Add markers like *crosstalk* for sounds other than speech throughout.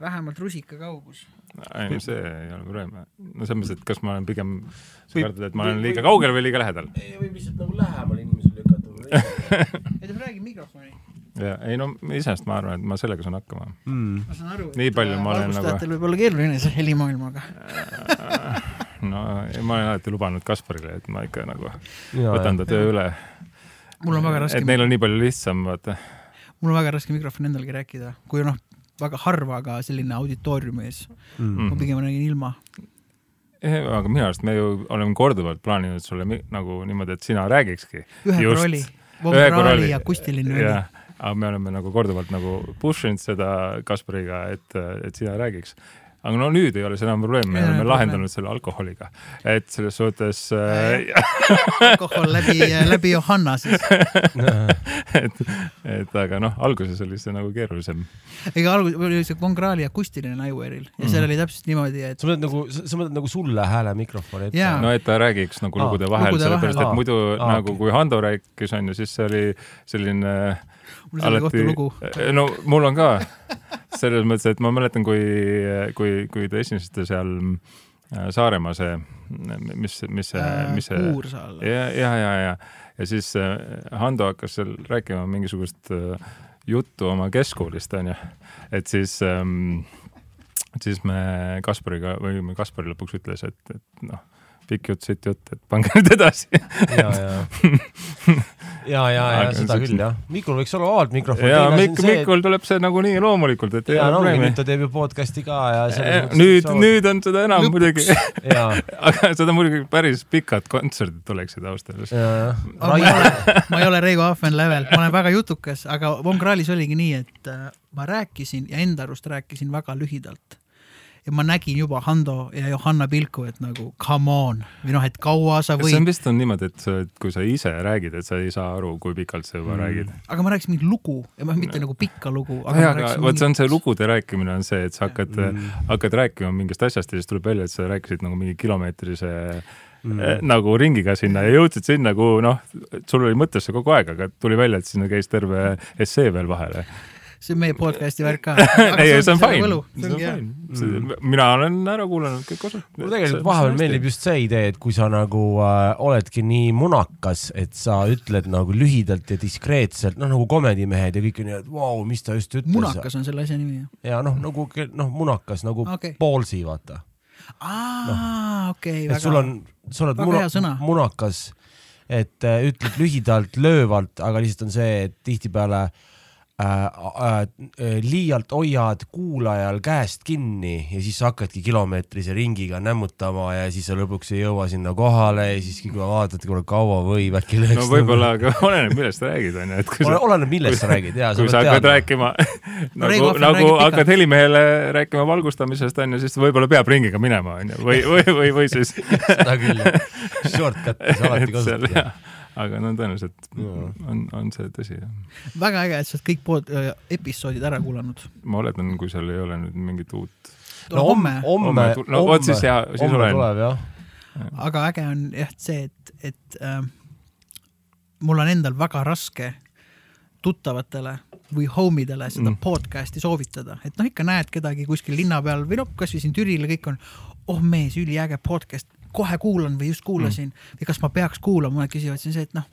vähemalt rusika kaugus. ei no see ei ole probleem. no selles mõttes, et kas ma olen pigem, sa kardad, et ma olen liiga kaugel või liiga lähedal? võib lihtsalt nagu lähemal inimesele lükata. *laughs* ei ta räägib mikrofoni. ja ei no iseenesest ma arvan, et ma sellega saan hakkama. Mm. ma saan aru. Nii palju ma olen nagu- valgustajatel võib olla keeruline see helimaailmaga. *laughs* no ei, ma olen alati lubanud Kasparile, et ma ikka nagu võtan ta töö üle. mul on väga raske et, neil on nii palju lihtsam, vaata. mul on väga raske mikrofoni endalgi rääkida, kui noh, väga harva ka selline auditooriumi ees. Mm. ma pigem räägin ilma. aga minu arust me ju oleme korduvalt plaaninud sulle nagu niimoodi, et sina räägikski. ühe Just. korra oli, Ühe korra vokaali oli. ja akustiline oli. aga me oleme nagu korduvalt nagu push inud seda Kaspariga, et, et sina räägiks. Aga no nüüd ei ole see enam probleem, me oleme lahendanud selle alkoholiga, et selles suhtes äh,, *laughs* alkohol läbi, läbi Johanna siis. *laughs* et, et aga noh, alguses oli see nagu keerulisem. ega alguses oli see Kongraali akustiline Naiueril ja seal Mhm. oli täpselt niimoodi, et sa mõtled nagu, sa mõtled nagu sulle hääle mikrofoni ette Jaa. no et ta räägiks nagu lugude vahel, sellepärast et muidu Aa, nagu okei. kui Hando rääkis, on ju, siis see oli selline mul selle kohta lugu. no mul on ka selles mõttes, et ma mäletan, kui, kui, kui te esinesite seal äh, Saaremaa see, mis, mis see, mis see Kuursaal. ja, ja, ja, ja, ja siis äh, Hando hakkas seal rääkima mingisugust äh, juttu oma keskkoolist, onju. et siis ähm,, siis me Kaspariga või Kaspar lõpuks ütles, et, et noh, pikk jutt, sitt jutt, et pange *laughs* nüüd edasi. ja, ja, ja, ja, ja seda küll jah. Mikul võiks olla vabalt mikrofon. ja Mikk, Mikul tuleb see nagunii loomulikult, et ei ja ole probleemi nüüd ta teeb ju podcast'i ka ja Eh, nüüd, nüüd on seda enam Lõpuks. muidugi, ja, aga seda muidugi päris pikad kontserdid oleksid ausalt öeldes. ja, ja. ma ei ole, ma ei ole Reigo Ahven level, ma olen väga jutukas, aga Von Krahlis oligi nii, et äh, ma rääkisin ja enda arust rääkisin väga lühidalt. Ja ma nägin juba Hando ja Johanna pilku, et nagu come on või noh, et kaua sa kas see on võid, vist on niimoodi, et sa, kui sa ise räägid, et sa ei saa aru, kui pikalt sa juba mm. räägid? aga ma rääkisin mingit lugu ja ma mitte nagu pikka lugu, aga rääkisin vot see on see lugude rääkimine on see, et sa hakkad mm., hakkad rääkima mingist asjast ja siis tuleb välja, et sa rääkisid nagu mingi kilomeetrise mm. eh, nagu ringiga sinna ja jõudsid sinna, kuhu noh, sul oli mõttes see kogu aeg, aga tuli välja, et sinna käis terve essee veel vahele. See on meie podcast'i värk ka. ei, see on fine, see on hea. fine. mina olen ära kuulanud kõik osad. mulle tegelikult vahepeal meeldib just see idee, et kui sa nagu äh, oledki nii munakas, et sa ütled nagu lühidalt ja diskreetselt, noh nagu komedimehed ja kõik on nii, et vau, mis ta just ütles. munakas on selle asja nimi. ja noh, nagu noh, munakas nagu okay. poolsi, vaata. aa, okei, et sul väga on, sa oled väga muna, munakas, et äh, ütled lühidalt, löövalt, aga lihtsalt on see, et tihtipeale äh, liialt hoiad kuulajal käest kinni ja siis sa hakkadki kilomeetrise ringiga nämmutama ja siis sa lõpuks ei jõua sinna kohale ja siis kui vaatad, kuule kaua võib äkki lõõks. no võib-olla, aga oleneb, millest sa räägid, onju, et kui sa oleneb, millest sa räägid ja kui sa hakkad. rääkima Reigo *laughs* nagu, nagu hakkad helimehele rääkima valgustamisest onju, siis võib-olla peab ringiga minema onju, või, või, või, või siis *laughs* seda küll *laughs* jah, shortcut'e sa alati kasutad aga no tõenäoliselt Jaa. on, on see tõsi jah. väga äge, et sa oled kõik pood-, episoodid ära kuulanud. ma oletan, kui seal ei ole nüüd mingit uut. no homme, homme no vot siis hea- siis homme olen. tuleb jah. aga äge on jah see, et, et äh, mul on endal väga raske tuttavatele või homidele seda mm. podcast'i soovitada, et noh, ikka näed kedagi kuskil linna peal või noh, kasvõi siin Türil ja kõik on, oh mees, üliäge podcast, kohe kuulan või just kuulasin mm. või kas ma peaks kuulama, küsivad siis see, et noh,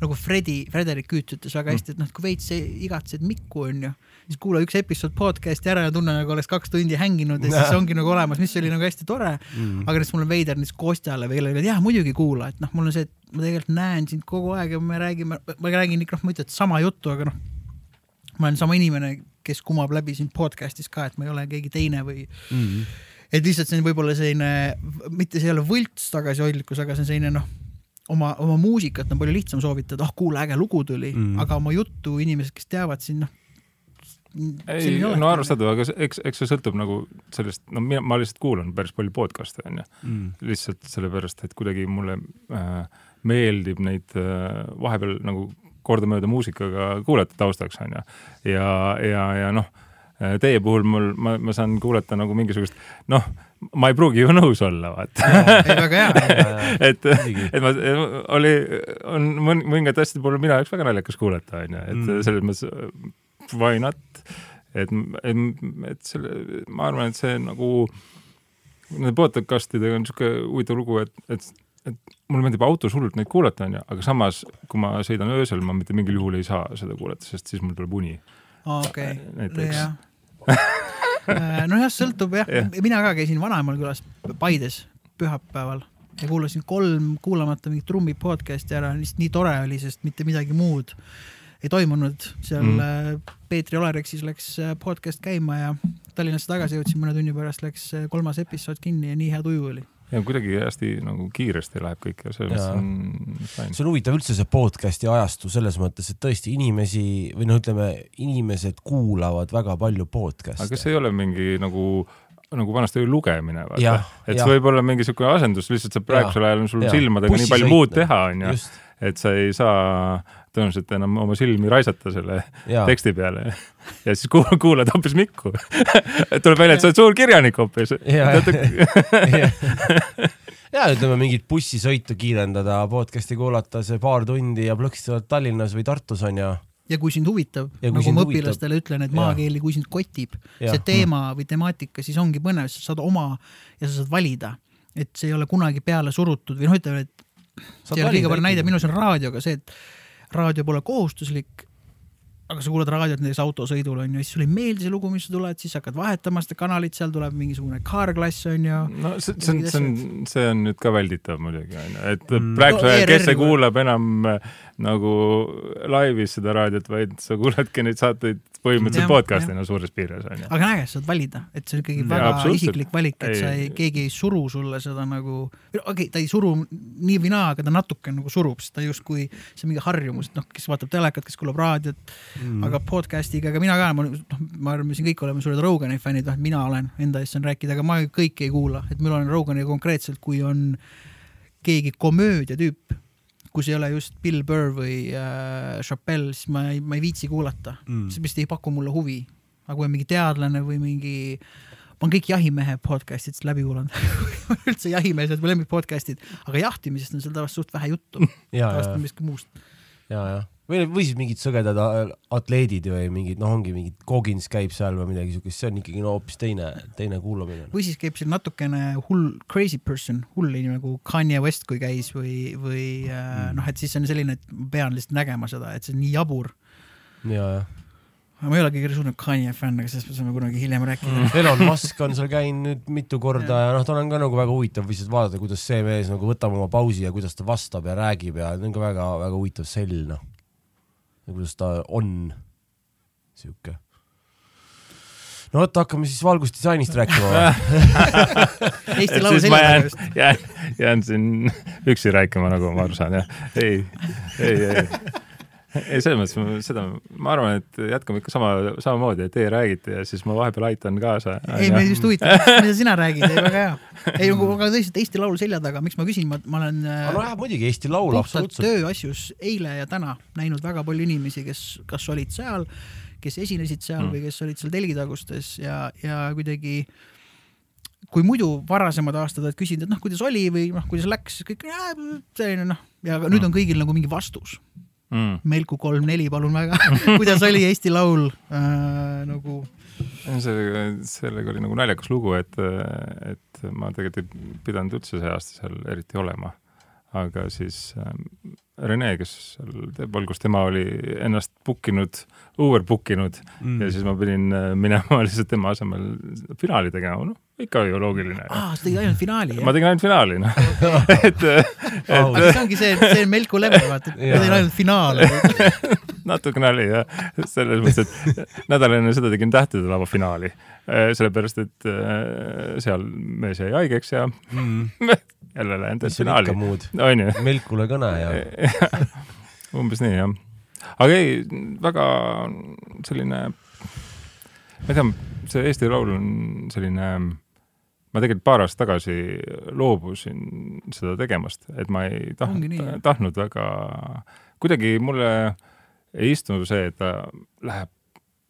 nagu Fredi, Frederik Küüt ütles väga hästi, et noh, kui veits igatsed Mikku onju, siis kuula üks episood podcast'i ära ja tunne nagu oleks kaks tundi hänginud ja siis ongi nagu olemas, mis oli nagu hästi tore mm.. aga näiteks mul on veider näiteks Kostjale või kellelegi, et jah, muidugi kuula, et noh, mul on see, et ma tegelikult näen sind kogu aeg ja me räägime, ma räägin ikka noh, ma ei ütle, et sama juttu, aga noh, ma olen sama inimene, kes kumab läbi siin podcast'is ka, et ma ei ole keegi teine või Mm. Et lihtsalt see on võib-olla selline, mitte see ei ole võlts tagasihoidlikkus, aga see on selline noh, oma, oma muusikat on palju lihtsam soovitada, ah kuule, äge lugu tuli Mm. mm., aga oma juttu inimesed, kes teavad siin noh. ei, no arvestatav, aga see- eks, eks see sõltub nagu sellest, no mina, ma lihtsalt kuulan päris palju podcast'e onju, Mm. lihtsalt sellepärast, et kuidagi mulle äh, meeldib neid äh, vahepeal nagu kordamööda muusikaga kuulata taustaks onju. ja, ja, ja noh, teie puhul mul, ma, ma saan kuulata nagu mingisugust, noh, ma ei pruugi ju nõus olla, vaata. ei, väga hea. *laughs* et, et ma, oli, on mõn- mõningate asjade puhul minu jaoks väga naljakas kuulata onju, et Mm. selles mõttes why not et, et, et selle, ma arvan, et see nagu nende podcast'idega on niisugune huvitav lugu, et, et, et mulle meeldib autos hullult neid kuulata, onju, aga samas, kui ma sõidan öösel, ma mitte mingil juhul ei saa seda kuulata, sest siis mul tuleb uni. okei, näiteks. Nojah, sõltub jah ja. mina ka käisin vanaemal külas Paides pühapäeval ja kuulasin kolm kuulamata mingit trummi podcast'i ära, lihtsalt nii tore oli, sest mitte midagi muud ei toimunud. seal Mm. mm. Peetri Olerexis läks äh, podcast käima ja Tallinnasse tagasi jõudsin mõne tunni pärast, läks äh, kolmas episood kinni ja nii hea tuju oli. Ja kuidagi hästi nagu kiiresti läheb kõik ja selles mõttes on fine. see on huvitav üldse see podcast'i ajastu selles mõttes, et tõesti inimesi või noh, ütleme inimesed kuulavad väga palju aga podcast'e kas ei ole mingi nagu nagu vanasti oli lugemine, vaata et see võib olla mingi siuke asendus, lihtsalt sa praegusel ajal on sul Jaa. silmadega nii palju Bussisõit, muud noh. teha, onju, et sa ei saa tõenäoliselt enam oma silmi raisata selle ja teksti peale. Ja siis kuul- kuulad hoopis Mikku. Tuleb välja, et sa oled suur kirjanik hoopis. ja, ja ütleme mingit bussisõitu kiirendada, podcast'i kuulata, see paar tundi ja plõksti oled Tallinnas või Tartus onju. ja kui sind huvitab, Ja kui nagu sind ma huvitab- õpilastele ütlen, et maakeeli, kui sind kotib Jah. see teema või temaatika, siis ongi põnev, sa saad oma ja sa saad valida, et see ei ole kunagi peale surutud või noh, ütleme, et see ei ole liiga palju näide, minus on raadioga see, et raadio pole kohustuslik. aga sa kuulad raadiot näiteks autosõidul onju, siis sulle ei meeldi see lugu, mis sa tuled, siis hakkad vahetama seda kanalit, seal tuleb mingisugune kaarklass onju. no see, see on, see on, see on nüüd ka välditav muidugi onju, et Mm. praegusel No ajal, kes ERR-i ei kuulab enam äh, nagu laivis seda raadiot, vaid sa kuuledki neid saateid põhimõtteliselt podcast'ina suures piires onju. aga on äge, sa saad valida, et see on ikkagi väga isiklik valik, et Ei. sa ei, keegi ei suru sulle seda nagu, okei okay,, ta ei suru nii või naa, aga ta natuke nagu surub, sest ta justkui, see on mingi harjumus, et noh, kes vaatab telekat, kes kuulab raadiot mm., aga podcast'iga, aga mina ka, ma noh, ma arvan, me siin kõik oleme suured Rogani fännid, noh, mina olen enda eest saan rääkida, aga ma kõike ei kuula, et mul on Roganiga konkreetselt, kui on keegi komöödia tüüp, kus ei ole just Bill Burr või äh, Chappelle, siis ma ei, ma ei viitsi kuulata Mm. see vist ei paku mulle huvi. aga kui on mingi teadlane või mingi, ma olen kõik jahimehe podcast'id läbi kuulanud *laughs* üldse jahimehed on mu lemmik podcast'id, aga jahtimisest on seal tavaliselt suht vähe juttu, *laughs* tavaliselt on, miski muust. ja, ja või, või siis mingid sõgedad atleedid või mingid, noh, ongi mingid Goggins käib seal või midagi siukest, see on ikkagi no hoopis teine, teine kuulamine. või siis käib seal natukene hull crazy person, hull inimene nagu Kanye West, kui käis või, või äh, noh, et siis on selline, et ma pean lihtsalt nägema seda, et see on nii jabur. ja, ja ma ei ole kõige suurem Kanye fänn, aga sellest me saame kunagi hiljem rääkida mm.. Elon Musk on seal käinud nüüd mitu korda ja noh, tal on ka nagu väga huvitav lihtsalt vaadata, kuidas see mees nagu võtab oma pausi ja kuidas ta vastab ja räägib ja see on ka väga-väga huvitav sell noh. Ja kuidas ta on sihuke. no vot, hakkame siis valgusdisainist rääkima. *laughs* Eesti Laulu selja taga just., jään, jään siin üksi rääkima, nagu ma aru saan, jah. ei, ei, ei, ei selles mõttes ma seda, ma arvan, et jätkame ikka sama, samamoodi, et teie räägite ja siis ma vahepeal aitan kaasa. ei, meid just huvitab, *laughs* mida sina räägid, ei väga hea. ei, aga tõesti Eesti Laulu selja taga, miks ma küsin, ma, ma olen äh, nojah, muidugi Eesti Laul absoluutselt. tööasjus eile ja täna näinud väga palju inimesi, kes kas olid seal, kes esinesid seal Mm. mm. või kes olid seal telgitagustes ja, ja kuidagi kui muidu varasemad aastad oled küsinud, et noh, kuidas oli või noh, kuidas läks, kõik "Jaa, selline noh, ja nüüd on kõigil nagu mingi vastus. mm.. Melku kolm-neli, palun väga, *laughs* kuidas oli Eesti Laul äh, nagu sellega, sellega oli nagu naljakas lugu, et, et ma tegelikult ei pidanud üldse see aasta seal eriti olema. aga siis ähm, Rene, kes seal teeb valgust, tema oli ennast book inud, overbook inud mm. ja siis ma pidin äh, minema *laughs* lihtsalt tema asemel finaali tegema, noh, ikka ju loogiline. aa, sa tegid ainult finaali, ma jah? tegin ainult finaali, noh, et, Au. aga see ongi see, see on Melku level, vaata, et ma tegin ainult finaali. *laughs* *laughs* natukene oli jah, selles mõttes, et nädal enne seda tegin Tähtede lava finaali, sellepärast et äh, seal mees jäi haigeks ja mm. *laughs* jälle lähen seal finaali onju, Melkule kõne ja umbes nii jah. aga ei, väga selline, ma ei tea, see Eesti Laul on selline, ma tegelikult paar aastat tagasi loobusin seda tegemast, et ma ei tahtnud tahtnud väga, kuidagi mulle ei istu see, et ta läheb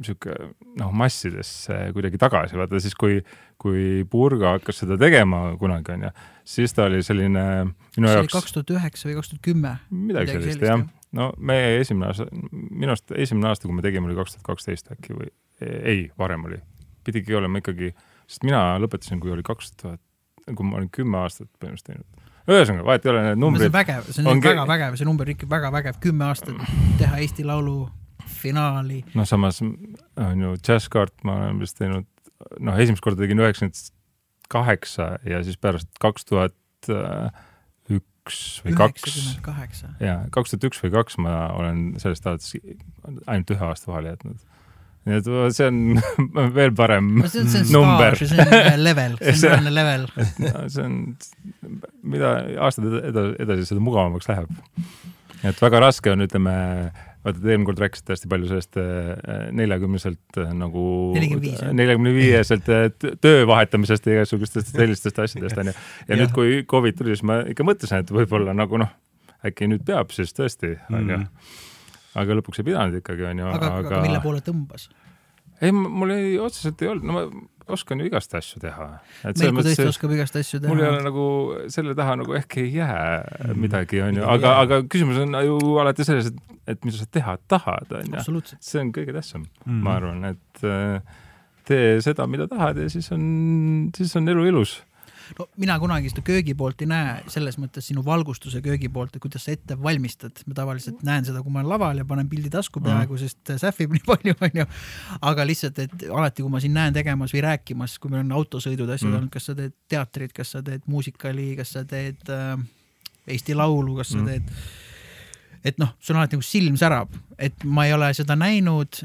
sihuke noh, massidesse kuidagi tagasi, vaata siis kui, kui Purga hakkas seda tegema kunagi onju, siis ta oli selline minu see jaoks kaks tuhat üheksa või kaks tuhat kümme. midagi sellist, jah. no meie esimene aasta, minu arust esimene aasta, kui me tegime, oli kaks tuhat kaksteist äkki või ei, varem oli, pidigi olema ikkagi, sest mina lõpetasin, kui oli kaks tuhat, kui ma olin kümme aastat põhimõtteliselt teinud. ühesõnaga, vahet ei ole, need see on numbrid, vägev, see on ongi- väga vägev, see number on ikka väga vägev, kümme aastat teha Eesti Laulu finaali. noh, samas on ju Jazzkaart ma olen vist teinud, noh, esimest korda tegin üheksakümmend kaheksa ja siis pärast kaks tuhat üks või kaks ja kaks tuhat üks või kaks ma olen sellest alates ainult ühe aasta vahele jätnud. Nii et see on *laughs* veel parem see on, see on number. ja see on level, see on level. *laughs* see on, *laughs* mida aastad edasi, edasi, seda mugavamaks läheb. et väga raske on, ütleme, vaata, te eelmine kord rääkisite hästi palju sellest äh, neljakümneselt äh, nagu 45, jah. neljakümne viieselt äh, töö vahetamisest ja igasugustest sellistest asjadest onju. ja Jah. nüüd, kui Covid tuli, siis ma ikka mõtlesin, et võib-olla nagu noh, äkki nüüd peab siis tõesti onju. Aga lõpuks ei pidanud ikkagi onju, aga, aga, aga mille poole tõmbas? ei, mul ei, otseselt ei olnud, no ma oskan ju igast asju teha. Meiko tõesti oskab igast asju mul ei ole teha. nagu selle taha nagu ehk ei jää Mhm. midagi, onju, aga, aga küsimus on ju alati selles, et, et mida sa teha tahad, onju. absoluutselt. see on kõige tähtsam mm, ma arvan, et äh, tee seda, mida tahad ja siis on, siis on elu ilus. No mina kunagi seda köögi poolt ei näe, selles mõttes sinu valgustuse köögi poolt, et kuidas sa ette valmistad. ma tavaliselt näen seda, kui ma olen laval ja panen pildi tasku peaaegu, sest sähvib *laughs* nii palju, onju. aga lihtsalt, et alati, kui ma sind näen tegemas või rääkimas, kui meil on autosõidud, asjad Mm. olnud, kas sa teed teatrit, kas sa teed muusikali, kas sa teed äh, Eesti Laulu, kas sa Mm. teed, et noh, sul alati nagu silm särab, et ma ei ole seda näinud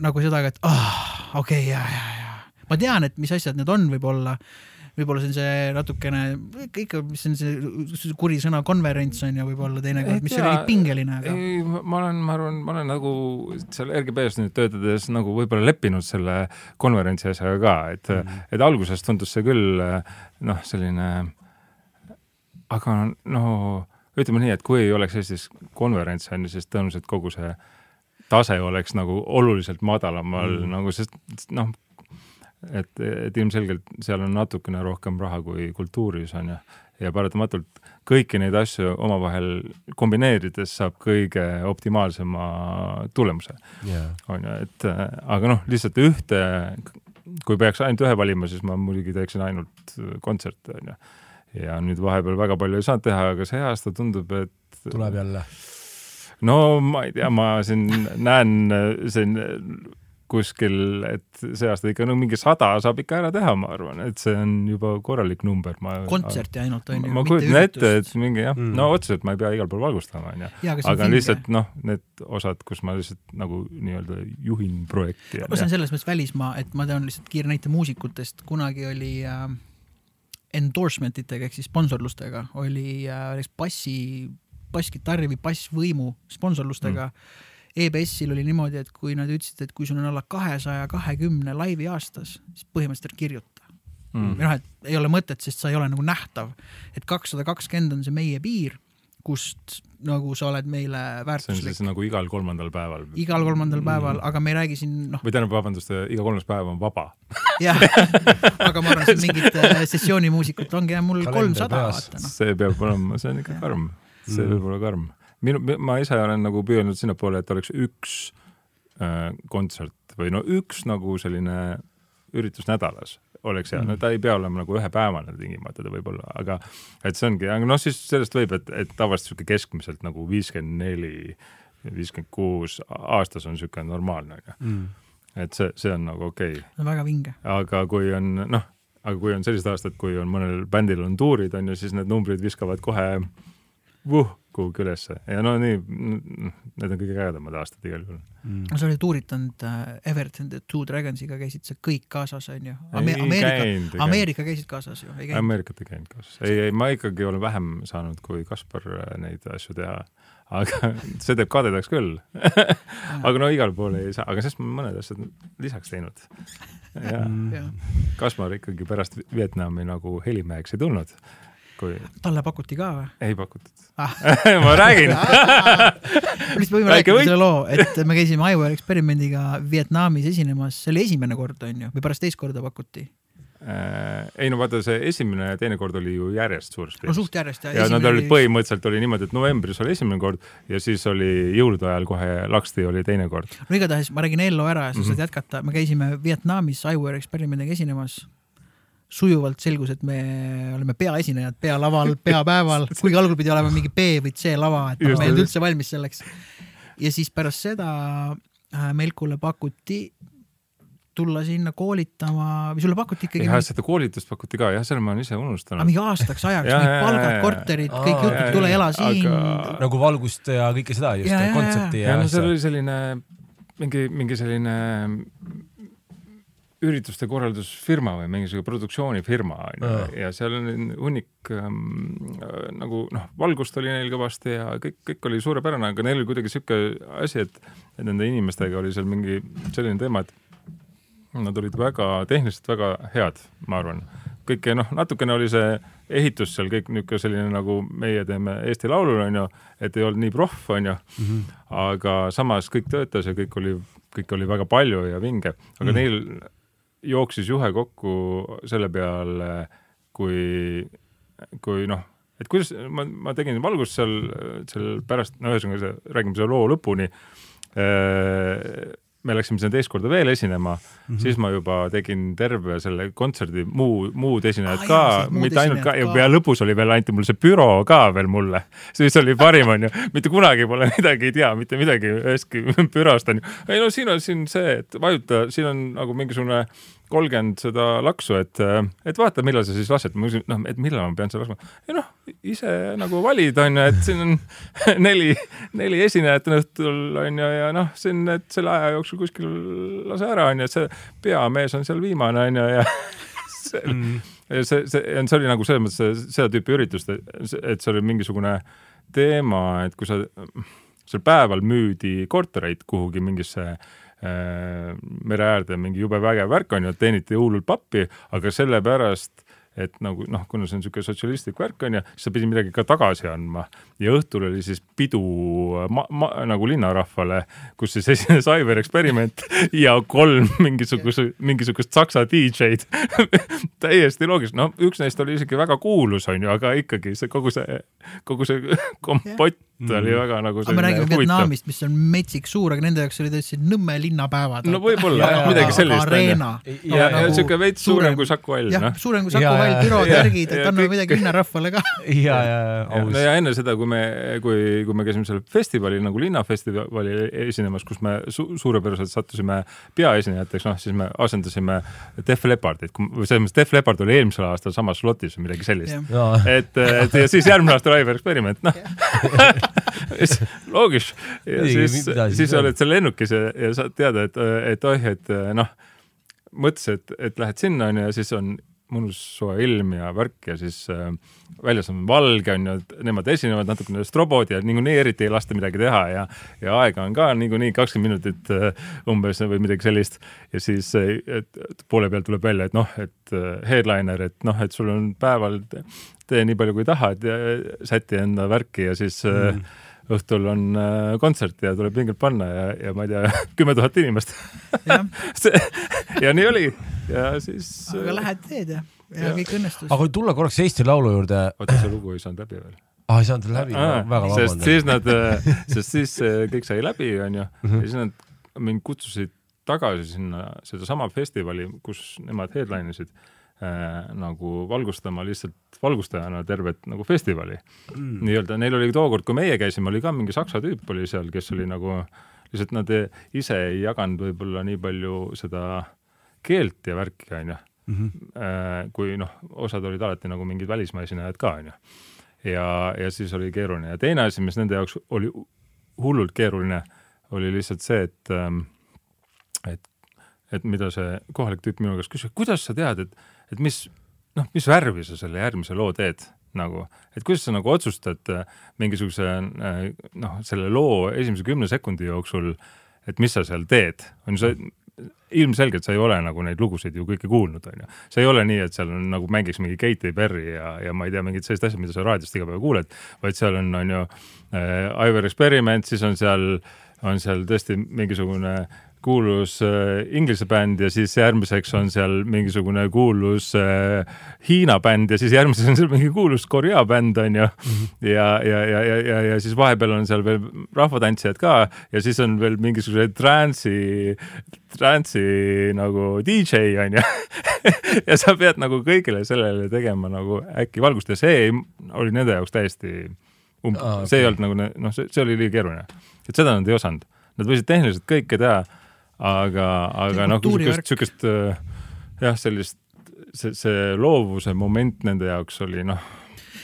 nagu seda, et ah, okei okay,, ja, ja, ja ma tean, et mis asjad need on, võib-olla võib-olla see on see natukene ikka, mis on see kuri sõna konverents on ju võib-olla teinekord, mis oli pingeline, aga ei, ma olen, ma arvan, ma olen nagu seal RGB-s nüüd töötades nagu võib-olla leppinud selle konverentsi asjaga ka, et mm. -hmm. et alguses tundus see küll noh, selline, aga no ütleme nii, et kui ei oleks Eestis konverentse on ju, siis tõenäoliselt kogu see tase oleks nagu oluliselt madalamal mm. Mm. nagu, sest noh, et, et ilmselgelt seal on natukene rohkem raha kui kultuuris on ju, ja paratamatult kõiki neid asju omavahel kombineerides saab kõige optimaalsema tulemuse, jaa. on ju, et äh, aga noh, lihtsalt ühte, kui peaks ainult ühe valima, siis ma muidugi teeksin ainult kontserte, on ju. ja nüüd vahepeal väga palju ei saanud teha, aga see aasta tundub, et tuleb jälle. no ma ei tea, ma siin näen siin kuskil, et see aasta ikka no mingi sada saab ikka ära teha, ma arvan, et see on juba korralik number, ma kontserti ainult on ju. ma kujutan ette, et mingi jah Mm. no otseselt ma ei pea igal pool valgustama, onju. aga vinge. lihtsalt noh, need osad, kus ma lihtsalt nagu nii-öelda juhin projekti. ma saan selles mõttes välismaa, et ma tean lihtsalt kiire näite muusikutest, kunagi oli äh, endorsement itega ehk siis sponsorlustega oli äh, näiteks bassi, basskitarri või bassvõimu sponsorlustega mm.. EBS-il oli niimoodi, et kui nad ütlesid, et kui sul on alla kahesaja kahekümne laivi aastas, siis põhimõtteliselt kirjuta mm.. või noh, et ei ole mõtet, sest sa ei ole nagu nähtav. et kakssada kakskümmend on see meie piir, kust nagu sa oled meile see on väärtuslik siis nagu igal kolmandal päeval. igal kolmandal päeval, aga me ei räägi siin noh, või tähendab, vabandust, iga kolmas päev on vaba. *laughs* jah, aga ma arvan, et mingit äh, sessioonimuusikut ongi jah mul kolmsada, vaata noh. see peab olema, see on ikka karm, see Mm. võib olla karm. minu, ma ise olen nagu püüelnud sinnapoole, et oleks üks äh, kontsert või no üks nagu selline üritus nädalas oleks hea mm., no ta ei pea olema nagu ühepäevane tingimata, ta võib olla, aga et see ongi, aga noh, siis sellest võib, et, et tavaliselt sihuke keskmiselt nagu viiskümmend neli, viiskümmend kuus aastas on sihuke normaalne, onju. Mm. et see, see on nagu okei okay., väga vinge. aga kui on noh, aga kui on sellised aastad, kui on mõnel bändil on tuurid, on ju, siis need numbrid viskavad kohe vuh kuhugi ülesse ja no nii, need on kõige ägedamad aastad igal juhul. Mm. sa oled uuritanud äh, Everton the Two Dragonsiga käisid sa kõik kaasas onju Ame? Ei Ameerika, käinud, ei Ameerika käisid kaasas ju? Ameerikat ei käinud kaasas, ei, ei ma ikkagi olen vähem saanud kui Kaspar äh, neid asju teha, aga *laughs* see teeb kadedaks küll. *laughs* aga no igale poole ei saa, aga sest ma mõned asjad lisaks teinud. *laughs* ja. Kaspar ikkagi pärast Vietnami nagu helimeheks ei tulnud, kui talle pakuti ka või? ei pakutud Ah. *laughs* ma räägin lihtsalt võime Väike rääkida võit. selle loo, et me käisime Iowa Experimendiga Vietnamis esinemas, see oli esimene kord onju, või pärast teist korda pakuti? äh, ei no vaata, see esimene ja teine kord oli ju järjest suures no suht järjest ja. ja nad olid põhimõtteliselt oli niimoodi, et novembris oli esimene kord ja siis oli jõulude ajal kohe laksti oli teine kord. no igatahes ma räägin Ello ära ja sa Mhm. saad jätkata, me käisime Vietnamis Iware eksperimendiga esinemas. Sujuvalt selgus, et me oleme peaesinejad pealaval, peapäeval, *laughs* kuigi algul pidi olema mingi B või C lava, et me ei olnud üldse valmis selleks. ja siis pärast seda äh, Melkule pakuti tulla sinna koolitama või sulle pakuti ikkagi jah, seda koolitust pakuti ka, jah, selle ma olen ise unustanud. mingi aastaks ajaks, Ja, mingid palgad, korterid, kõik jutud, tule ela siin Aga- nagu valgust ja kõike seda just, Ja, ja, ja. kontsepti ja no seal oli selline mingi, mingi selline ürituste korraldusfirma või mingisugune produktsioonifirma onju Aa. ja seal on hunnik ähm, nagu noh, valgust oli neil kõvasti ja kõik, kõik oli suurepärane, aga neil oli kuidagi sihuke asi, et, et nende inimestega oli seal mingi selline teema, et nad olid väga tehniliselt väga head, ma arvan. kõike noh, natukene oli see ehitus seal kõik niisugune selline nagu meie teeme Eesti Laulul onju, et ei olnud nii proff onju mm. -hmm. aga samas kõik töötas ja kõik oli, kõik oli väga palju ja vinge, aga mm. neil jooksis juhe kokku selle peale, kui, kui noh, et kuidas ma, ma tegin valgust seal, seal pärast, no ühesõnaga see, räägime selle loo lõpuni. Me läksime sinna teist korda veel esinema mm. -hmm. siis ma juba tegin terve selle kontserdi muu, muud esinejad ah, ka mitte ainult ka ja, lõpus oli veel, anti mulle see büroo ka veel mulle. siis oli parim, onju, mitte kunagi pole midagi ei tea, mitte midagi ühestki büroost onju. ei no siin on siin see, et vajuta, siin on nagu mingisugune kolmkümmend seda laksu, et, et vaata, millal sa siis lased. ma küsin, noh, et millal ma pean seda laskma. ei noh, ise nagu valid, onju, et siin on *laughs* neli, neli esinejat on õhtul, onju, ja noh, siin, et selle aja jooksul kuskil lase ära, onju, et see peamees on seal viimane, onju, ja *laughs* see, Mhm. ja see, see, see oli nagu selles mõttes seda tüüpi üritust, et see oli mingisugune teema, et kui sa, seal päeval müüdi kortereid kuhugi mingisse äh, mere äärde, mingi jube vägev värk on ju, teeniti hullult pappi, aga sellepärast et nagu noh, kuna see on niisugune sotsialistlik värk on ju, siis sa pidid midagi ka tagasi andma. Ja õhtul oli siis pidu ma, ma, nagu linnarahvale, kus siis esines *laughs* Aivar Experiment ja kolm mingisuguse, mingisugust saksa DJ-d *laughs* täiesti loogiliselt, noh, üks neist oli isegi väga kuulus, on ju, aga ikkagi see kogu see, kogu see *laughs* kompott yeah. oli väga nagu aga me räägime. Vietnamist, mis on metsik suur, aga nende jaoks oli tõesti Nõmme linnapäevad. no võib-olla midagi sellist. areena. ja, ja nagu siuke veits suurem kui Saku Hall, jah noh., suurem kui Saku Ja, Hall, ja, värgid, et anname midagi linnarahvale ka. ja, ja Ja, aus no. ja enne seda, kui me, kui, kui me käisime seal festivalil nagu linnafestivali esinemas, kus me su suurepäraselt sattusime peaesinejateks, noh siis me asendasime Def Leppardit, selles mõttes Def Leppard oli eelmisel aastal samas slotis või midagi sellist. et, et ja siis järgmine aasta Raivo eksperiment, noh. *laughs* *laughs* loogis. ja Muidugi, siis siis oled seal lennukis ja, ja saad teada, et, et oih, et noh, mõtlesin, et, et lähed sinna onju ja siis on mõnus soe ilm ja värk ja siis äh, väljas on valge onju, et nemad esinevad natukene strobod ja niikuinii eriti ei lasta midagi teha ja ja aega on ka niikuinii kakskümmend minutit äh, umbes või midagi sellist ja siis äh, et, poole pealt tuleb välja, et noh, et äh, headliner, et noh, et sul on päeval tee nii palju kui tahad ja säti enda värki ja siis mm. Mm. Õhtul on äh, kontsert ja tuleb pingelt panna ja, ja ma ei tea, *laughs* kümme tuhat inimest *laughs* ja nii oli ja siis. aga lähed teed ja, ja Jah. kõik õnnestus aga. kui tulla korraks Eesti Laulu juurde, oota, see lugu ei saanud läbi veel. ah ei saanud läbi, väga sest vabandan. siis nad, sest siis äh, kõik sai läbi, onju, ja siis nad mind kutsusid tagasi sinna sedasama festivali, kus nemad headline isid äh, nagu valgustama lihtsalt valgustajana tervet nagu festivali mm. nii-öelda. Neil oli tookord, kui meie käisime, oli ka mingi saksa tüüp oli seal, kes oli nagu lihtsalt nad ise ei jaganud võib-olla nii palju seda keelt ja värki, onju. kui noh, osad olid alati nagu mingid välismaa esinejad ka, onju. ja, ja siis oli keeruline ja teine asi, mis nende jaoks oli hullult keeruline, oli lihtsalt see, et ähm, et, et mida see kohalik tüüp minu käest küsis, kuidas sa tead, et, et mis noh, mis värvi sa selle järgmise loo teed nagu, et kuidas sa nagu otsustad äh, mingisuguse äh, noh, selle loo esimese kümne sekundi jooksul, et mis sa seal teed, on ju, sa ilmselgelt sa ei ole nagu neid lugusid ju kõiki kuulnud, onju. see ei ole nii, et seal on nagu mängiks mingi Katy Perry ja, ja ma ei tea, mingid sellised asjad, mida sa raadiost iga päev kuuled, vaid seal on, on ju äh, Ivar Experiment, siis on seal, on seal tõesti mingisugune kuulus äh, Inglise bänd ja siis järgmiseks on seal mingisugune kuulus äh, Hiina bänd ja siis järgmises on seal mingi kuulus Korea bänd onju mm. -hmm. ja, ja, ja, ja, ja, ja siis vahepeal on seal veel rahvatantsijad ka ja siis on veel mingisugused trance'i, trance'i nagu DJ onju *laughs* ja sa pead nagu kõigile sellele tegema nagu äkki valgust ja see oli nende jaoks täiesti um- ah,, okay. see ei olnud nagu noh, see oli liiga keeruline, et seda nad ei osanud. Nad võisid tehniliselt kõike teha aga, aga noh, sihukest, sihukest jah, sellist, see, see loovuse moment nende jaoks oli noh,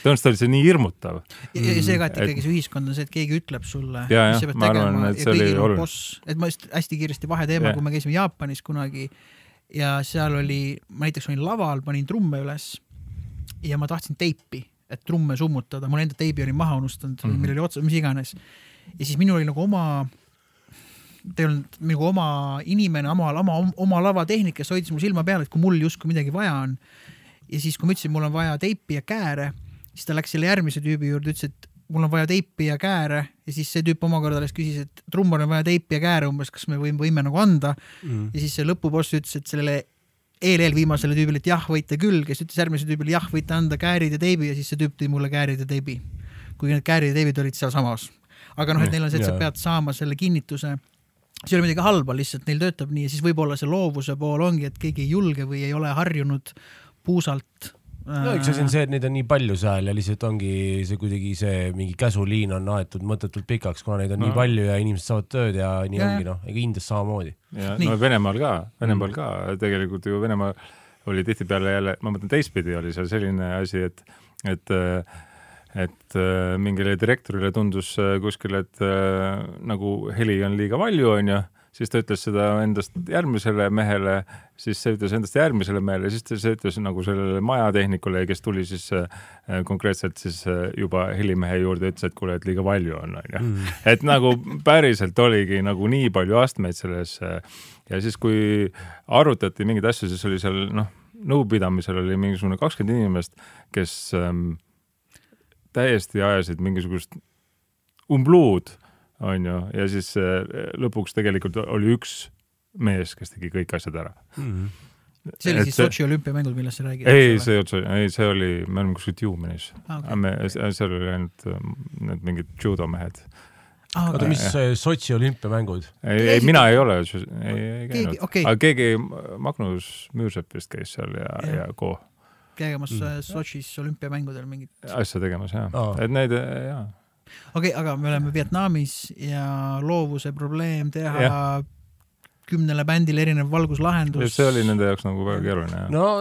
tõenäoliselt oli see nii hirmutav. ja see ka, et ikkagi see ühiskond on see, et keegi ütleb sulle, mis sa pead tegema ja kõigil on boss, et ma just hästi kiiresti vaheteema, kui me käisime Jaapanis kunagi ja seal oli, ma näiteks olin laval, panin trumme üles ja ma tahtsin teipi, et trumme summutada, mul enda teibi oli maha unustanud mm, -hmm. meil oli otsas, mis iganes. ja siis minul oli nagu oma ei olnud nagu oma inimene, oma, oma, oma lavatehnik, kes hoidis mu silma peal, et kui mul justkui midagi vaja on. ja siis, kui ma ütlesin, mul on vaja teipi ja kääre, siis ta läks selle järgmise tüübi juurde, ütles, et mul on vaja teipi ja kääre ja siis see tüüp omakorda alles küsis, et trummar on vaja teipi ja kääre umbes, kas me võime, võime nagu anda mm.. ja siis see lõpuboss ütles, et sellele eel-eelviimasele tüübile, et jah, võite küll, kes ütles järgmisele tüübile jah, võite anda käärid ja teibi ja siis see tüüp tõi mulle käärid ja teibi. kuigi need käärid ja teibid olid sealsamas. aga noh, et neil on see, et sa pead saama selle kinnituse see ei ole midagi halba, lihtsalt neil töötab nii ja siis võib-olla see loovuse pool ongi, et keegi ei julge või ei ole harjunud puusalt no üks asi on see, et neid on nii palju seal ja lihtsalt ongi see kuidagi see mingi käsuliin on aetud mõttetult pikaks, kuna neid on no. nii palju ja inimesed saavad tööd ja nii ja, ongi noh, ega Indias samamoodi. ja nii. no Venemaal ka, Venemaal ka tegelikult ju Venemaal oli tihtipeale jälle, ma mõtlen teistpidi oli seal selline asi, et, et äh, et äh, mingile direktorile tundus äh, kuskil, et äh, nagu heli on liiga palju, onju, siis ta ütles seda endast järgmisele mehele, siis see ütles endast järgmisele mehele, siis ta, see ütles nagu sellele majatehnikule, kes tuli siis äh, konkreetselt siis äh, juba helimehe juurde, ütles, et kuule, et liiga palju on, onju. Mm. et nagu päriselt oligi nagu nii palju astmeid selles äh, ja siis, kui arutati mingeid asju, siis oli seal noh, nõupidamisel oli mingisugune kakskümmend inimest, kes ähm, täiesti ajasid mingisugust umbluud, onju, ja siis äh, lõpuks tegelikult oli üks mees, kes tegi kõik asjad ära mm. -hmm see oli et siis Sotši olümpiamängud, millest sa räägid? ei, see otse, ei, see oli, me olime kuskil Tjumenis ah,. Okay. me, seal oli ainult äh, need mingid judomehed ah,. oota, mis Sotši olümpiamängud? ei, ei, mina ei ole, ei, ei käinud. Okay. aga keegi, Magnus Müürsepp vist käis seal ja, ja, ja Ko tegemas mm. Sotšis olümpiamängudel mingit asja tegemas jah oh., et neid jaa. okei okay,, aga me oleme Vietnamis ja loovuse probleem teha ja. kümnele bändile erinev valguslahendus. see oli nende jaoks nagu väga keeruline no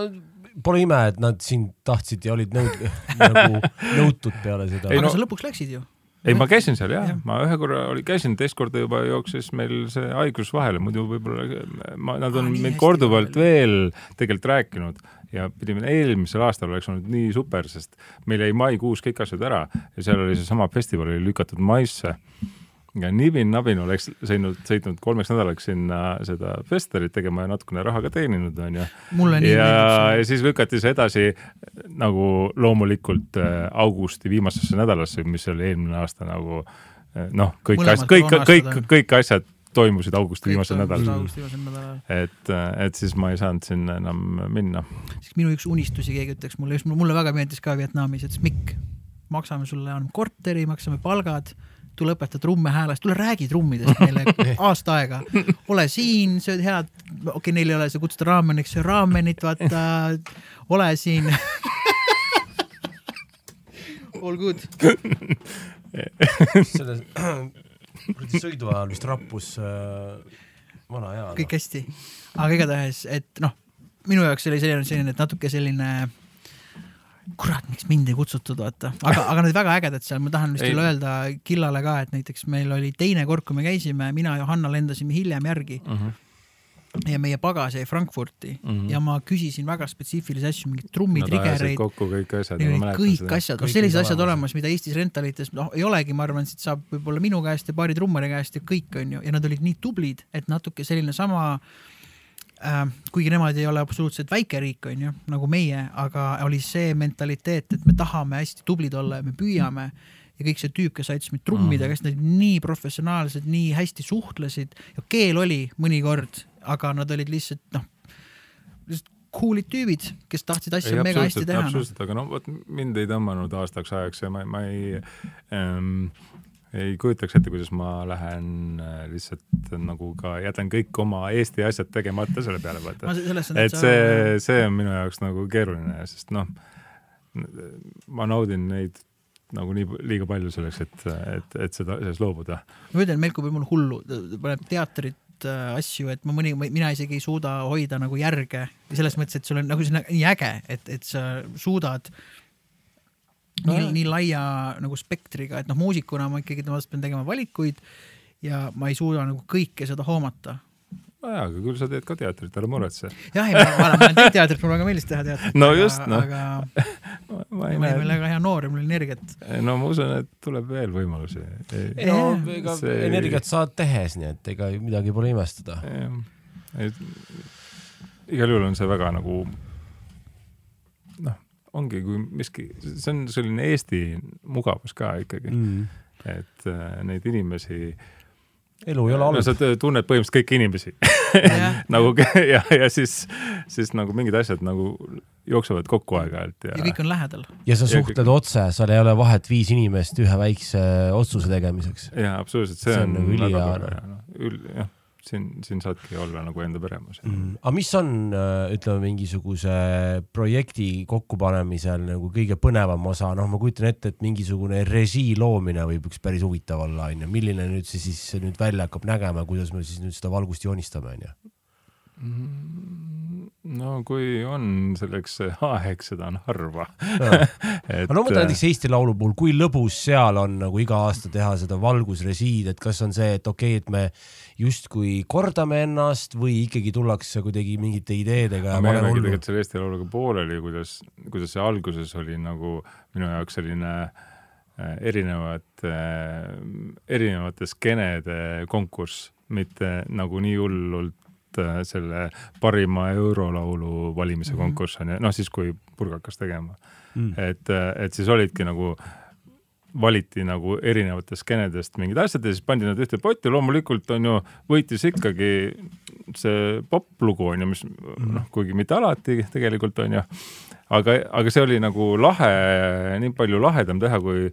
pole ime, et nad sind tahtsid ja olid nõud, *laughs* nagu nõutud peale seda. aga no, sa lõpuks läksid ju ei, ma käisin seal jah ja., ma ühe korra oli, käisin, teist korda juba jooksis meil see haigus vahele, muidu võib-olla ma, nad on ah, meid korduvalt veel tegelikult rääkinud ja pidime, eelmisel aastal oleks olnud nii super, sest meil jäi maikuus kõik asjad ära ja seal oli seesama festival oli lükatud maisse. ja nibin-nabin oleks sõitnud, sõitnud kolmeks nädalaks sinna seda festivalit tegema ja natukene raha ka teeninud, onju. ja, ja siis lükati see edasi nagu loomulikult äh, augusti viimasesse nädalasse, mis oli eelmine aasta nagu äh, noh, kõik kõik, kõik, kõik asjad toimusid augusti viimasel nädalal. et, et siis ma ei saanud sinna enam minna. siis minu üks unistusi, keegi ütleks mulle, just mulle väga meeldis ka Vietnamis, ütles Mikk, maksame sulle, anname korteri, maksame palgad, tule õpeta trumme hääles, tule räägi trummidest meile *laughs* *laughs* aasta aega. ole siin, sööd head, okei okay,, neil ei ole, sa kutsud raameniks, söö raamenit, vaata, ole siin *laughs* All good selles *clears throat* kuradi sõidu ajal vist rappus äh, vana hea. kõik hästi, aga igatahes, et noh, minu jaoks oli selline, selline, et natuke selline kurat, miks mind ei kutsutud, vaata, aga, aga need väga ägedad seal, ma tahan vist veel öelda Killale ka, et näiteks meil oli teine kord, kui me käisime, mina ja Hanna lendasime hiljem järgi uh. Mhm. Ja meie pagas jäi Frankfurti mm -hmm. ja ma küsisin väga spetsiifilisi asju, mingeid trummitrigereid. kokku kõik asjad. kõik seda. asjad, noh sellised asjad olemas, mida Eestis rentalites noh ei olegi, ma arvan, siit saab võib-olla minu käest ja paari trummari käest ja kõik on ju, ja nad olid nii tublid, et natuke selline sama äh, kuigi nemad ei ole absoluutselt väike riik, on ju, nagu meie, aga oli see mentaliteet, et me tahame hästi tublid olla ja me püüame ja kõik see tüüp, kes aitas mind trummida, kes nad nii professionaalsed, nii hästi suhtlesid ja keel oli mõnikord, aga nad olid lihtsalt noh, lihtsalt cool'id tüübid, kes tahtsid asja mega hästi teha. noh. absoluutselt, aga no vot mind ei tõmmanud aastaks ajaks ja ma, ma ei ähm, ei kujutaks ette, kuidas ma lähen äh, lihtsalt nagu ka jätan kõik oma Eesti asjad tegemata selle peale, vaata. et see, see on minu jaoks nagu keeruline, sest noh, ma naudin neid nagu nii liiga palju selleks, et, et, et seda, sellest loobuda. ma ütlen, Melko paneb mul hullu, paneb teatrit äh, asju, et ma mõni, mina isegi ei suuda hoida nagu järge selles mõttes, et sul on nagu see on nii äge, et, et sa suudad nii Nojah., nii laia nagu spektriga, et noh, muusikuna ma ikkagi temast pean tegema valikuid ja ma ei suuda nagu kõike seda hoomata. nojaa, aga küll sa teed ka teatrit, ära muretse. jah, ei ma, ma olen teinud teatrit, mulle väga meeldis teha teatrit. No just, noh. aga ma ma ei olin veel näe, väga hea noor ja mul oli energiat. no ma usun, et tuleb veel võimalusi. no ega see- energiat saad tehes, nii et ega midagi pole imestada. igal juhul on see väga nagu noh, ongi kui miski, see on selline Eesti mugavus ka ikkagi mm., Mm. et äh, neid inimesi, elu ei ole no halb sa. t- tunned põhimõtteliselt kõiki inimesi jah, *laughs* nagu ja, ja siis, siis nagu mingid asjad nagu jooksevad kokku aeg-ajalt ja, ja kõik on lähedal. ja sa Ja suhtled otse, seal ei ole vahet viis inimest ühe väikse otsuse tegemiseks. ja absoluutselt, see, on, on nagu ülihea, tore ja noh, jah, siin, siin saadki olla nagu enda peremus mm.. mm.. aga mis on, ütleme, mingisuguse projekti kokkupanemisel nagu kõige põnevam osa, noh, ma kujutan ette, et mingisugune režii loomine võib üks päris huvitav olla, onju. milline nüüd see siis nüüd välja hakkab nägema, kuidas me siis nüüd seda valgust joonistame, onju. no kui on selleks aeg, seda on harva. aga *laughs* no võta näiteks Eesti Laulu puhul, kui lõbus seal on nagu iga aasta teha seda valgusrežiid, et kas on see, et okei okay,, et me justkui kordame ennast või ikkagi tullakse kuidagi mingite ideedega me olnud tegelikult selle Eesti Lauluga pooleli, kuidas, kuidas see alguses oli nagu minu jaoks selline äh, erinevate äh,, erinevate skeenede konkurss, mitte nagu nii hullult äh, selle parima eurolaulu valimise Mhm. konkurss on ju, noh siis kui Purg hakkas tegema mm.. et, et siis olidki nagu, valiti nagu erinevatest skeenedest mingid asjad ja siis pandi nad ühte potti, loomulikult on ju, võitis ikkagi see poplugu on ju, mis noh, kuigi mitte alati tegelikult on ju, aga, aga see oli nagu lahe, nii palju lahedam teha, kui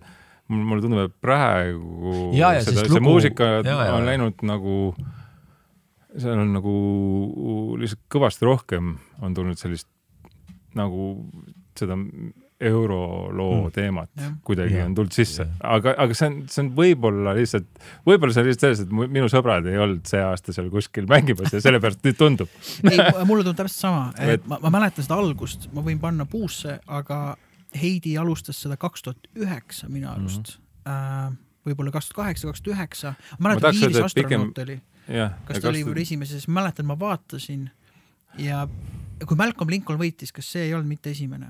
mul- mulle tundub, et praegu Ja, ja seda, see lugu- muusika ja, ja, on läinud nagu seal on nagu lihtsalt kõvasti rohkem on tulnud sellist nagu seda euroloo Mm. teemat kuidagi Jah. on tulnud sisse aga, aga see on, see on võib-olla lihtsalt, võib-olla see on lihtsalt selles, et minu sõbrad ei olnud see aasta seal kuskil mängimas ja sellepärast nüüd tundub. *laughs* ei, mulle tundub täpselt sama, et Et- ma, ma mäletan seda algust, ma võin panna puusse, aga Heidi alustas seda kaks tuhat üheksa minu arust mm. -hmm. võib-olla kaks tuhat kaheksa, kaks tuhat üheksa. ma mäletan, Iiris et pigem- astronaut oli, kas ta oli või esimeses, mäletan, ma vaatasin ja kui Malcolm Lincoln võitis, kas see ei olnud mitte esimene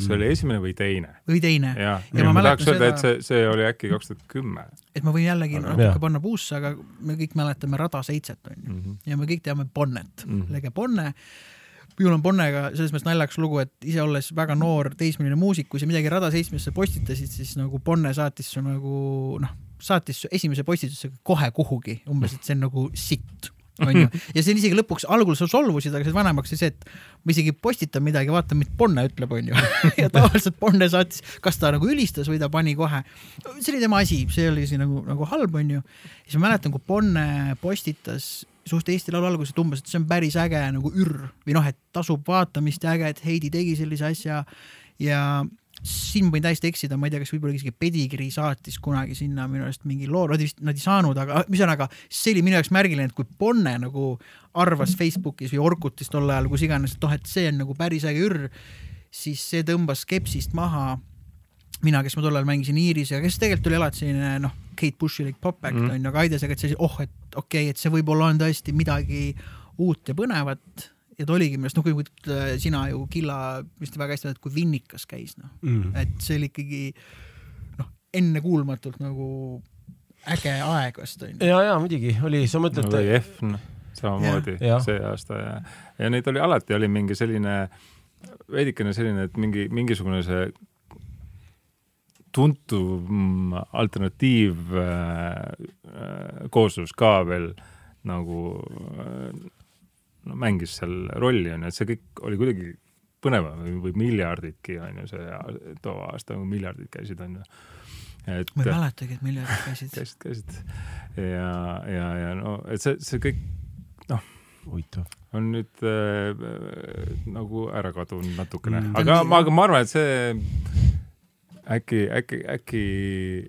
see oli esimene või teine? või teine? ja, Ja ja ma ma, mäletan tahaks öelda, et seda- see, see oli äkki kaks tuhat kümme. et ma võin jällegi Aga- natuke panna puusse, aga me kõik mäletame Rada seitset onju Mhm. ja me kõik teame Bonnet mm. -hmm. lege Bonne. minul on Bonnega selles mõttes naljakas lugu, et ise olles väga noor teismeline muusik, kui sa midagi Rada seitsmesse postitasid, siis nagu Bonne saatis su nagu noh, saatis su esimese postitusega kohe kuhugi, umbes, et see on nagu sitt onju, *laughs* ja see on isegi lõpuks, algul sa solvusid, aga see vanemaks sai see, et ma isegi postitan midagi, vaata, mida Bonne ütleb, onju. *laughs* ja tavaliselt Bonne saatis, kas ta nagu ülistas või ta pani kohe, see oli tema asi, see oli siis nagu, nagu halb, onju. siis ma mäletan, kui Bonne postitas suht Eesti Laulu alguses, et umbes, et see on päris äge nagu ür või noh, et tasub vaatamist ja äge, et Heidi tegi sellise asja ja siin võin täiesti eksida, ma ei tea, kas võib-olla isegi Pedigree saatis kunagi sinna minu arust mingi loo, nad vist, nad ei saanud, aga ühesõnaga see oli minu jaoks märgiline, et kui Bonne nagu arvas Facebookis või Orkutis tol ajal, kus iganes, et oh, et see on nagu päris äge ür, siis see tõmbas skepsist maha mina, kes ma tollal mängisin Iirisega, kes tegelikult oli alati selline noh, Kate Bushilik pop-act Mhm. on ju, aga Aidesega, et see, oh, et okei okay,, et see võib-olla on tõesti midagi uut ja põnevat ja ta oligi minu arust, noh, kui kui sina ju Killa vist väga hästi mäletad, kui Vinnikas käis, noh, mm.. et see oli ikkagi noh, ennekuulmatult nagu äge aeg vast on ju. ja, ja muidugi oli, sa mõtled no, või F-n samamoodi Jah. see aasta ja, ja neid oli alati oli mingi selline veidikene selline, et mingi mingisugune see tuntum alternatiiv äh, kooslus ka veel nagu äh, no, mängis seal rolli, onju, et see kõik oli kuidagi põnevam või, miljardidki, onju, see too aasta miljardid käisid, onju. et ma ei mäletagi, et miljardid käisid. *laughs* käisid, käisid. ja, ja, ja no, et see, see kõik, noh. huvitav on nüüd äh, nagu ära kadunud natukene mm., aga ma, aga ma arvan, et see äkki, äkki, äkki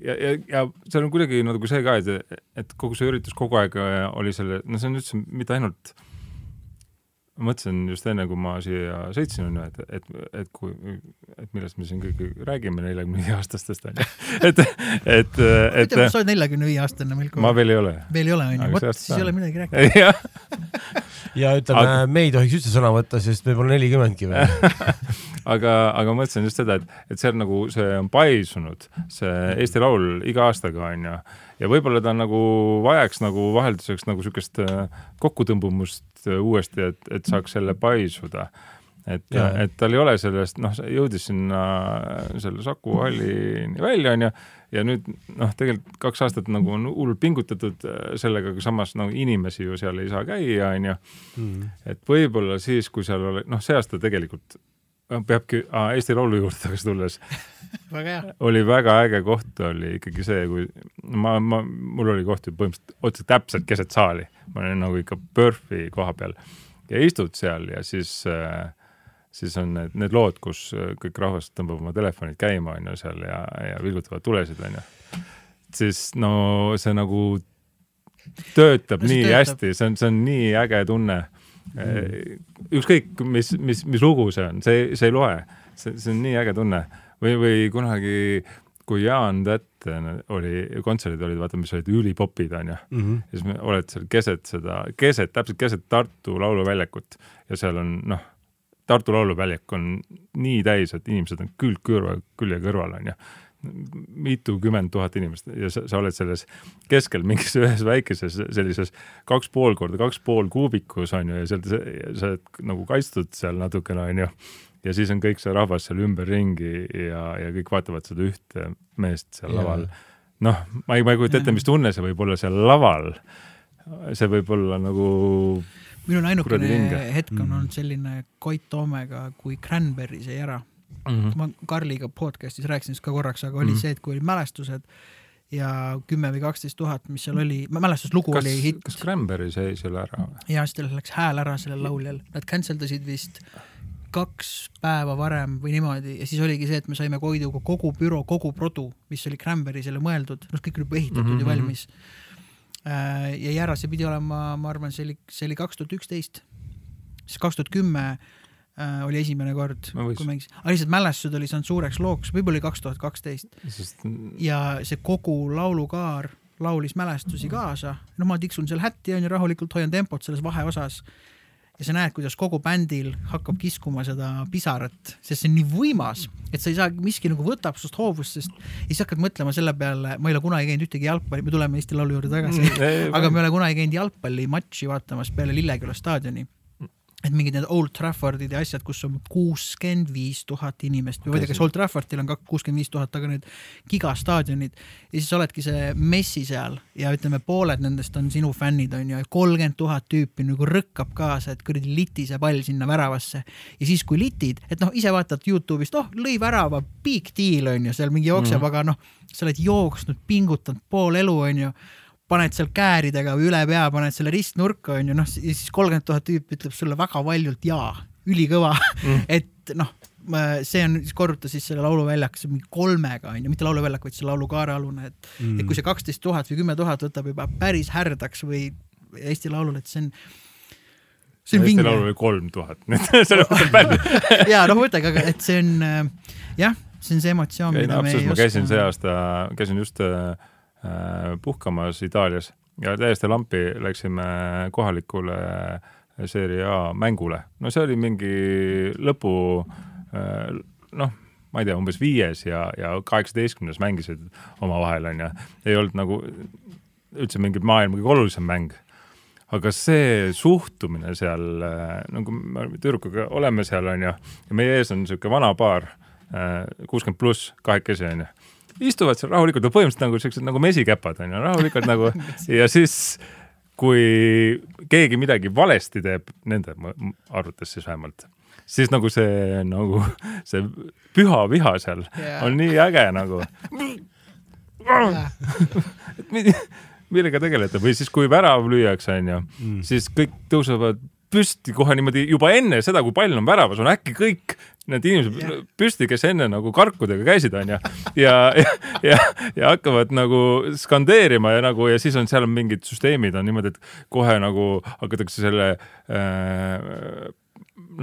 ja, ja, ja seal on kuidagi nagu see ka, et, et kogu see üritus kogu aeg oli selle, no see on üldse mitte ainult äh, mõtlesin just enne, kui ma siia sõitsin, on ju, et, et, et kui, et millest me siin kõik räägime neljakümne viie aastastest, on ju. *laughs* et, et, et. sa oled neljakümne viie aastane, Milko. ma veel ei ole. veel ei ole, on ju, vot siis ei ole midagi rääkida *laughs* ja ütleme aga..., me ei tohiks üldse sõna võtta, sest me pole nelikümmendki veel *laughs* aga, aga ma mõtlesin just seda, et, et see on nagu, see on paisunud, see Eesti Laul iga aastaga, on ju ja võib-olla ta nagu vajaks nagu vahelduseks nagu siukest äh, kokkutõmbumust äh, uuesti, et, et saaks jälle paisuda. et, et tal ei ole sellest, noh, jõudis sinna selle Saku hallini välja, onju, ja nüüd noh, tegelikult kaks aastat nagu on hullult pingutatud äh, sellega, aga samas no inimesi ju seal ei saa käia, onju. Mm. et võib-olla siis, kui seal oli, noh, see aasta tegelikult peabki ah, Eesti Laulu juurde tagasi tulles väga oli väga äge koht oli ikkagi see, kui ma, ma, mul oli koht ju põhimõtteliselt otse täpselt keset saali, ma olin nagu ikka PERFi koha peal ja istud seal ja siis äh, siis on need, need lood, kus kõik rahvas tõmbab oma telefonid käima, on ju, seal ja, ja vilgutavad tulesid, on ju. siis no see nagu töötab no, nii töötab. hästi, see on, see on nii äge tunne. Ükskõik, mis, mis, mis lugu see on, see, see ei loe. see, see on nii äge tunne. või, või kunagi, kui Jaan Tätt oli, kontserdid olid, vaata, mis olid ülipopid, onju mm. -hmm. ja siis oled seal keset seda, keset, täpselt keset Tartu Lauluväljakut ja seal on, noh, Tartu Lauluväljak on nii täis, et inimesed on külg kõrva, külje kõrval, onju mitukümmend tuhat inimest ja sa, sa oled selles keskel mingis *laughs* ühes väikeses sellises kaks pool korda kaks pool kuubikus on ju ja seal sa oled nagu kaitstud seal natukene on ju. ja siis on kõik see rahvas seal ümberringi ja, ja kõik vaatavad seda ühte meest seal ja. laval. noh, ma ei, ma ei kujuta ette, mis tunne see võib olla seal laval. see võib olla nagu minul ainukene hetk on mm. olnud selline Koit Toomega, kui Cranberry sai ära mm. -hmm. ma Karliga podcast'is rääkisin ka korraks, aga oli mm -hmm. see, et kui olid mälestused ja kümme või kaksteist tuhat, mis seal oli, mälestuslugu kas, oli hitt. kas Cranberry sai selle ära? ja siis tal läks hääl ära sellel lauljal, nad cancel dasid vist kaks päeva varem või niimoodi ja siis oligi see, et me saime Koiduga kogu büroo, kogu produ, mis oli Cranberry'sele mõeldud, noh, kõik oli juba ehitatud mm -hmm. ja mhm, valmis. Äh, ja Jära, see pidi olema, ma arvan, see oli, see oli kaks tuhat üksteist, siis kaks tuhat kümme äh, oli esimene kord, kui mängisin, aga lihtsalt mälestused oli saanud suureks looks, võib-olla oli kaks tuhat kaksteist. ja see kogu laulukaar laulis mälestusi kaasa, no ma tiksun seal hätti onju, rahulikult hoian tempot selles vaheosas. Ja sa näed, kuidas kogu bändil hakkab kiskuma seda pisarat, sest see on nii võimas, et sa ei saa, miski nagu võtab sinust hoovust, sest ja siis hakkad mõtlema selle peale, ma ei ole kunagi käinud ühtegi jalgpalli, me tuleme Eesti Laulu juurde tagasi. Mm,, aga me ei ole kunagi käinud jalgpallimatši vaatamas peale Lilleküla staadioni et mingid need Old Traffordid ja asjad, kus on kuuskümmend viis tuhat inimest. Või ma ei tea, kas Old Traffordil on ka kuuskümmend viis tuhat, aga need gigastaadionid. Ja siis oledki see messi seal ja ütleme, pooled nendest on sinu fännid on ju, kolmkümmend tuhat tüüpi nagu rõkkab kaasa, et kuradi liti see pall sinna väravasse. Ja siis, kui litid, et noh, ise vaatad Youtube'ist, oh lõi värava, big deal on ju, seal mingi jookseb mm, -hmm. aga noh, sa oled jooksnud, pingutanud pool elu on ju paned seal kääridega või üle pea, paned selle ristnurka, onju, noh, siis kolmkümmend tuhat tüüpi ütleb sulle väga valjult jaa, ülikõva mm. *laughs* et noh, see on, siis korruta siis selle lauluväljaku mingi kolmega onju, mitte lauluväljak, vaid see laulukaare-alune, et mm., et kui see kaksteist tuhat või kümme tuhat võtab juba päris härdaks või Eesti Laulule, et see on see on vinge. Laulul oli kolm tuhat, *laughs* selles mõttes päris. *laughs* ja noh, mõtlegi, aga et see on jah, see on see emotsioon, mida me ei oska. ma käisin see aasta, käisin just Äh, puhkamas Itaalias ja täiesti lampi läksime kohalikule Serie A mängule. no see oli mingi lõpu, äh, noh, ma ei tea, umbes viies ja, ja kaheksateistkümnes mängisid omavahel, onju. ei olnud nagu üldse mingi maailma kõige olulisem mäng aga see suhtumine seal, äh, nagu me tüdrukuga oleme seal, onju, ja meie ees on niisugune vana paar, kuuskümmend pluss, kahekesi, onju istuvad seal rahulikult, põhimõtteliselt nagu siuksed nagu mesikäpad onju, rahulikult nagu *laughs* ja siis kui keegi midagi valesti teeb, nende arvates siis vähemalt, siis nagu see nagu see püha viha seal Jaa. on nii äge nagu. Et mi- millega tegelete? Või siis, kui värav lüüakse, onju, siis kõik tõusevad püsti kohe niimoodi juba enne seda, kui pall on väravas, on äkki kõik need inimesed püsti, kes enne nagu karkudega käisid, onju. ja, ja, ja, ja hakkavad nagu skandeerima ja nagu ja siis on seal on mingid süsteemid on niimoodi, et kohe nagu hakatakse selle äh,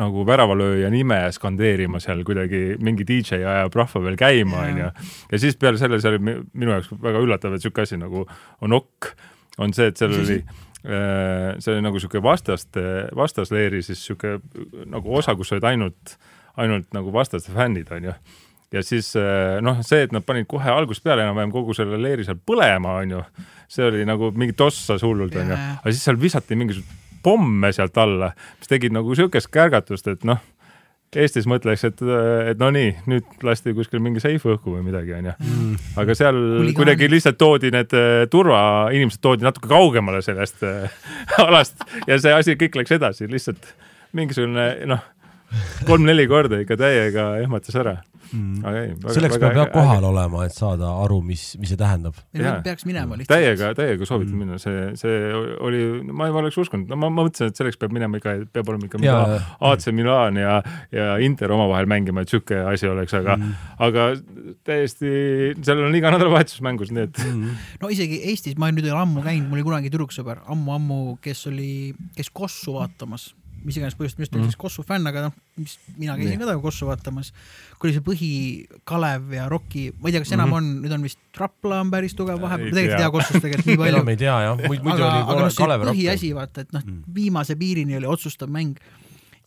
nagu väravalööja nime skandeerima seal kuidagi mingi DJ ajab rahva veel käima, onju. ja siis peale selle, see oli mi- minu jaoks väga üllatav, et sihuke asi nagu on okk, on see, et seal oli see oli nagu sihuke vastaste, vastasleeri siis sihuke nagu osa, kus olid ainult, ainult nagu vastaste fännid, onju. Ja siis äh, noh, see, et nad panid kohe algusest peale enam-vähem kogu selle leeri seal põlema, onju, see oli nagu mingi tossas hullult, onju, aga siis seal visati mingisuguseid pomme sealt alla, mis tegid nagu siukest kärgatust, et noh, Eestis mõtleks, et, et no nii, nüüd lasti kuskil mingi seif õhku või midagi, onju. aga seal Huligaanid. kuidagi lihtsalt toodi need eh, turvainimesed toodi natuke kaugemale sellest eh, *laughs* alast ja see asi kõik läks edasi, lihtsalt mingisugune noh, kolm-neli korda ikka täiega ehmatas ära mm.. selleks peab jah kohal olema, et saada aru, mis, mis see tähendab. peaks minema lihtsalt. täiega, täiega soovitan minna, see, see oli, ma ei oleks uskunud, no ma, ma mõtlesin, et selleks peab minema ikka, peab olema ikka mingi AC Milan ja, ja Inter omavahel mängima, et sihuke asi oleks, aga mm., aga täiesti, seal on iga nädalavahetus mängus, nii et mm. no isegi Eestis ma nüüd ei ole ammu käinud, mul oli kunagi tüdruksõber ammu-ammu, kes oli, käis Kossu vaatamas, mis iganes põhjust, minust oli siis Kossu fänn, aga noh, mis mina käisin ka temaga Kossu vaatamas. kui oli see põhi Kalev ja Rocki, ma ei tea, kas enam on, nüüd on vist Rapla on päris tugev vahepeal, Ei tegelikult ei tea. Kossust tegelikult nii *laughs* palju. enam ei tea jah, muidu oli aga noh, see põhiasi vaata, et noh, viimase piirini oli otsustav mäng.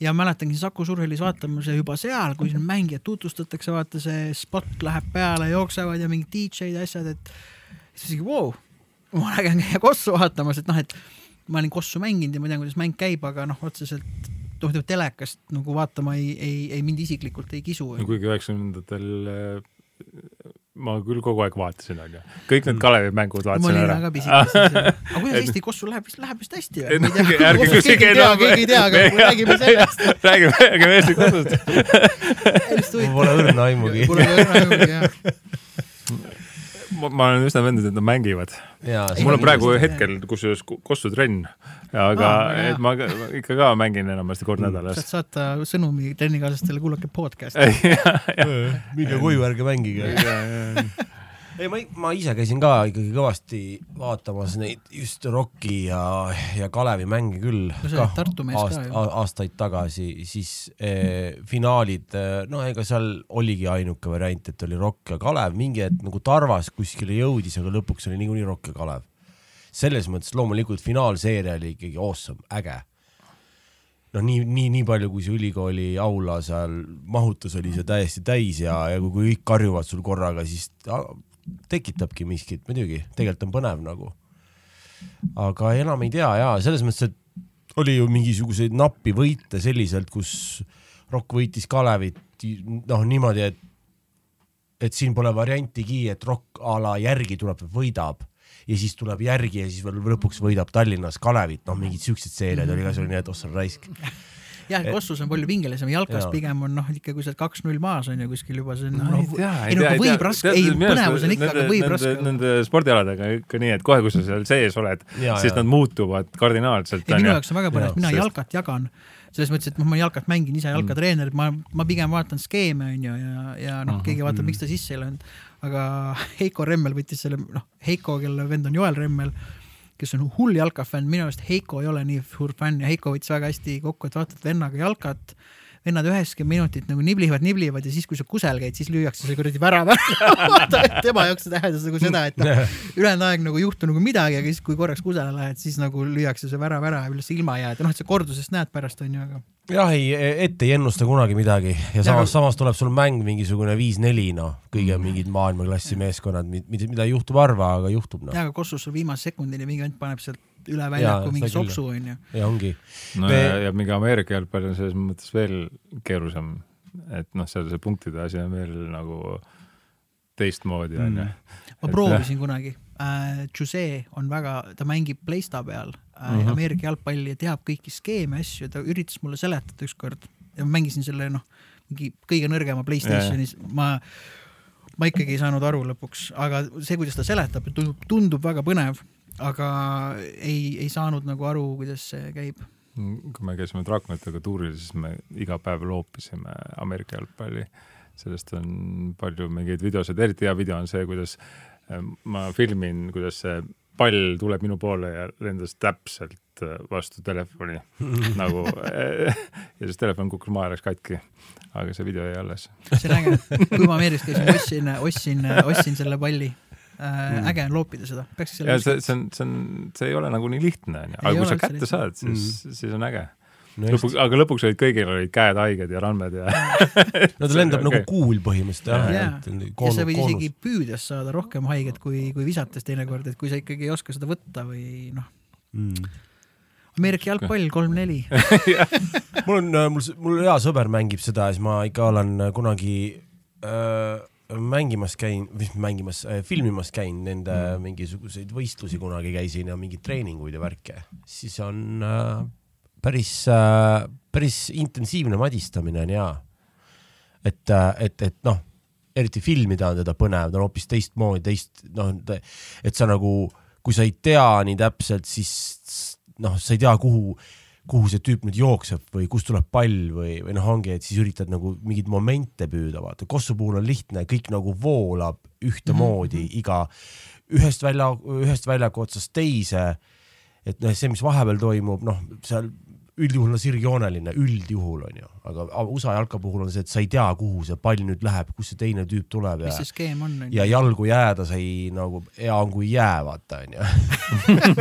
Ja mäletangi Saku Surhelis vaatamas ja juba seal, kui siin mängijad tutvustatakse, vaata see spot läheb peale, jooksevad ja mingid DJ-d ja asjad, et siis isegi vau wow,, ma nägin käia Kossu vaatamas, et noh, et ma olin Kossu mänginud ja ma tean, kuidas mäng käib, aga noh, otseselt noh, ütleme telekast nagu vaatama ei, ei, ei mind isiklikult ei kisu. no kuigi üheksakümnendatel äh, ma küll kogu aeg vaatasin, onju. kõik need Kalevi mängud ma vaatasin olin ära väga pisike *laughs* aga kuidas Eesti Kossu läheb, vist läheb vist hästi või? ma *laughs* ärge küsige enam. keegi ei tea, aga me räägime sellest. *laughs* räägime, räägime Eesti hästi mul pole õrna aimugi. Pole ka õrna aimugi jah. Ma olen üsna veendunud, et nad mängivad. mul on praegu hetkel kusjuures ku- Kossu trenn, aga hea. et ma ka- ikka ka mängin enamasti kord saad nädalas. saata sõnumi trennikaaslastele, kuulake podcast'i. *laughs* minge koju, ärge mängige. ei, ma, ma ise käisin ka ikkagi kõvasti vaatamas neid just Rocki ja, ja Kalevi mänge küll. No sa oled Tartu mees ka ju. aastaid tagasi, siis eh, finaalid, no ega seal oligi ainuke variant, et oli Rock ja Kalev, mingi hetk nagu Tarvas kuskile jõudis, aga lõpuks oli niikuinii Rock ja Kalev. selles mõttes loomulikult finaalseeria oli ikkagi awesome, äge no nii, nii, nii palju, kui see ülikooli aula seal mahutus oli see täiesti täis ja, ja kui, kõik karjuvad sul korraga, siis tekitabki miskit, muidugi, tegelikult on põnev nagu. aga enam ei tea ja selles mõttes, et oli ju mingisuguseid nappi võite selliselt, kus Rock võitis Kalevit noh, niimoodi, et et siin pole variantigi, et Rock a la järgi tuleb, võidab ja siis tuleb järgi ja siis veel lõpuks võidab Tallinnas Kalevit, noh, mingid siuksed seeriad oli ka, nii, et ossa raisk. jah, Kossus on palju pingelisem, jalkas Jaa. pigem on noh, ikka kui sa oled kaks-null maas on ju kuskil juba see on No noh ei, tea, ei no aga võib raske, ei põnevus on ikka, aga võib nende, raske nende spordialadega ikka nii, et kohe, kui sa seal sees oled, siis nad muutuvad kardinaalselt. ei, minu jaoks on väga põnev mina jalkat jagan, selles mõttes, et noh, ma jalkat mängin ise jalkatreener, et ma, ma pigem vaatan skeeme onju ja, ja noh, keegi vaatab, miks ta sisse ei löönud. aga Heiko Remmel võttis selle, noh, Heiko, kelle vend on Joel Remmel, kes on hull jalkafänn, minu arust Heiko ei ole nii suur fänn ja Heiko võttis väga hästi kokku, et vaatad vennaga jalkat, vennad üheksakümmend minutit nagu niblivad, niblivad ja siis, kui sa kusel käid, siis lüüakse see kuradi värav ära. *laughs* tema jaoks see tähendas nagu seda, et noh, *laughs* ülejäänud aeg nagu ei juhtu nagu midagi, aga siis, kui korraks kusele lähed, siis nagu lüüakse see värav ära ja üldse ilma jääd noh, et sa kordusest näed pärast onju, aga jah, ei, ette ei ennusta kunagi midagi. Ja samas, samas tuleb sul mäng mingisugune viis-neli, noh, kõige mingid maailmaklassi meeskonnad, mida, mida juhtub harva, aga juhtub, noh. Ja, aga Kossus sul viimase sekundini mingi vend paneb sealt üle väljaku mingi sopsu onju. ja ongi. no Me- ja, ja mingi Ameerika jalgpall on selles mõttes veel keerulisem, et noh, seal see punktide asi on veel nagu teistmoodi Mm. onju. ma proovisin kunagi äh,. Jose on väga, ta mängib Playsta peal äh, mm. -hmm. Ameerika jalgpalli ja teab kõiki skeeme, asju, ta üritas mulle seletada ükskord ja ma mängisin selle noh, mingi kõige nõrgema Playstationis, ma, ma ikkagi ei saanud aru lõpuks, aga see, kuidas ta seletab, tundub, tundub väga põnev, aga ei, ei saanud nagu aru, kuidas see käib. kui me käisime Draakonitega tuuril, siis me iga päev loopisime Ameerika jalgpalli. sellest on palju mingeid videosid, eriti hea video on see, kuidas äh, ma filmin, kuidas see pall tuleb minu poole ja lendas täpselt äh, vastu telefoni *laughs* nagu ja siis telefon kukkus maha ja läks katki. aga see video jäi alles. see on äge, kui ma Ameerikas käisin, ostsin, ostsin, ostsin selle palli äh,. äge on loopida seda, peaks selle ja see, see on, see on, see ei ole nagu nii lihtne onju, aga kui sa kätte lihtne. saad, siis, siis on äge. no, lõpuks, aga lõpuks olid kõigil olid käed haiged ja randmed ja *laughs* no ta lendab nagu okei. kuul põhimõtteliselt jah on ja sa võid isegi püüdes saada rohkem haiget kui, kui visates teinekord, et kui sa ikkagi ei oska seda võtta või noh, mm.. Ameerika jalgpall kolm-neli, *laughs* mul on, mul, mul hea sõber mängib seda ja siis ma ikka olen kunagi äh, mängimas käin, mängimas äh,, filmimas käin nende mm. mingisuguseid võistlusi kunagi käisin ja mingeid treeninguid ja värke, siis on äh, päris äh,, päris intensiivne madistamine on hea. et, et, et noh, eriti filmida on teda põnev, ta on hoopis teistmoodi, teist noh, et sa nagu, kui sa ei tea nii täpselt, siis noh, sa ei tea, kuhu kuhu see tüüp nüüd jookseb või kust tuleb pall või, või noh, ongi, et siis üritad nagu mingeid momente püüda, vaata, Kossu puhul on lihtne, kõik nagu voolab ühtemoodi mm -hmm. iga, ühest välja, ühest väljaku otsast teise. et noh, see, mis vahepeal toimub, noh, seal üldjuhul on sirgjooneline, üldjuhul on ju, aga USA jalka puhul on see, et sa ei tea, kuhu see pall nüüd läheb, kust see teine tüüp tuleb ja mis see skeem on? ja jalgu jääda sa ei nagu, hea on kui ei jää, vaata onju.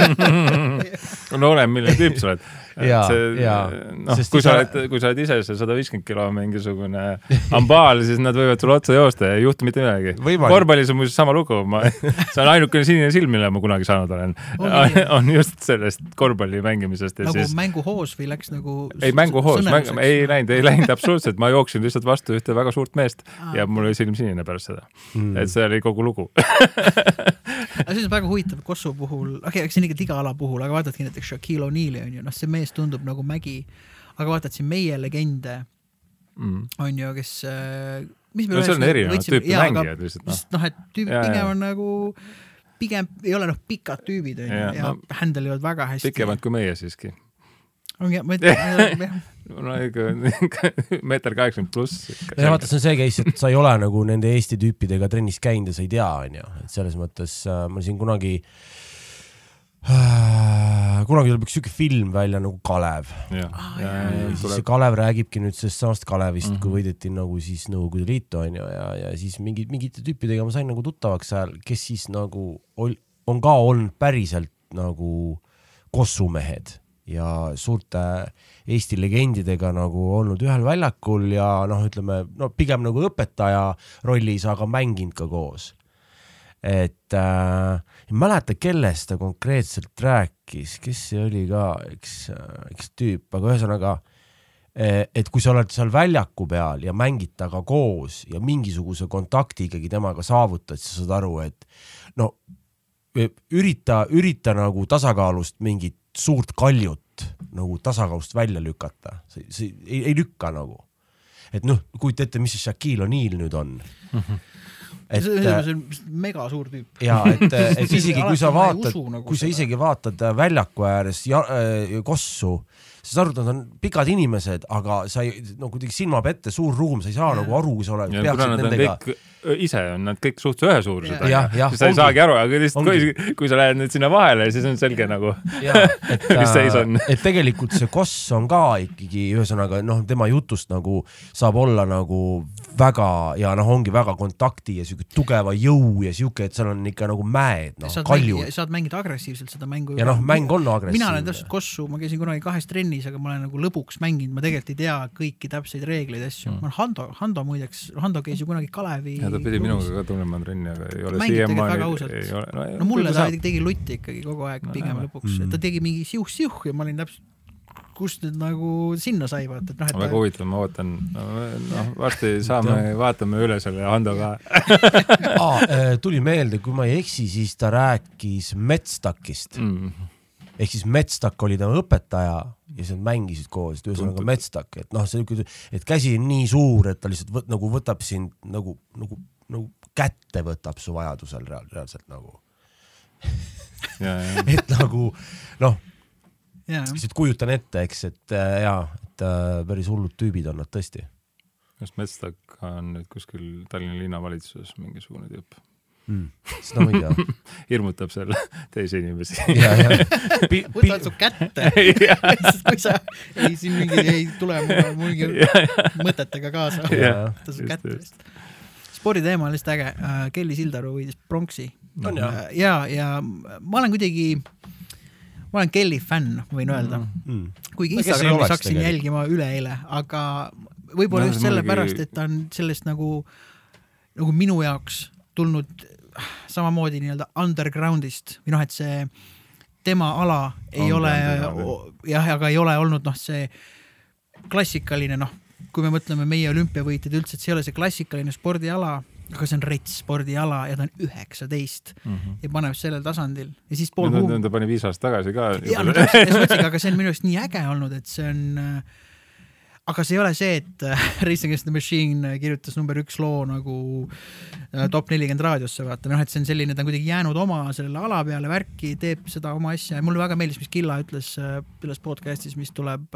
*laughs* no oleneb, milline tüüp sa oled. Jaa, see jaa., noh, kui sa oled, kui sa oled ise see sada viiskümmend kilo mingisugune *laughs* ambaal, siis nad võivad sulle otsa joosta ja ei juhtu mitte midagi. Korvpallis on muuseas sama lugu, ma, *laughs* see on ainukene sinine silm, mille ma kunagi saanud olen Ongi. *laughs* on just sellest korvpalli mängimisest ja nagu siis mänguhoos või läks nagu ei mänguhoos, ei läinud, ei läinud absoluutselt, ma jooksin lihtsalt vastu ühte väga suurt meest Aa. ja mul oli silm sinine pärast seda. Mm. et see oli kogu lugu. Aga see on väga huvitav Kosovo puhul, okei okay,, eks see on ikka iga ala puhul, aga vaatadki näiteks Shaquille O'Neal'i on ju, noh, see mees tundub nagu mägi. aga vaatad siin meie legende Mm. on ju, kes äh, mis me no seal on erinevad tüüpi mängijad lihtsalt noh. noh, et Jaa, pigem on nagu, pigem ei ole noh, pikad tüübid on ju Jaa, ja no, handle ivad väga hästi. pikemad kui meie siiski. ongi, ma ütlen, *laughs* *laughs* no ikka *laughs* meeter kaheksakümmend pluss. ja vaata, see on see case, et sa ei ole nagu nende Eesti tüüpidega trennis käinud ja sa ei tea, onju, et selles mõttes äh, ma siin kunagi äh,, kunagi tuleb üks siuke film välja nagu Kalev. Ah, siis see Kalev räägibki nüüd sellest samast Kalevist mm, Mhm. -hmm. kui võideti nagu siis Nõukogude Liitu onju ja, ja siis mingid, mingite tüüpidega ma sain nagu tuttavaks seal, kes siis nagu ol, on ka olnud päriselt nagu kossumehed ja suurte Eesti legendidega nagu olnud ühel väljakul ja noh, ütleme no pigem nagu õpetaja rollis, aga mänginud ka koos. et äh, ei mäleta, kellest ta konkreetselt rääkis, kes see oli ka, üks, üks tüüp, aga ühesõnaga eh, et kui sa oled seal väljaku peal ja mängid temaga koos ja mingisuguse kontakti ikkagi temaga saavutad, siis sa saad aru, et no ürita, ürita nagu tasakaalust mingit suurt kaljut nagu tasakaalust välja lükata, see, see ei, ei lükka nagu. et noh, kujuta ette, mis see Shaquille O'Neal nüüd on. et see on see on mega suur tüüp. ja et, et *laughs* isegi kui sa vaatad nagu, kui sa seda. isegi vaatad äh, väljaku ääres ja, äh, kossu, sa saad aru, et nad on pikad inimesed, aga sa ei, no kuidagi silmab ette suur ruum, sa ei saa nagu aru, kui sa oled, peaksid nendega. kõik, ise on nad kõik suhteliselt ühesuurused jah, siis sa ei saagi aru, aga lihtsalt kui, kui sa lähed nüüd sinna vahele, siis on selge nagu, et *laughs* Mis seis on? et tegelikult see Koss on ka ikkagi ühesõnaga noh, tema jutust nagu saab olla nagu väga ja noh, ongi väga kontakti ja siuke tugeva jõu ja siuke, et seal on ikka nagu mäed, noh saad kaljud mängida, saad mängida agressiivselt seda mängu. ja noh, mäng on mina olen agressiivne täpselt. Kossu, ma käisin kunagi kahes trennis, aga ma olen nagu lõbuks mänginud, ma tegelikult ei tea kõiki täpseid reegleid, asju Mm. ma olen Hando, Hando muideks, Hando käis ju kunagi Kalevi. ja ta pidi minuga ka tunnema trenni, aga ei ole siiamaani ei ole, no mulle ta tegi lutti ikkagi kogu aeg No pigem näeme. lõpuks Mm. mm., ta tegi mingi siuh-siuh ja ma olin täpselt, kust nüüd nagu sinna sai vaata, et noh, et väga huvitav, ma ootan, noh, varsti *laughs* saame, vaatame üle selle Hando ka. *laughs* ah,. tuli meelde, kui ma ei eksi, siis ta rääkis Metstakist Mm. Ehk siis Metstak oli tema õpetaja ja siis nad mängisid koos, et ühesõnaga. Metstak, et noh, see niisugune, et käsi on nii suur, et ta lihtsalt võt, nagu võtab sind nagu, nagu, nagu kätte võtab su vajadusel reaal, reaalselt nagu, *laughs* et nagu noh, jaa, lihtsalt kujutan ette, eks, et äh, jaa, et äh, päris hullud tüübid on nad tõesti kas Metstak on nüüd kuskil Tallinna linnavalitsuses mingisugune tüüp? mm.. seda ma ei tea. *laughs* hirmutab seal *laughs* teisi inimesi. *laughs* võtad su kätte, sest kui sa, ei siin mingi, ei tule mulle mingi mõtetega kaasa, Jah, võta su kätte vist. sporditeema on lihtsalt äge, Kelly Sildaru võitis pronksi. On jah? ja, ja ma olen kuidagi, ma olen Kelly fänn, võin öelda, mm. kuigi No kes ei Instagramis hakkasin jälgima üleeile, aga võib-olla No just sellepärast, et ta on sellest nagu, nagu minu jaoks tulnud samamoodi nii-öelda underground'ist või noh, et see tema ala ei ole jah, aga ei ole olnud noh, see klassikaline noh, kui me mõtleme meie olümpiavõitjad üldse, et see ei ole see klassikaline spordiala, aga see on rets spordiala ja ta on üheksateist ja paneb sellel tasandil. Ja siis pool huum- ta pani viis aastat tagasi ka. ja no täpselt, ja siis mõtlesingi, aga see on minu arust nii äge olnud, et see on äh, aga see ei ole see, et äh, *laughs* Race Against the Machine kirjutas number üks loo nagu äh, top nelikümmend raadiosse vaata, noh, et see on selline, ta on kuidagi jäänud oma sellele ala peale värki, teeb seda oma asja ja mulle väga meeldis, mis Killa ütles äh, selles podcast'is, mis tuleb,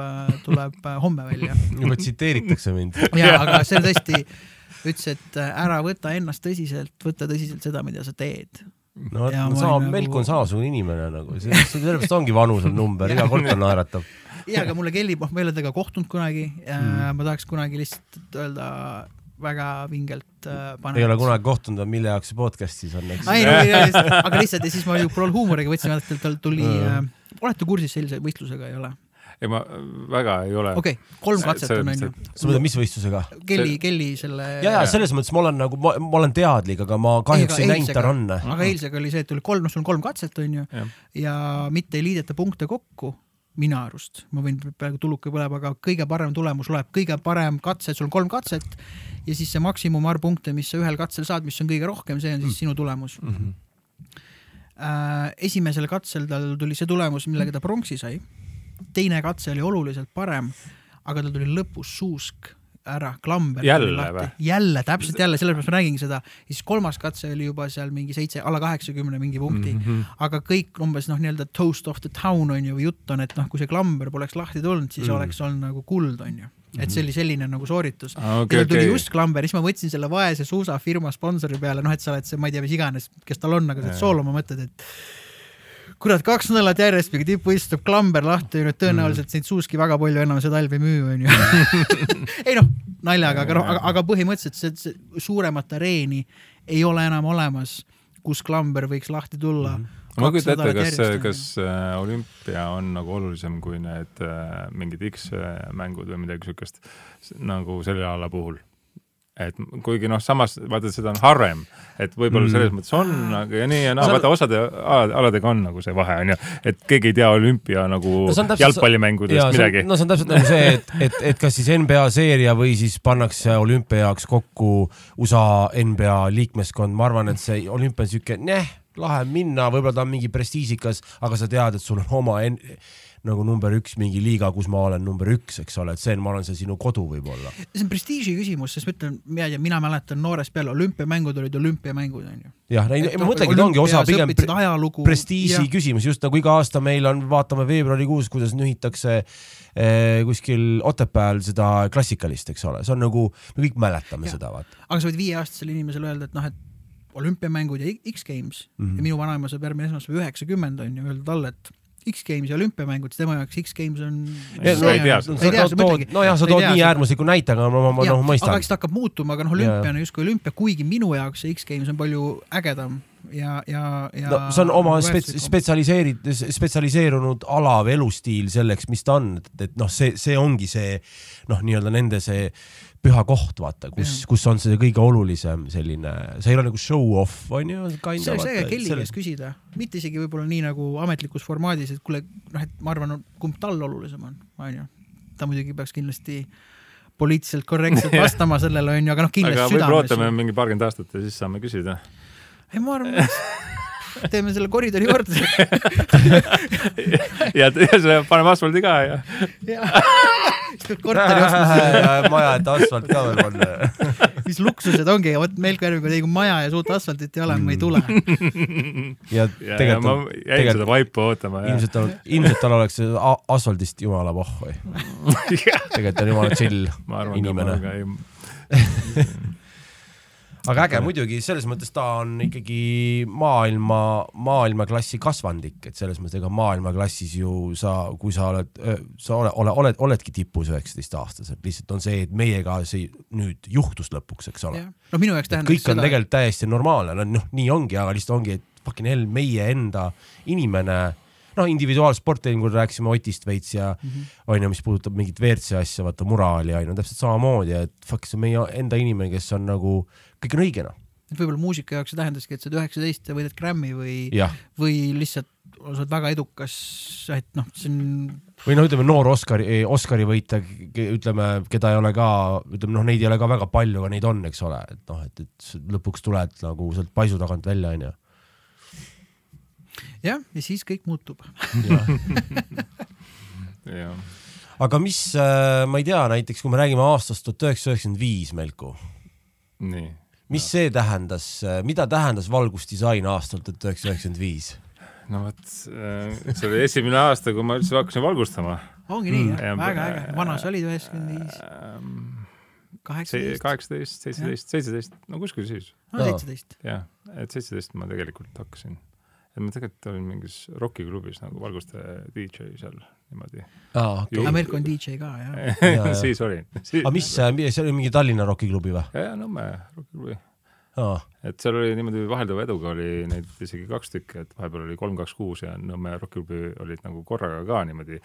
tuleb homme välja. *laughs* juba tsiteeritakse mind. ja, aga *laughs* see on tõesti, ütles, et ära võta ennast tõsiselt, võta tõsiselt seda, mida sa teed. no ma sama olin, nagu- Melk on samasugune inimene nagu, sellepärast ongi vanusel number, iga kord ta naeratab. ja, aga mulle Kelly, ma ei ole temaga kohtunud kunagi ja Mm. ma tahaks kunagi lihtsalt öelda väga vingelt äh, pane. ei ole kunagi kohtunud, mille jaoks see podcast siis on, eks. ei ei aga lihtsalt ja siis ma ju pool huumoriga võtsin, et tal tuli äh, Mm., olete kursis sellise võistlusega, ei ole? ei, ma väga ei ole. okei okay,, kolm See- katset on see- onju. sa mõtled, mis võistlusega? Kelly, Kelly selle. ja, ja selles mõttes ma olen nagu, ma, olen teadlik, aga ma kahjuks ei näinud ta run'e. aga eilsega oli see, et tuli kolm, noh, sul on kolm katset onju Jah. ja mitte ei liideta punkte kokku minu arust, ma võin praegu tuluke põleb, aga kõige parem tulemus loeb, kõige parem katse, sul on kolm katset ja siis see maksimumarv punkte, mis sa ühel katsel saad, mis on kõige rohkem, see on siis sinu tulemus mm. -hmm. esimesel katsel tal tuli see tulemus, millega ta pronksi sai. teine katse oli oluliselt parem, aga tal tuli lõpus suusk ära, klamber. Jälle või? jälle, täpselt jälle, sellepärast ma räägingi seda. ja siis kolmas katse oli juba seal mingi seitse, alla kaheksakümne mingi punkti mm. Mhm. -hmm. aga kõik umbes noh, nii-öelda toast of the town on ju, või jutt on, et noh, kui see klamber poleks lahti tulnud, siis Mm. mm. oleks olnud nagu kuld, on ju. et see oli selline nagu sooritus Ah, tal tuli okei. just klamber, siis ma võtsin selle vaese suusafirma sponsori peale, noh, et sa oled see, ma ei tea, mis iganes, kes tal on, aga sa oled Jaa. soolo, ma mõtled, et kurat, kaks nädalat järjest mingi tippvõistlustab klamber lahti, nüüd tõenäoliselt neid suuski väga palju enam see talv ei müü, onju. *laughs* ei noh, naljaga, aga noh, aga, põhimõtteliselt see, see suuremat areeni ei ole enam olemas, kus klamber võiks lahti tulla mm. -hmm ma kujutan ette, kas, kas äh, olümpia on nagu olulisem kui need äh, mingid X-mängud või midagi siukest nagu selle ala puhul. Et kuigi noh, samas vaata, seda on harvem, et võib-olla Mm. selles mõttes on, aga ja nii ja naa. No vaata osade ala- aladega on nagu see vahe on ju, et keegi ei tea olümpia nagu No täpselt- jalgpallimängudest ja see midagi. no see on täpselt nagu see, et, et, et kas siis NBA seeria või siis pannakse olümpia jaoks kokku USA NBA liikmeskond, ma arvan, et see olümpia on siuke, neh, lahe minna, võib-olla ta on mingi prestiižikas, aga sa tead, et sul on oma en, nagu number üks mingi liiga, kus ma olen number üks, eks ole, et see on, ma olen see sinu kodu võib-olla. see on prestiiži küsimus, sest ma ütlen, mina ei tea, mina mäletan noorest peale, olümpiamängud olid olümpiamängud onju. jah, ei, ma mõtlengi, et ongi osa pigem ajalugu. prestiiži küsimus, just nagu iga aasta meil on, vaatame veebruarikuus, kuidas nühitakse eh, kuskil Otepääl seda klassikalist, eks ole, see on nagu, me kõik mäletame Ja. ja. seda, vaata. aga sa võid viieaastasele inimesele öelda, et noh, et olümpiamängud ja X-Games mm Mhm. -hmm. ja minu vanaema saab järgmine esmaspäev üheksakümmend on ju, öelda talle, et X-Games ja olümpiamängud, siis tema jaoks X-Games on. No ei tea nojah, sa tood nii äärmusliku näite, aga ma, ma noh aga mõistan eks. ta hakkab muutuma, aga noh, olümpia on justkui olümpia, kuigi minu jaoks see X-Games on palju ägedam ja, ja, ja. no see on oma spets-, spetsialiseerid-, spetsialiseerunud ala või elustiil selleks, mis ta on, et, et noh, see, see ongi see noh, nii-öelda nende see püha koht, vaata, kus kus on see kõige olulisem selline, see ei ole nagu show-off, on ju. see oleks äge Kelly käest küsida, mitte isegi võib-olla nii nagu ametlikus formaadis, et kuule, noh, et ma arvan, kumb tal olulisem on, onju. ta muidugi peaks kindlasti poliitiliselt korrektselt vastama sellele, onju, aga noh, aga kindlasti võib-olla ootame südames. mingi paarkümmend aastat ja siis saame küsida. ei, ma arvan, *laughs* teeme selle koridori juurde. *laughs* ja, ja see paneme asfaldi ka ja siis peab korteri ostma, maja, et asfalt ka veel panna. mis luksused ongi, vot Melko Järviga tegi ma maja ja suurt asfaltit ei ole, ma ei tule. *laughs* ja ja ma tegelikult jäin tegelikult- seda vaipu ootama ja ilmselt tal, ilmselt tal oleks asfaldist jumala pohhu. *laughs* tegelikult on jumala chill ka, inimene. Aga äge muidugi, selles mõttes ta on ikkagi maailma, maailmaklassi kasvandik, et selles mõttes ega maailmaklassis ju sa, kui sa oled, sa ole, ole, oled, oledki tipus üheksateistaastaselt, lihtsalt on see, et meiega see nüüd juhtus lõpuks, eks ole. no minu jaoks tähendab kõik on tegelikult täiesti normaalne, no noh, nii ongi, aga lihtsalt ongi, et fucking hell, meie enda inimene, noh, individuaalsport, eelmine kord rääkisime Otist veits ja mm Mhm. -hmm. on ju, mis puudutab mingit WRC asja, vaata muraali on ju täpselt samamoodi, et fuck, see on meie enda inimene, kes on nagu, kõik on õige noh. võib-olla muusika jaoks see tähendaski, et sa oled üheksateist ja võidad Grammy või, või lihtsalt sa oled väga edukas, et noh, see on või noh, ütleme noor Oscari, Oscari võitja, ütleme, keda ei ole ka, ütleme noh, neid ei ole ka väga palju, aga neid on, eks ole, et noh, et, et lõpuks tuled nagu sealt paisu tagant välja, onju. jah, ja siis kõik muutub. jah aga mis, ma ei tea, näiteks kui me räägime aastast tuhat üheksasada üheksakümmend viis, Melku nii mis see tähendas, mida tähendas valgusdisain aastal tuhat üheksasada üheksakümmend viis? no vot, see oli esimene aasta, kui ma üldse hakkasin valgustama. ongi nii Mm. jah, väga äge, vana sa olid üheksakümmend viis, Ähm, kaheksateist, kaheksateist, seitseteist, seitseteist, no kuskil siis no seitseteist. jah, et seitseteist ma tegelikult hakkasin. et ma tegelikult olin mingis rokiklubis nagu valgustaja DJ seal niimoodi. aa, okei Ju- aga. Melko on DJ ka jah. *laughs* Jaa, jaa. siis olin. aga mis, see oli mingi Tallinna rokiklubi või? ja, ja Nõmme rokiklubi. aa, et seal oli niimoodi vahelduva eduga oli neid isegi kaks tükki, et vahepeal oli kolm, kaks, kuus ja Nõmme rokiklubi olid nagu korraga ka niimoodi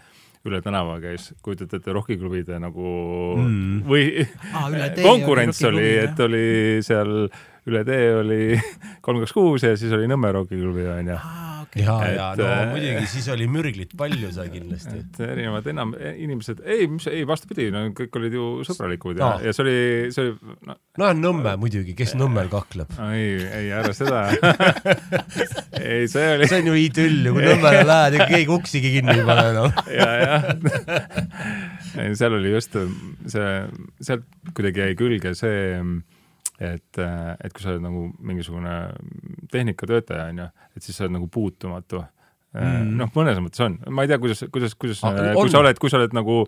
üle tänava käis, kujutate ette rokiklubide nagu Mm. või tee konkurents oli et oli seal üle tee oli kolm, kaks, kuus ja siis oli Nõmme rokiklubi onju. aa, okei. ja, ja no äh, muidugi *laughs* siis oli mürglit palju seal kindlasti. et erinevad enam inimesed, ei, mis, ei vastupidi, no kõik olid ju sõbralikud ja no., ja see oli, see oli, no no Nõmme muidugi, kes Nõmmel kakleb? ei, ei ära seda *laughs* ei, see oli see on ju idüll ju, kui Nõmmele *laughs* lähed ja keegi uksigi kinni ei pane enam. ja, jah. ei, seal oli just see, sealt kuidagi jäi külge see, et, et kui sa oled nagu mingisugune tehnikatöötaja onju, et siis sa oled nagu puutumatu mm.. noh, mõnes mõttes on, ma ei tea, kuidas, kuidas, kuidas Ah, on. kui sa oled, kui sa oled nagu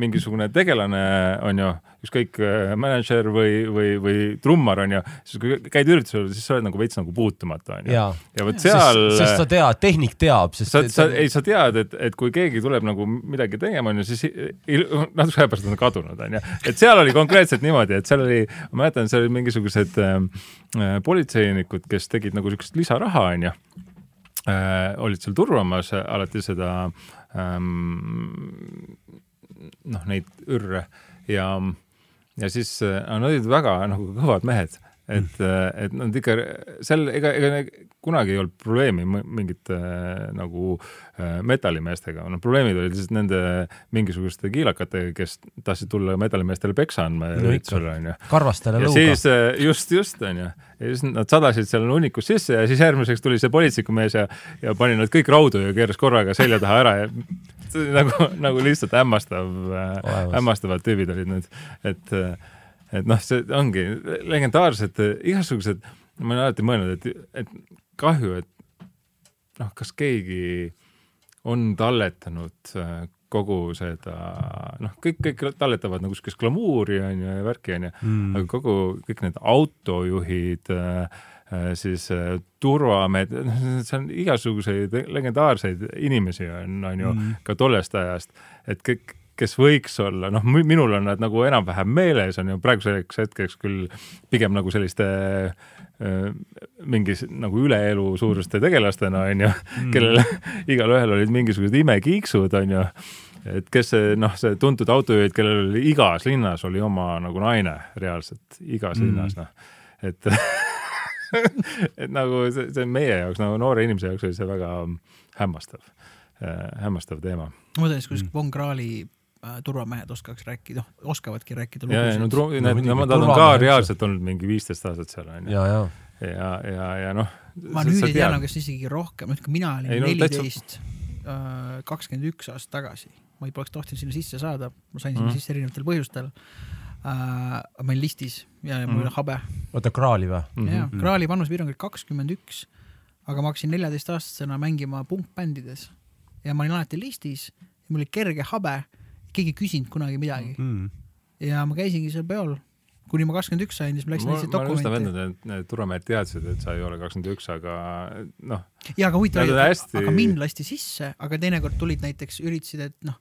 mingisugune tegelane onju, ükskõik äh, mänedžer või, või, või trummar onju, siis kui käid üritusel, siis sa oled nagu veits nagu puutumatu onju. jaa, ja vot seal sest, sa tead, tehnik teab, sest sa, sa, ei, sa tead, et, et kui keegi tuleb nagu midagi tegema, onju, siis i- il- natuke aja pärast on kadunud, onju. et seal oli konkreetselt niimoodi, et seal oli, ma mäletan, seal olid mingisugused äh, äh, politseinikud, kes tegid nagu siukest lisaraha, onju äh,. olid seal turvamas alati seda ähm, noh, neid ürre ja, ja siis äh, nad olid väga nagu kõvad mehed, et mm., et nad ikka seal ega, ega kunagi ei olnud probleemi mingite äh, nagu äh, metallimeestega, no probleemid olid lihtsalt nende mingisuguste kiilakatega, kes tahtsid tulla metallimeestele peksa andma No ikka. üritusele onju. karvastele lõuga. siis äh, just, just onju, ja siis nad sadasid seal hunnikus sisse ja siis järgmiseks tuli see politseikumees ja, ja pani nad kõik raudu ja keeras korraga selja taha ära ja oli nagu, nagu lihtsalt hämmastav, Olemas. hämmastavad tüübid olid need, et, et noh, see ongi legendaarsed igasugused, ma olen alati mõelnud, et, et kahju, et noh, kas keegi on talletanud äh, kogu seda, noh, kõik, kõik talletavad nagu siukest glamuuri onju ja värki onju mm., aga kogu, kõik need autojuhid äh,, siis äh, turvamehed, see on igasuguseid legendaarseid inimesi on, on ju mm. ka tollest ajast, et kõik, kes võiks olla, noh, minul on nad nagu enam-vähem meeles, on ju praeguseks hetkeks küll pigem nagu selliste äh, mingi s- nagu üleelu suuruste tegelastena onju mm., kellel *laughs* igalühel olid mingisugused imekiiksud onju, et kes see noh, see tuntud autojuhid, kellel oli igas linnas oli oma nagu naine reaalselt, igas mm. linnas noh, et *laughs* *laughs* et nagu see, see on meie jaoks nagu noore inimese jaoks oli see väga hämmastav äh,, hämmastav teema. ma mõtlen, kuidas Von Krahli äh, turvamehed oskaks rääkida, noh, oskavadki rääkida ja, ja no, tru, No no nad on ka reaalselt olnud mingi viisteist aastat seal onju. ja, ja ja, ja, ja noh. ma nüüd ei tea enam, kas isegi rohkem, et kui mina Ei, olin neliteist, kakskümmend üks aastat tagasi, ma ei poleks tohtinud sinna sisse saada, ma sain sinna Mhm. sisse erinevatel põhjustel uh,. ma olin listis ja mul oli Mhm. habe oota Kraali või? mm ja -hmm. Kraali vanusepiirang oli kakskümmend üks, aga ma hakkasin neljateistaastasena mängima punkbändides ja ma olin alati listis ja mul oli kerge habe, keegi ei küsinud kunagi midagi Mm. ja ma käisingi seal peol, kuni ma kakskümmend üks sain, siis ma läksin ma, lihtsalt ma nõustan dokumenti. venda, et need turvamehed teadsid, et sa ei ole kakskümmend üks, aga noh, ja aga huvitav oli on, hästi- aga mind lasti sisse, aga teinekord tulid näiteks, üritasid, et noh,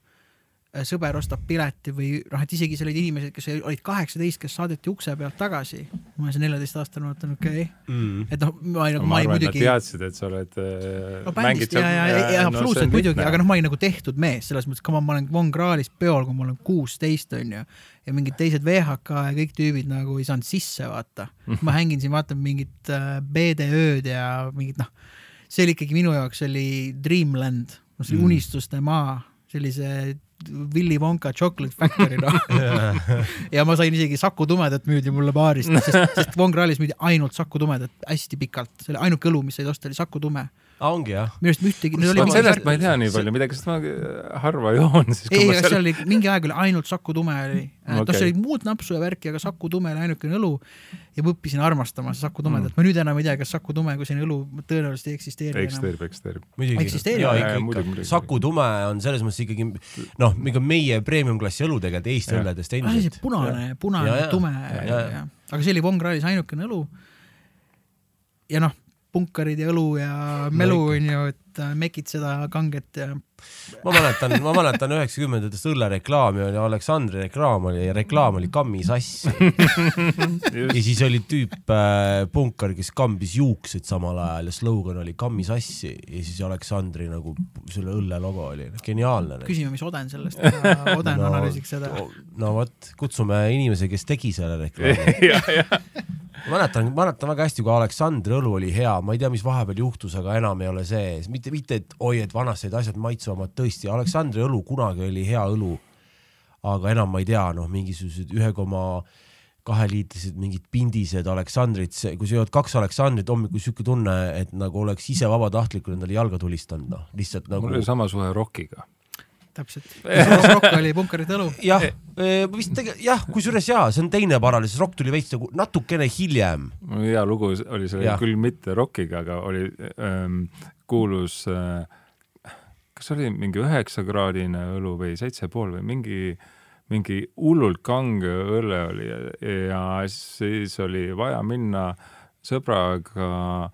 sõber ostab pileti või noh, et isegi seal olid inimesed, kes olid kaheksateist, kes saadeti ukse pealt tagasi. ma olen see neljateistaastane, mõtlen okei okay., Mm. et noh, ma olin nagu, ma ma nad muidugi teadsid, et sa oled äh, no bändist ja, ja, ja, ja absoluutselt no, muidugi, aga noh, ma olin nagu tehtud mees selles mõttes, come on, ma olen Von Krahlis peol, kui ma olen kuusteist onju ja mingid teised VHK ja kõik tüübid nagu ei saanud sisse vaata. ma hängin siin, vaatan mingit äh, BD-ööd ja mingit noh, see oli ikkagi minu jaoks oli Dreamland, no see oli mm. unistuste maa, sellise Willy Wonka Chocolate Factory noh *laughs* ja ma sain isegi Saku Tumedat müüdi mulle baarist, sest, sest Von Krahlis müüdi ainult Saku Tumedat hästi pikalt, see oli ainuke õlu, mis said osta, oli Saku Tume. Ah, ongi jah? minu arust ühtegi. vot sellest ma ei tea nii palju midagi, sest ma äh, harva joon siis. ei, aga seal oli mingi aeg oli ainult Saku Tume oli okay., noh, seal oli muud napsu ja värki, aga Saku Tume oli ainukene õlu ja ma õppisin armastama Saku Tumedat mm., ma nüüd enam ei tea, kas Saku Tume kui selline õlu tõenäoliselt ei eksisteeri eksisteerib, eksisteerib. muidugi. Ikka, ikka. Saku Tume on selles mõttes ikkagi noh, mingi meie premium-klassi õlu tegelikult Eesti õlledest ah, see endiselt. punane, punane Ja, ja. tume aga see oli Von Krahlis ainukene õlu. ja noh, punkarid ja õlu ja melu onju, et äh, mekid seda kanget ja ma mäletan, ma mäletan üheksakümnendatest õllereklaami oli Aleksandri reklaam oli ja reklaam oli kammi sass. ja siis oli tüüp äh, punkar, kes kambis juukseid samal ajal ja slogan oli kammi sassi ja siis Aleksandri nagu selle õlle logo oli geniaalne. küsime, mis Oden sellest, *laughs* Oden no, analüüsiks seda. no vot, kutsume inimese, kes tegi selle reklaami. *laughs* mäletan, mäletan väga hästi, kui Aleksandri õlu oli hea, ma ei tea, mis vahepeal juhtus, aga enam ei ole sees, mitte, mitte, et oi, et vanasti olid asjad maitsvamad, tõesti, Aleksandri õlu kunagi oli hea õlu. aga enam ma ei tea, noh, mingisugused ühe koma kaheliitrised mingid pindised Aleksandrid, kui sa jood kaks Aleksandrit hommikul siuke tunne, et nagu oleks ise vabatahtlikult endale jalga tulistanud, noh, lihtsalt nagu mul oli sama suhe Rockiga. täpselt. Rokk oli punkarite õlu. jah, vist tege-, jah, kusjuures jaa, see on teine paralleel, sest Rock tuli veits nagu natukene hiljem. mul hea lugu oli see Jah. küll mitte Rockiga, aga oli ähm, kuulus äh,, kas oli mingi üheksakraadine õlu või seitse pool või mingi, mingi hullult kange õlle oli ja, ja siis oli vaja minna sõbraga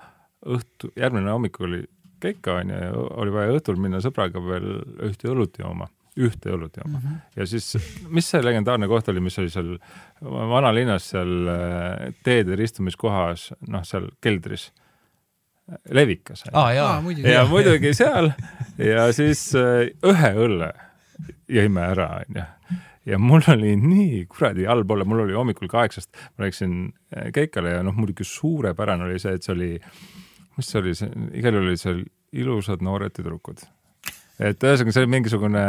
õhtu, järgmine hommik oli keika onju ja oli vaja õhtul minna sõbraga veel ühte õlut jooma, ühte õlut jooma Mhm. ja siis, mis see legendaarne koht oli, mis oli seal vanalinnas seal äh, teede ristumiskohas, noh, seal keldris, Levikas. aa jaa aa, muidugi. ja muidugi seal ja siis äh, ühe õlle jõime ära, onju. ja mul oli nii kuradi halb olla, mul oli hommikul kaheksast, ma läksin äh, keikale ja noh, muidugi suurepärane oli see, et see oli, mis see oli, see igal juhul olid seal ilusad noored tüdrukud et ühesõnaga see oli mingisugune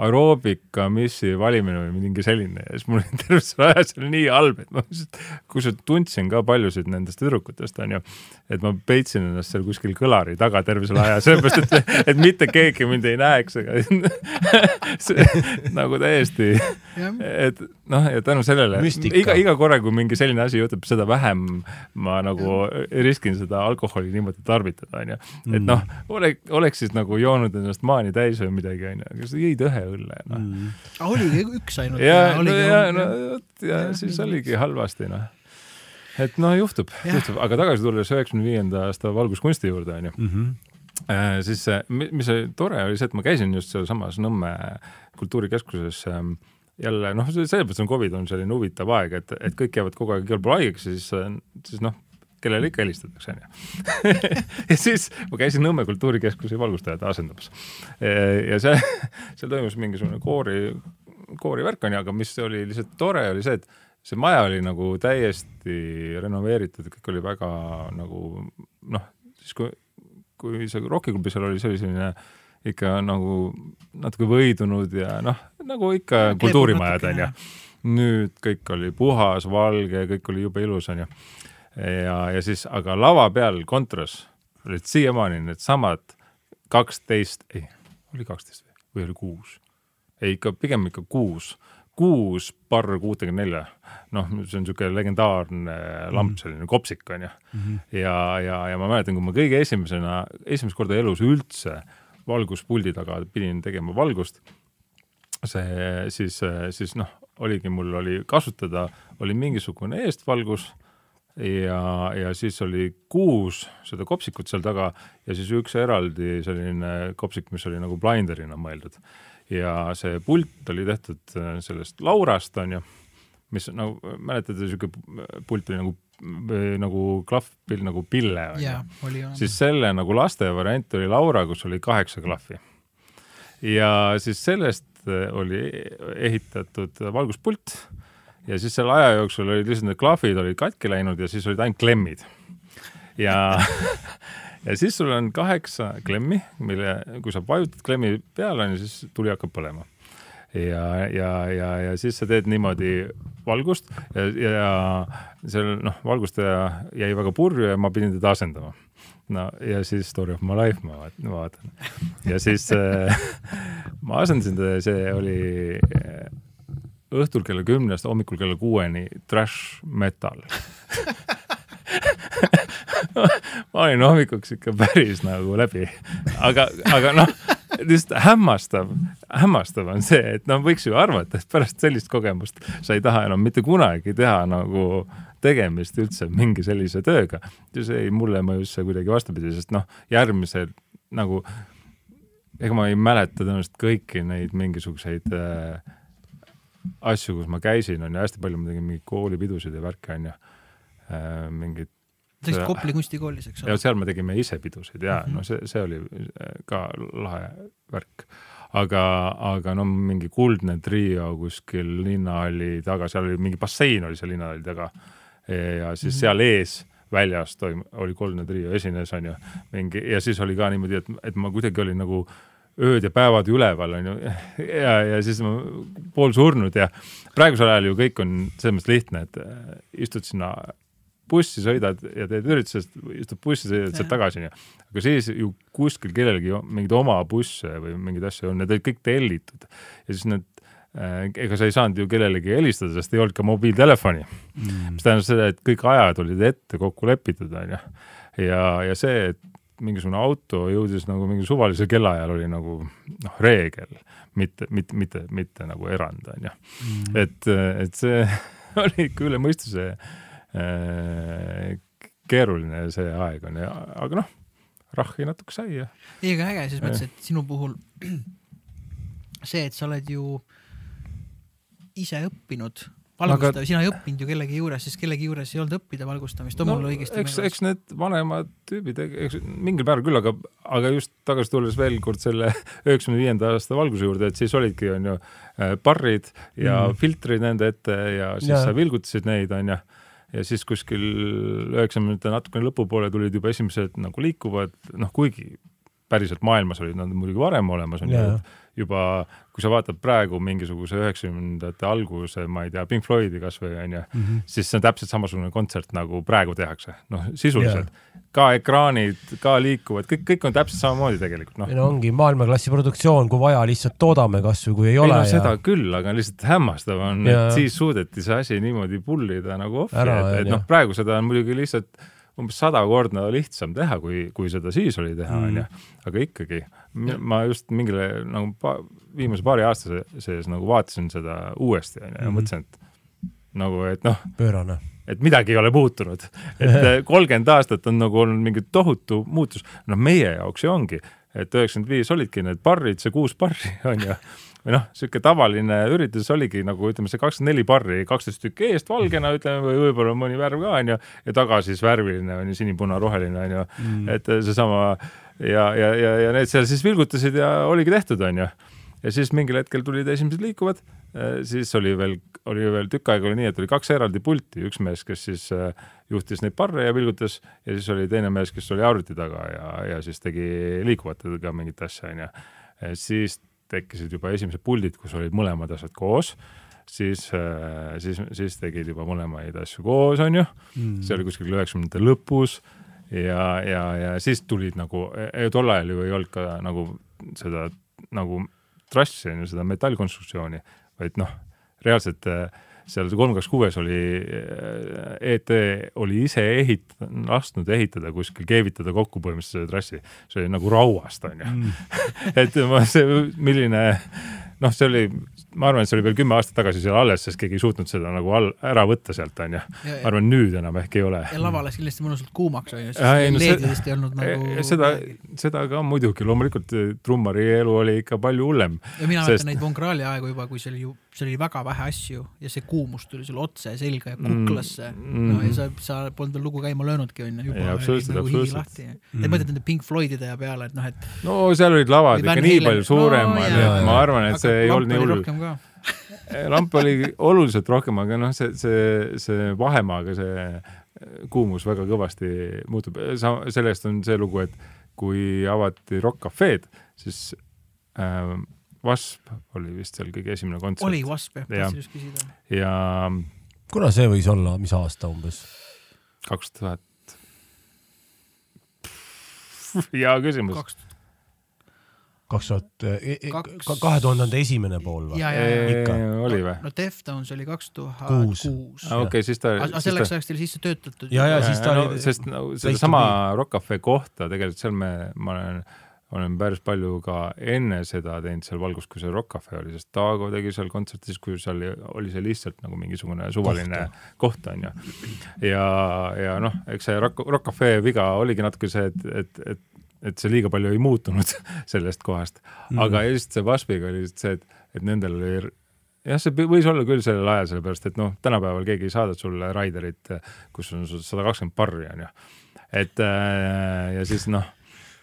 aeroobika missi valimine või mingi selline ja siis mul oli terve selle aja seal nii halb, et ma lihtsalt, kusjuures tundsin ka paljusid nendest tüdrukutest onju, et ma peitsin ennast seal kuskil kõlari taga terve selle aja, sellepärast et, et mitte keegi mind ei näeks, aga *laughs* see, nagu täiesti, et noh, ja tänu sellele Müstika. iga, iga korra, kui mingi selline asi juhtub, seda vähem ma nagu riskin seda alkoholi niimoodi tarvitada onju, et noh, ole, oleks siis nagu joonud ennast maani täis või midagi onju, aga sa jõid ühe õlle noh. Mm. oligi üks ainult. ja, no ja, no vot ja siis oligi halvasti noh. et no juhtub, juhtub, aga tagasi tulles üheksakümne viienda aasta valguskunsti juurde onju, Mhm. siis äh, mi- mis oli tore, oli see, et ma käisin just sealsamas Nõmme kultuurikeskuses ähm, jälle noh, mõttes on Covid on selline huvitav aeg, et, et kõik jäävad kogu aeg igal pool haigeks ja siis, siis noh, kellele ikka helistatakse onju *laughs* ja siis ma käisin Nõmme Kultuurikeskuse valgustajate asendamas. ja see, seal toimus mingisugune koori, koorivärk onju, aga mis oli lihtsalt tore, oli see, et see maja oli nagu täiesti renoveeritud, kõik oli väga nagu noh, siis kui, kui see rokiklubi seal oli, see oli selline ikka nagu natuke võidunud ja noh, nagu ikka kultuurimajad onju. nüüd kõik oli puhas, valge, kõik oli jube ilus onju. Ja, ja siis, aga lava peal kontras olid siiamaani needsamad kaksteist, ei, oli kaksteist või oli kuus? ei, ikka pigem ikka kuus kuus barr kuutekümne nelja, noh, see on niisugune legendaarne lamp -hmm. selline kopsik onju mm. -hmm. ja, ja, ja ma mäletan, kui ma kõige esimesena, esimest korda elus üldse valguspuldi taga pidin tegema valgust, see siis, siis noh, oligi, mul oli kasutada, oli mingisugune eestvalgus ja, ja siis oli kuus seda kopsikut seal taga ja siis üks eraldi selline kopsik, mis oli nagu blinderina mõeldud ja see pult oli tehtud äh, sellest laurast, onju, mis nagu, mäletate, sihuke pult oli nagu, nagu klahvpill, nagu pille, onju. siis selle nagu laste variant oli Laura, kus oli kaheksa klahvi. ja siis sellest äh, oli ehitatud valguspult ja siis selle aja jooksul olid lihtsalt need klahvid olid katki läinud ja siis olid ainult klemmid. ja *laughs* ja siis sul on kaheksa klemmi, mille, kui sa vajutad klemmi peale, siis tuli hakkab põlema. ja, ja, ja, ja siis sa teed niimoodi valgust ja, ja seal noh, valgustaja jäi väga purju ja ma pidin teda asendama. no ja siis Story of my life ma vaatan ja siis äh, *laughs* ma asendasin teda ja see oli õhtul kella kümnest hommikul kella kuueni trash metal *laughs* ma olin hommikuks ikka päris nagu läbi, aga, aga noh, lihtsalt hämmastav, hämmastav on see, et noh, võiks ju arvata, et pärast sellist kogemust sa ei taha enam mitte kunagi teha nagu tegemist üldse mingi sellise tööga. see ei, mulle mõjus see kuidagi vastupidi, sest noh, järgmisel nagu, ega ma ei mäleta tõenäoliselt kõiki neid mingisuguseid äh, asju, kus ma käisin, on ju, hästi palju ma tegin mingeid koolipidusid ja värke, on ju äh,, mingid läksid Kopli kunstikoolis, eks ole? ja seal me tegime ise pidusid ja mm -hmm. no see, see oli äh, ka lahe värk. aga, aga no mingi kuldne trio kuskil linnahalli taga, seal oli mingi bassein oli seal linnahalli taga. ja siis mm -hmm. seal ees väljas toim-, oli kuldne trio, esines on ju, mingi ja siis oli ka niimoodi, et, et ma kuidagi olin nagu ööd ja päevad üleval, on ju, ja, ja siis ma poolsurnud ja praegusel ajal ju kõik on selles mõttes lihtne, et äh, istud sinna bussi sõidad ja teed üritusest, istud bussi, sõidad sealt tagasi, onju. aga siis ju kuskil kellelgi mingeid oma busse või mingeid asju on, need olid kõik tellitud. ja siis need äh, ega sa ei saanud ju kellelegi helistada, sest ei olnud ka mobiiltelefoni mm.. mis tähendab seda, et kõik ajad olid ette kokku lepitud, onju. ja, ja see, et mingisugune auto jõudis nagu mingi suvalisel kellaajal oli nagu noh, reegel, mitte, mitte, mitte, mitte nagu erand, onju. Mm. et, et see *laughs* oli ikka üle mõistuse äh, keeruline see aeg on ja, aga noh, rahhi natuke sai ja. ei, aga äge selles mõttes, et sinu puhul *clears throat* see, et sa oled ju ise õppinud valgustav aga..., sina ei õppinud ju kellegi juures, sest kellegi juures ei olnud õppida valgustamist, on no, mul õigesti eks, eks need vanemad tüübid, eks mingil määral küll, aga, aga just tagasi tulles veel kord selle *laughs* üheksakümne viienda aasta valguse juurde, et siis olidki, on ju, äh, barrid ja mm. filtrid nende ette ja siis ja. sa vilgutasid neid, on ju ja siis kuskil üheksakümnendate natukene lõpupoole tulid juba esimesed nagu liikuvad, noh, kuigi päriselt maailmas olid nad muidugi varem olemas, on ju, juba kui sa vaatad praegu mingisuguse üheksakümnendate alguse, ma ei tea, Pink Floydi kasvõi onju mm, -hmm. siis see on täpselt samasugune kontsert nagu praegu tehakse, noh sisuliselt yeah. ka ekraanid, ka liikuvad, kõik, kõik on täpselt samamoodi tegelikult noh. no ongi maailmaklassi produktsioon, kui vaja, lihtsalt toodame kasvõi kui ei ole. ei no ja... seda küll, aga lihtsalt hämmastav on, et siis suudeti see asi niimoodi pullida nagu ohvi, et, et noh, praegu seda on muidugi lihtsalt umbes sada korda lihtsam teha, kui, kui seda siis oli teha, mm. onju. aga ikkagi, ma just mingile nagu pa, viimase paari aasta sees nagu vaatasin seda uuesti, onju, ja mm. mõtlesin, et nagu, et noh. pöörane et midagi ei ole muutunud, et *laughs* kolmkümmend aastat on nagu olnud mingi tohutu muutus, noh, meie jaoks ju ongi, et üheksakümmend viis olidki need barrid, see kuus barri on ju, või noh, sihuke tavaline üritus oligi nagu ütleme, see kakskümmend neli barri, kaksteist tükki eest valgena ütleme või võib-olla mõni värv ka onju ja taga siis värviline onju, sinipuna-roheline onju mm., et seesama ja, ja, ja, ja need seal siis vilgutasid ja oligi tehtud onju. ja siis mingil hetkel tulid esimesed liikuvad, siis oli veel, oli veel tükk aega oli nii, et oli kaks eraldi pulti, üks mees, kes siis äh, juhtis neid barre ja vilgutas ja siis oli teine mees, kes oli arvuti taga ja, ja siis tegi liikuvatega mingit asja onju. siis tekkisid juba esimesed puldid, kus olid mõlemad asjad koos, siis, äh, siis, siis tegid juba mõlemaid asju koos, on ju mm., see oli kuskil üheksakümnendate lõpus ja, ja, ja siis tulid nagu, tol ajal ju ei olnud ka nagu seda nagu trassi, on ju, seda metallkonstruktsiooni, vaid noh, reaalselt äh, seal kolm kaks kuues oli, ET oli ise ehit-, lasknud ehitada kuskil, keevitada kokku põhimõtteliselt selle trassi. see oli nagu rauast, on ju mm. *laughs* et ma, see, milline noh, see oli, ma arvan, et see oli veel kümme aastat tagasi seal alles, sest keegi ei suutnud seda nagu all, ära võtta sealt, onju. ma arvan, nüüd enam ehk ei ole. ja lava läks kindlasti mõnusalt kuumaks, onju, sest LED-idest ei olnud nagu. seda, seda ka muidugi, loomulikult trummari elu oli ikka palju hullem. ja mina mäletan sest... neid Von Krahli aegu juba, kui see oli ju, seal oli väga vähe asju ja see kuumus tuli sulle otse selga ja kuklasse mm,. no ja sa, sa polnud veel lugu käima löönudki, onju, juba oli nagu higi lahti. et mõtled nende Pink Floydide ja peale, et noh, et. no seal olid lavad ikka nii palju suuremad no,, et ma arvan, et see see ei olnud nii hull. Lamp oli oluliselt rohkem, aga noh, see, see, see vahemaaga see kuumus väga kõvasti muutub. sa, sellest on see lugu, et kui avati Rock Cafe'd, siis äh, Wasp oli vist seal kõige esimene kontsert. oli Wasp jah, tahtsin just küsida. ja. kuna see võis olla, mis aasta umbes? kaks tuhat. *laughs* hea küsimus. Kaks tuhat e, e, kahe tuhandende esimene pool või? oli või? no Deftones oli kaks tuhat kuus. okei, siis ta. aga selleks ajaks teil sisse töötatud? ja, ja siis ta oli. sest no, sedasama Rock Cafe kohta tegelikult seal me, ma olen olen päris palju ka enne seda teinud seal valgus, kui see Rock Cafe oli, sest Taago tegi seal kontserti siis, kui seal oli see lihtsalt nagu mingisugune suvaline koht, on ju. ja, ja noh, eks see Rock, Rock Cafe viga oligi natuke see, et, et, et et see liiga palju ei muutunud *laughs* sellest kohast mm.. aga just see Waspiga oli just see, et, et nendel oli jah, see võis olla küll sellel ajal, sellepärast et noh, tänapäeval keegi ei saada sulle Raiderit, kus on sul sada kakskümmend barri, on ju. et äh, ja siis noh,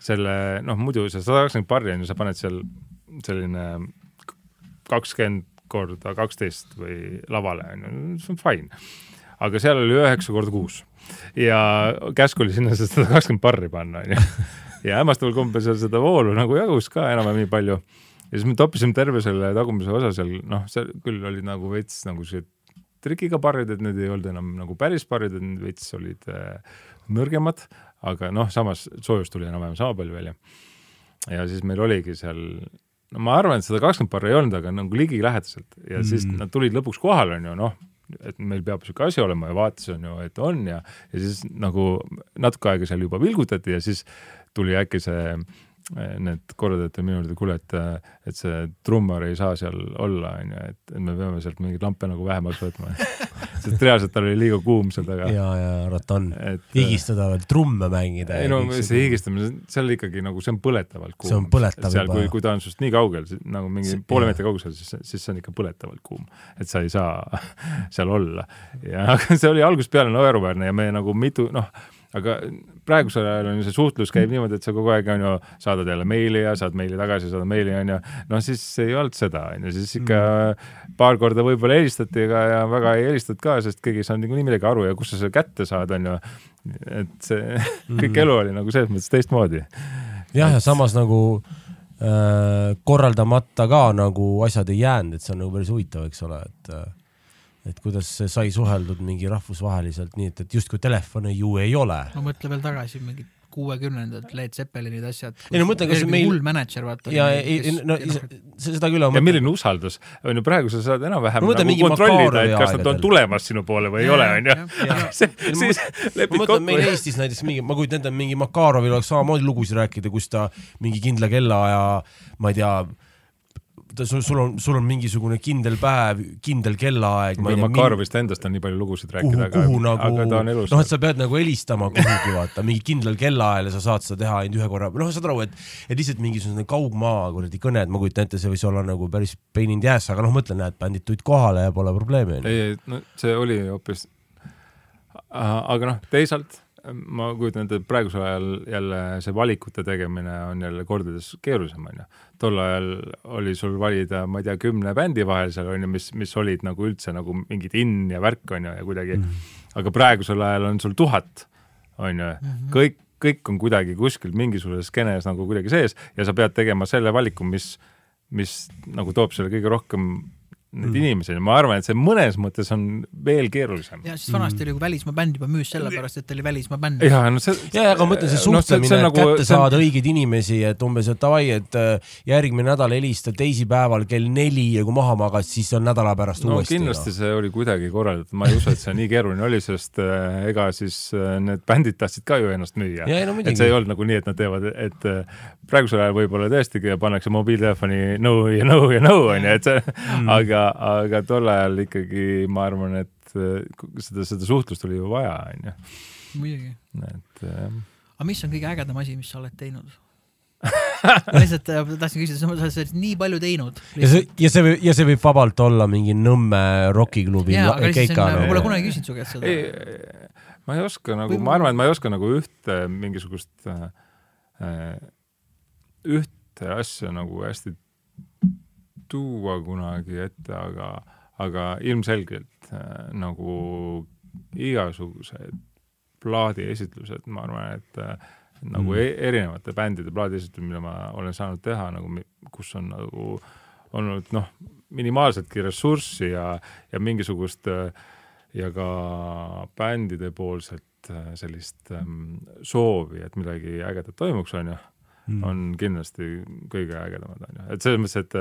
selle noh, muidu see sada kakskümmend barri on ju, sa paned seal selline kakskümmend korda kaksteist või lavale on ju, see on fine. aga seal oli üheksa korda kuus ja käsk oli sinna sada kakskümmend barri panna, on ju *laughs* ja hämmastaval kombel seal seda voolu nagu jagus ka enam-vähem nii palju. ja siis me toppisime terve selle tagumise osa seal, noh, seal küll olid nagu veits nagu siuksed trikiga parrid, et need ei olnud enam nagu päris parrid, et need veits olid äh, nõrgemad, aga noh, samas soojust tuli enam-vähem sama palju välja. ja siis meil oligi seal no ma arvan, et seda kakskümmend barri ei olnud, aga nagu ligilähedaselt ja mm. siis nad tulid lõpuks kohale, on ju, noh, et meil peab niisugune asi olema ja vaatasin ju, et on ja, ja siis nagu natuke aega seal juba vilgutati ja siis tuli äkki see need korraldajad minu juurde, kuule, et, et see trummar ei saa seal olla, onju, et me peame sealt mingeid lampe nagu vähemaks võtma *laughs* sest reaalselt tal oli liiga kuum seal taga. ja, ja arvata on. higistada veel, trumme mängida. ei no see higistamine, seal ikkagi nagu see on põletavalt kuum. see on põletav seal, juba. kui, kui ta on sinust nii kaugel, nagu mingi see, poole meetri kaugusel, siis, siis see on ikka põletavalt kuum. et sa ei saa *laughs* seal olla. ja *laughs* see oli algusest peale naeruväärne ja me nagu mitu, noh aga praegusel ajal on ju see suhtlus käib niimoodi, et sa kogu aeg on ju, saadad jälle meili ja saad meili tagasi, saadad meili on ju, noh siis ei olnud seda, on ju, siis ikka mm. paar korda võib-olla helistati ka ja väga ei helistatud ka, sest keegi ei saanud niikuinii midagi aru ja kust sa selle kätte saad, on ju. et see *laughs* mm. kõik elu oli nagu selles mõttes teistmoodi. jah, ja samas nagu äh, korraldamata ka nagu asjad ei jäänud, et see on nagu päris huvitav, eks ole, et äh, et kuidas sai suheldud mingi rahvusvaheliselt, nii et, et justkui telefone ju ei ole. no mõtle veel tagasi, mingid kuuekümnendad Led Zeppelinid, asjad. ei no mõtle, kas meil. hull mänedžer, vaata. ja, ei, no seda küll. ja milline usaldus, on ju, praegu sa saad enam-vähem no, nagu kontrollida, et kas nad on tulemas sinu poole või ei ole, on ju. *laughs* siis lepid kokku. ma mõtlen, meil Eestis näiteks mingi, ma kujutan ette, mingi Makarovil oleks samamoodi lugusid rääkida, kus ta mingi kindla kellaaja, ma ei tea sul, sul on, sul on mingisugune kindel päev, kindel kellaaeg. Makarovist endast on nii palju lugusid rääkida, aga, nagu, aga ta on elus. noh, et sa pead nagu helistama kuhugi vaata, mingi kindlal kellaajal ja sa saad seda teha ainult ühe korra, noh, saad aru, et, et lihtsalt mingisugune kaugmaa kuradi kõne, et ma kujutan ette, see võis olla nagu päris pain in the ass, aga noh, mõtle, näed, bändid tulid kohale ja pole probleemi. ei, ei, no see oli hoopis, aga noh, teisalt ma kujutan ette, et praegusel ajal jälle see valikute tegemine on jälle kordades keerulisem, onju. Tol ajal oli sul valida, ma ei tea, kümne bändi vahel seal onju, mis, mis olid nagu üldse nagu mingid in ja värk onju ja kuidagi mm, -hmm. aga praegusel ajal on sul tuhat, onju, mhm. kõik, kõik on kuidagi kuskil mingisuguses skeenes nagu kuidagi sees ja sa pead tegema selle valiku, mis, mis nagu toob selle kõige rohkem neid mm. inimesi, ma arvan, et see mõnes mõttes on veel keerulisem. ja siis vanasti mm. oli, kui välismaa bänd juba müüs sellepärast, et oli välismaa bänd. ja, no see. ja, aga ma mõtlen, see suhtlemine no,, et nagu, kätte saada on... õigeid inimesi, et umbes, et davai, et äh, järgmine nädal helista teisipäeval kell neli ja kui maha magad, siis on nädala pärast no, uuesti. kindlasti no. see oli kuidagi korraldatud, ma ei usu, et see nii keeruline oli, sest äh, ega siis äh, need bändid tahtsid ka ju ennast müüa. No, et see ei olnud nagu nii, et nad teevad, et äh, praegusel ajal võib-olla tõesti pannakse mobiiltelefoni no ja no ja no onju, et see mm., aga aga, aga tol ajal ikkagi ma arvan, et äh, seda, seda suhtlust oli ju vaja, onju. muidugi. et äh.... aga mis on kõige ägedam asi, mis sa oled teinud *laughs* ma lihtsalt äh, tahtsin küsida, sa oled nii palju teinud. ja see, ja see võib, ja see võib vabalt olla mingi Nõmme rokiklubi keika. ma pole kunagi küsinud su käest seda. ma ei oska nagu või..., ma arvan, et ma ei oska nagu ühte mingisugust äh,, ühte asja nagu hästi tuua kunagi ette, aga, aga ilmselgelt äh, nagu igasugused plaadiesitlused, ma arvan, et äh, nagu mm. E-, erinevate bändide plaadiesitlused, mida ma olen saanud teha nagu, kus on nagu olnud noh, minimaalsetki ressurssi ja, ja mingisugust äh, ja ka bändide poolset äh, sellist ähm, soovi, et midagi ägedat toimuks, on ju mm., on kindlasti kõige ägedamad, on ju, et selles mõttes, et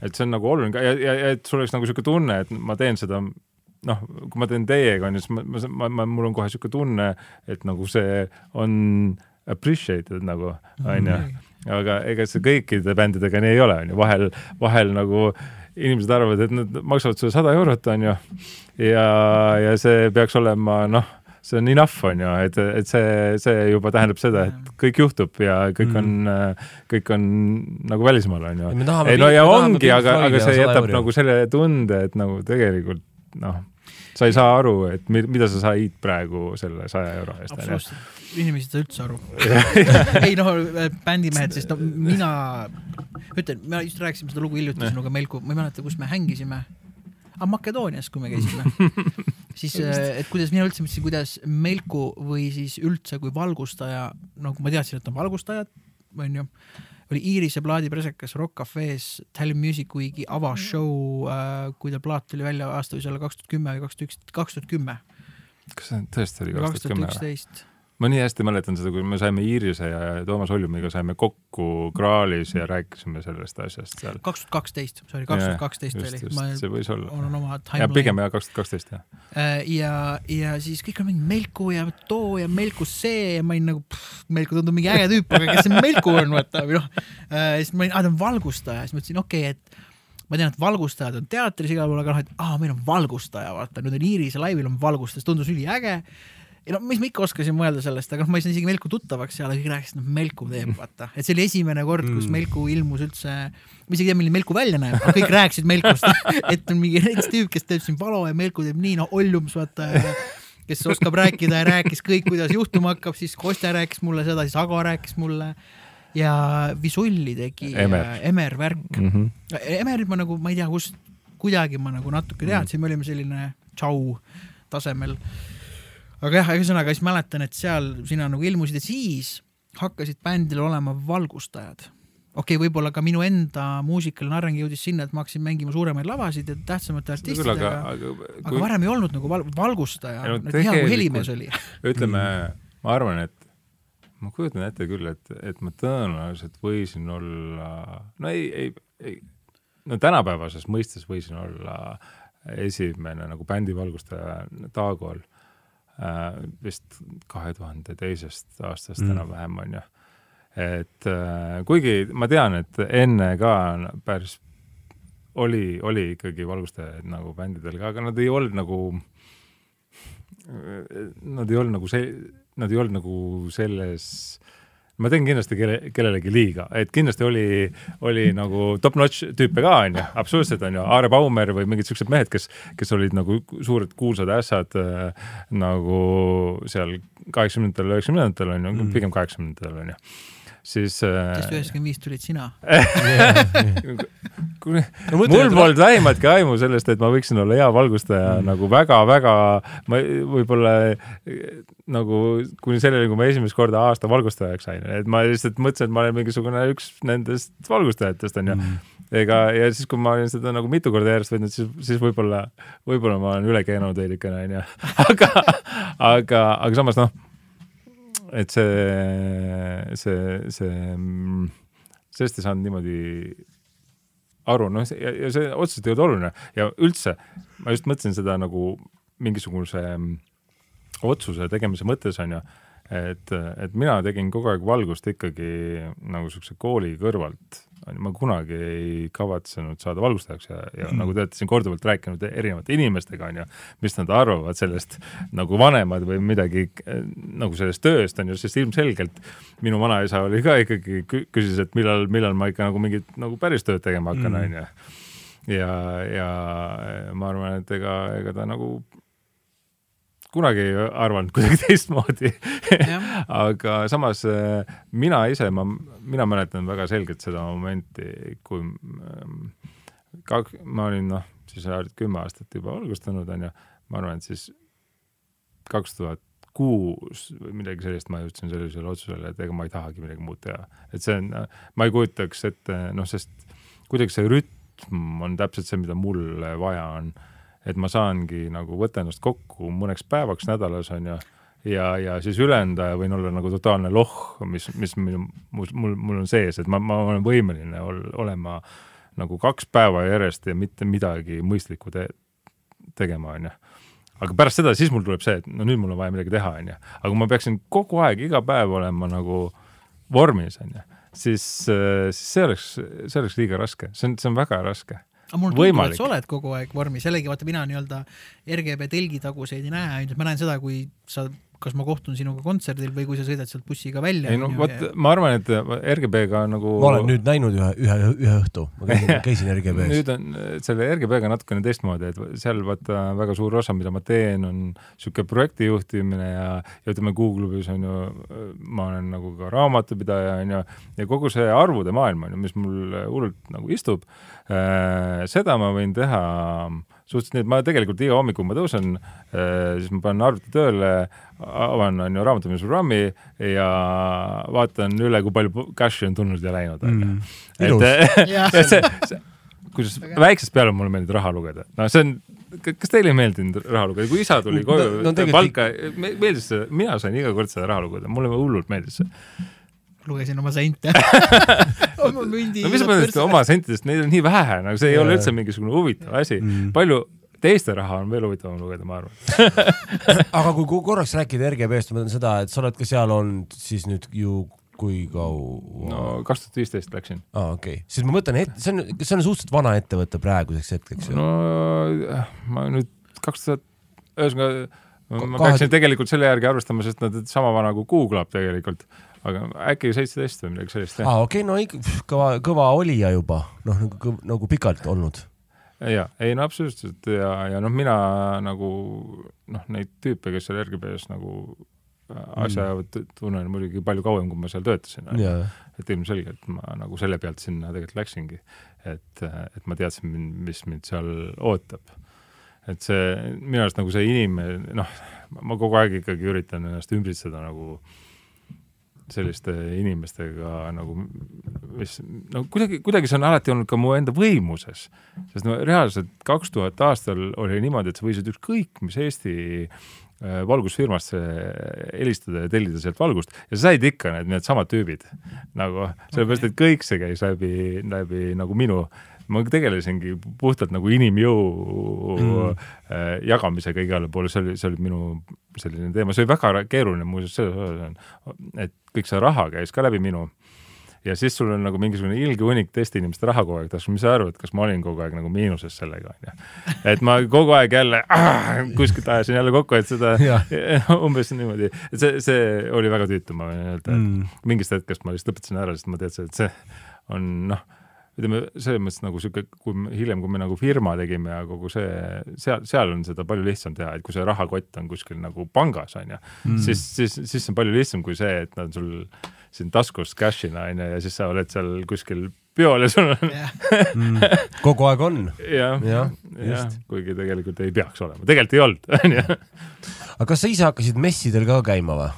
et see on nagu oluline ja, ja, ja et sul oleks nagu niisugune tunne, et ma teen seda noh, kui ma teen teiega, on ju, siis ma, ma, ma, ma, mul on kohe niisugune tunne, et nagu see on appreciated nagu, on ju. aga ega see kõikide bändidega nii ei ole, on ju, vahel, vahel nagu inimesed arvavad, et nad maksavad sulle sada eurot, on ju, ja, ja see peaks olema noh see on enough, on ju, et, et see, see juba tähendab seda, et kõik juhtub ja kõik on mm., kõik on nagu välismaal, on ju. ei no ja ongi, aga, aga see jätab euri. nagu selle tunde, et nagu tegelikult noh, sa ei saa aru, et mida sa said praegu selle saja euro eest. absoluutselt, inimesed ei saa üldse aru *laughs* ei noh, bändimehed, sest no mina ütlen, me just rääkisime seda lugu hiljuti sinuga Melku, ma ei mäleta, kus me hängisime aga Makedoonias, kui me käisime *laughs* siis, et kuidas mina üldse mõtlesin, kuidas Melku või siis üldse kui valgustaja, nagu ma teadsin, et on valgustajad, onju, oli Iirise plaadipresekas Rock Cafe's Tallinn Music Weeki avashow äh,, kui ta plaat tuli välja, aasta võis olla kaks tuhat kümme või kaks tuhat üks, kaks tuhat kümme. kas see tõesti oli kaks tuhat kümme? üksteist ma nii hästi mäletan seda, kui me saime Iirise ja Toomas Oljumiga saime kokku Graalis ja rääkisime sellest asjast seal. kaks tuhat kaksteist, sorry, kaks tuhat kaksteist oli. see võis olla. on oma timeline. ja pigem jah, kaks tuhat kaksteist jah. Äh, ja, ja siis kõik on mingi Melku ja too ja Melku see ja ma olin nagu, Melku tundub mingi äge tüüp, aga kes see Melku on, vaata, või noh. Äh, siis ma olin, aa ta on valgustaja, siis mõtlesin, okei okay,, et ma tean, et valgustajad on teatris igal pool, aga noh, et aa, meil on valgustaja, vaata, nüüd on Iirise laivil on valgustaja, see tundus üliäge ei no mis ma ikka oskasin mõelda sellest, aga noh, ma ei saanud isegi Melku tuttavaks seal, aga kõik rääkisid, noh Melku teeb, vaata, et see oli esimene kord, kus mm. Melku ilmus üldse, ma isegi ei tea, milline Melku välja näeb, aga kõik rääkisid Melkust *laughs* et on mingi üks tüüp, kes teeb siin palo ja Melku teeb nii, no Oljums, vaata ja kes oskab rääkida ja rääkis kõik, kuidas juhtuma hakkab, siis Kostja rääkis mulle seda, siis Ago rääkis mulle ja Visulli tegi Emer, Emer värk mm. -hmm. Emerit ma nagu, ma ei tea, kust, kuidagi ma nagu natuke teadsin mm, -hmm. me olime selline tšau tasemel aga jah, ühesõnaga siis mäletan, et seal sina nagu ilmusid ja siis hakkasid bändil olema valgustajad. okei okay,, võib-olla ka minu enda muusikaline areng jõudis sinna, et ma hakkasin mängima suuremaid lavasid ja tähtsamate artistidega, aga, aga, kui... aga varem ei olnud nagu val valgustaja no,, hea kui helimees oli. *laughs* ütleme, ma arvan, et ma kujutan ette küll, et, et ma tõenäoliselt võisin olla, no ei, ei, ei, no tänapäevases mõistes võisin olla esimene nagu bändi valgustaja Taagol Äh, vist kahe tuhande teisest aastast mm. enam-vähem on ju. et äh, kuigi ma tean, et enne ka päris oli, oli ikkagi valgustajaid nagu bändidel ka, aga nad ei olnud nagu, nad ei olnud nagu see, nad ei olnud nagu selles ma teen kindlasti kelle, kellelegi liiga, et kindlasti oli, oli nagu top-notch tüüpe ka, onju, absoluutselt onju, Aare Baumer või mingid siuksed mehed, kes, kes olid nagu suured kuulsad ässad äh, nagu seal kaheksakümnendatel, üheksakümnendatel onju mm., pigem kaheksakümnendatel onju siis äh.... sest üheksakümmend viis tulid sina *laughs* no, mul polnud vähimatki aimu sellest, et ma võiksin olla hea valgustaja mm. nagu väga-väga, ma võib-olla nagu kuni selleni, kui ma esimest korda aasta valgustajaks sain, et ma lihtsalt mõtlesin, et ma olen mingisugune üks nendest valgustajatest onju mm. ega, ja siis, kui ma olin seda nagu mitu korda järjest võtnud, siis, siis võib-olla, võib-olla ma olen üle keenunud veidikene onju, *laughs* aga, aga, aga samas noh et see, see, see, sellest ei saanud niimoodi aru, noh, ja, ja see otseselt ei olnud oluline. Ja üldse ma just mõtlesin seda nagu mingisuguse otsuse tegemise mõttes onju, et, et mina tegin kogu aeg valgust ikkagi nagu siukse kooli kõrvalt ma kunagi ei kavatsenud saada valgustajaks ja, ja mm. nagu te olete siin korduvalt rääkinud erinevate inimestega, on ju, mis nad arvavad sellest nagu vanemad või midagi nagu sellest tööst, on ju, sest ilmselgelt minu vanaisa oli ka ikkagi, küsis, et millal, millal ma ikka nagu mingit nagu päris tööd tegema hakkan, mm. on ju. ja, ja ma arvan, et ega, ega ta nagu kunagi ei arvanud *laughs* kuidagi teistmoodi. Aga samas äh, mina ise, ma, mina mäletan väga selgelt seda momenti, kui ähm, kak-, ma olin noh, siis kümme aastat juba valgustanud, onju, ma arvan, et siis kaks tuhat kuus või midagi sellist ma jõudsin sellisele otsusele, et ega ma ei tahagi midagi muud teha. et see on, ma ei kujutaks ette, noh, sest kuidagi see rütm on täpselt see, mida mulle vaja on et ma saangi nagu võtta ennast kokku mõneks päevaks nädalas, on ju, ja, ja siis ülejäänud aja võin olla nagu totaalne lohh, mis, mis minu, mul, mul, on sees, et ma, ma olen võimeline ol, olema nagu kaks päeva järjest ja mitte midagi mõistlikku te, tegema, on ju. Aga pärast seda, siis mul tuleb see, et no nüüd mul on vaja midagi teha, onju. aga kui ma peaksin kogu aeg, iga päev olema nagu vormis, onju, siis, siis see oleks, see oleks liiga raske, see on, see on väga raske aga mul tundub, et sa oled kogu aeg vormis, jällegi vaata, mina nii-öelda RGB telgitaguseid ei näe, ainult ma näen seda, kui sa kas ma kohtun sinuga kontserdil või kui sa sõidad sealt bussiga välja. ei no vot ma arvan, et RGB-ga nagu. ma olen nüüd näinud ühe, ühe, ühe õhtu, ma käisin, *laughs* käisin RGB-s. nüüd on selle RGB-ga natukene teistmoodi, et seal vaata väga suur osa, mida ma teen, on sihuke projekti juhtimine ja, ja ütleme, Google'is on ju, ma olen nagu ka raamatupidaja on ju, ja kogu see arvude maailm on ju, mis mul hullult nagu istub äh,. seda ma võin teha suhteliselt nii, et ma tegelikult iga hommiku ma tõusen äh,, siis ma panen arvuti tööle, avan, on ju, raamatupidamisprogrammi ja vaatan üle, kui palju cash'i on tulnud ja läinud. Mm. et *laughs* ja see, see, kuidas väiksest peale mulle meeldib raha lugeda, no see on kas teile ei meeldinud raha lugeda, kui isa tuli koju no, no, palka, meeldis see, mina sain iga kord seda raha lugeda, mulle hullult meeldis see lugesin oma sente *laughs* oma mündi. no mis mõttes oma sentidest, neid on nii vähe, nagu see ei ja. ole üldse mingisugune huvitav asi mm., palju teiste raha on veel huvitavam lugeda, ma arvan *laughs* aga kui korraks rääkida RGB-st, ma mõtlen seda, et sa oled ka seal olnud siis nüüd ju kui kaua? no kaks tuhat viisteist läksin. aa ah,, okei okay., siis ma mõtlen, et see on, see on suhteliselt vana ettevõte praeguseks hetkeks ju. no ma nüüd kaks tuhat, ühesõnaga ma peaksin tegelikult selle järgi arvestama, sest nad sama vana kui Google Up tegelikult aga äkki seitseteist või midagi sellist. aa, okei okay,, no ikka kõva, kõva olija juba, noh nagu, nagu pikalt olnud. ja, ei no absoluutselt ja, ja noh, mina nagu noh, neid tüüpe, kes seal RGB-s nagu äh, asja ajavad mm., tunnen muidugi palju kauem, kui ma seal töötasin. et ilmselgelt ma nagu selle pealt sinna tegelikult läksingi, et, et ma teadsin, mis mind seal ootab. et see minu arust nagu see inimene, noh, ma kogu aeg ikkagi üritan ennast ümbritseda nagu äh, selliste inimestega nagu, mis no kuidagi, kuidagi see on alati olnud ka mu enda võimuses. sest no reaalselt kaks tuhat aastal oli niimoodi, et sa võisid ükskõik mis Eesti äh, valgusfirmasse helistada ja tellida sealt valgust ja sa said ikka need, needsamad tüübid nagu, sellepärast et kõik see käis läbi, läbi nagu minu ma tegelesingi puhtalt nagu inimjõu mm. Äh, jagamisega igale poole, see oli, see oli minu selline teema, see oli väga keeruline muuseas selles osas on, et kõik see raha käis ka läbi minu ja siis sul on nagu mingisugune ilge hunnik testiinimeste raha kogu aeg taskus, mis sa arvad, kas ma olin kogu aeg nagu miinuses sellega, onju. et ma kogu aeg jälle ah, kuskilt ajasin jälle kokku, et seda *laughs* umbes niimoodi, et see, see oli väga tüütu, ma võin öelda, et mm. mingist hetkest ma lihtsalt õpetasin ära, sest ma teadsin, et see on noh ütleme, selles mõttes nagu sihuke, kui me, hiljem, kui me nagu firma tegime ja kogu see, seal, seal on seda palju lihtsam teha, et kui see rahakott on kuskil nagu pangas, on ju mm., siis, siis, siis see on palju lihtsam kui see, et nad sul siin taskus cash'ina, on ju, ja siis sa oled seal kuskil peol ja sul on *laughs* mm, kogu aeg on. jah, jah ja, ja, kuigi tegelikult ei peaks olema, tegelikult ei olnud, *laughs* on ju. aga kas sa ise hakkasid messidel ka käima või?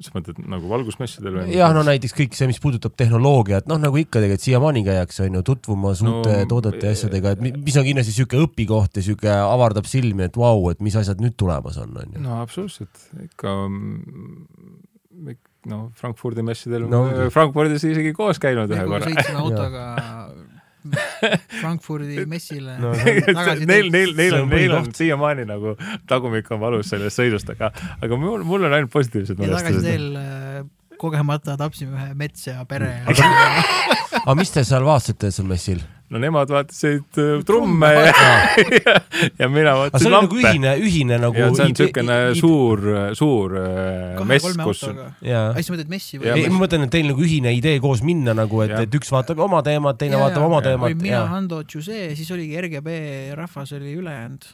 Sa mõtled nagu valgusmessidel või? jah, no näiteks kõik see, mis puudutab tehnoloogiat, noh nagu ikka tegelikult siiamaani käiakse, on ju, tutvumas no, uute toodete ja asjadega, et mis on kindlasti sihuke õpikoht ja sihuke avardab silmi, et vau wow,, et mis asjad nüüd tulemas on, on ju. no absoluutselt, ikka no Frankfurdi messidel no,, Frankfurdis isegi koos käinud ühe korra. sõitsin *laughs* autoga Frankfurdi messile no,. Neil, neil, neil on, neil on siiamaani nagu tagumik on valus sellest sõidust, aga, aga mul, mul on ainult positiivsed mälestused. tagasiteel äh, kogemata tapsime ühe metsa pere. *laughs* aga mis te seal vaatasite seal messil? No nemad vaatasid äh, trumme ja, ja, *laughs* ja mina vaatasin lampe. Nagu ühine, ühine nagu. ja see on niisugune suur, suur äh, mess, kus. ai, sa mõtled messi või? ei, ma mõtlen, et teil nagu ühine idee koos minna nagu, et, et üks vaatab oma teemat, teine ja, vaatab oma ja, teemat. mina, Hando, Jose, siis oligi RGB rahvas oli ülejäänud.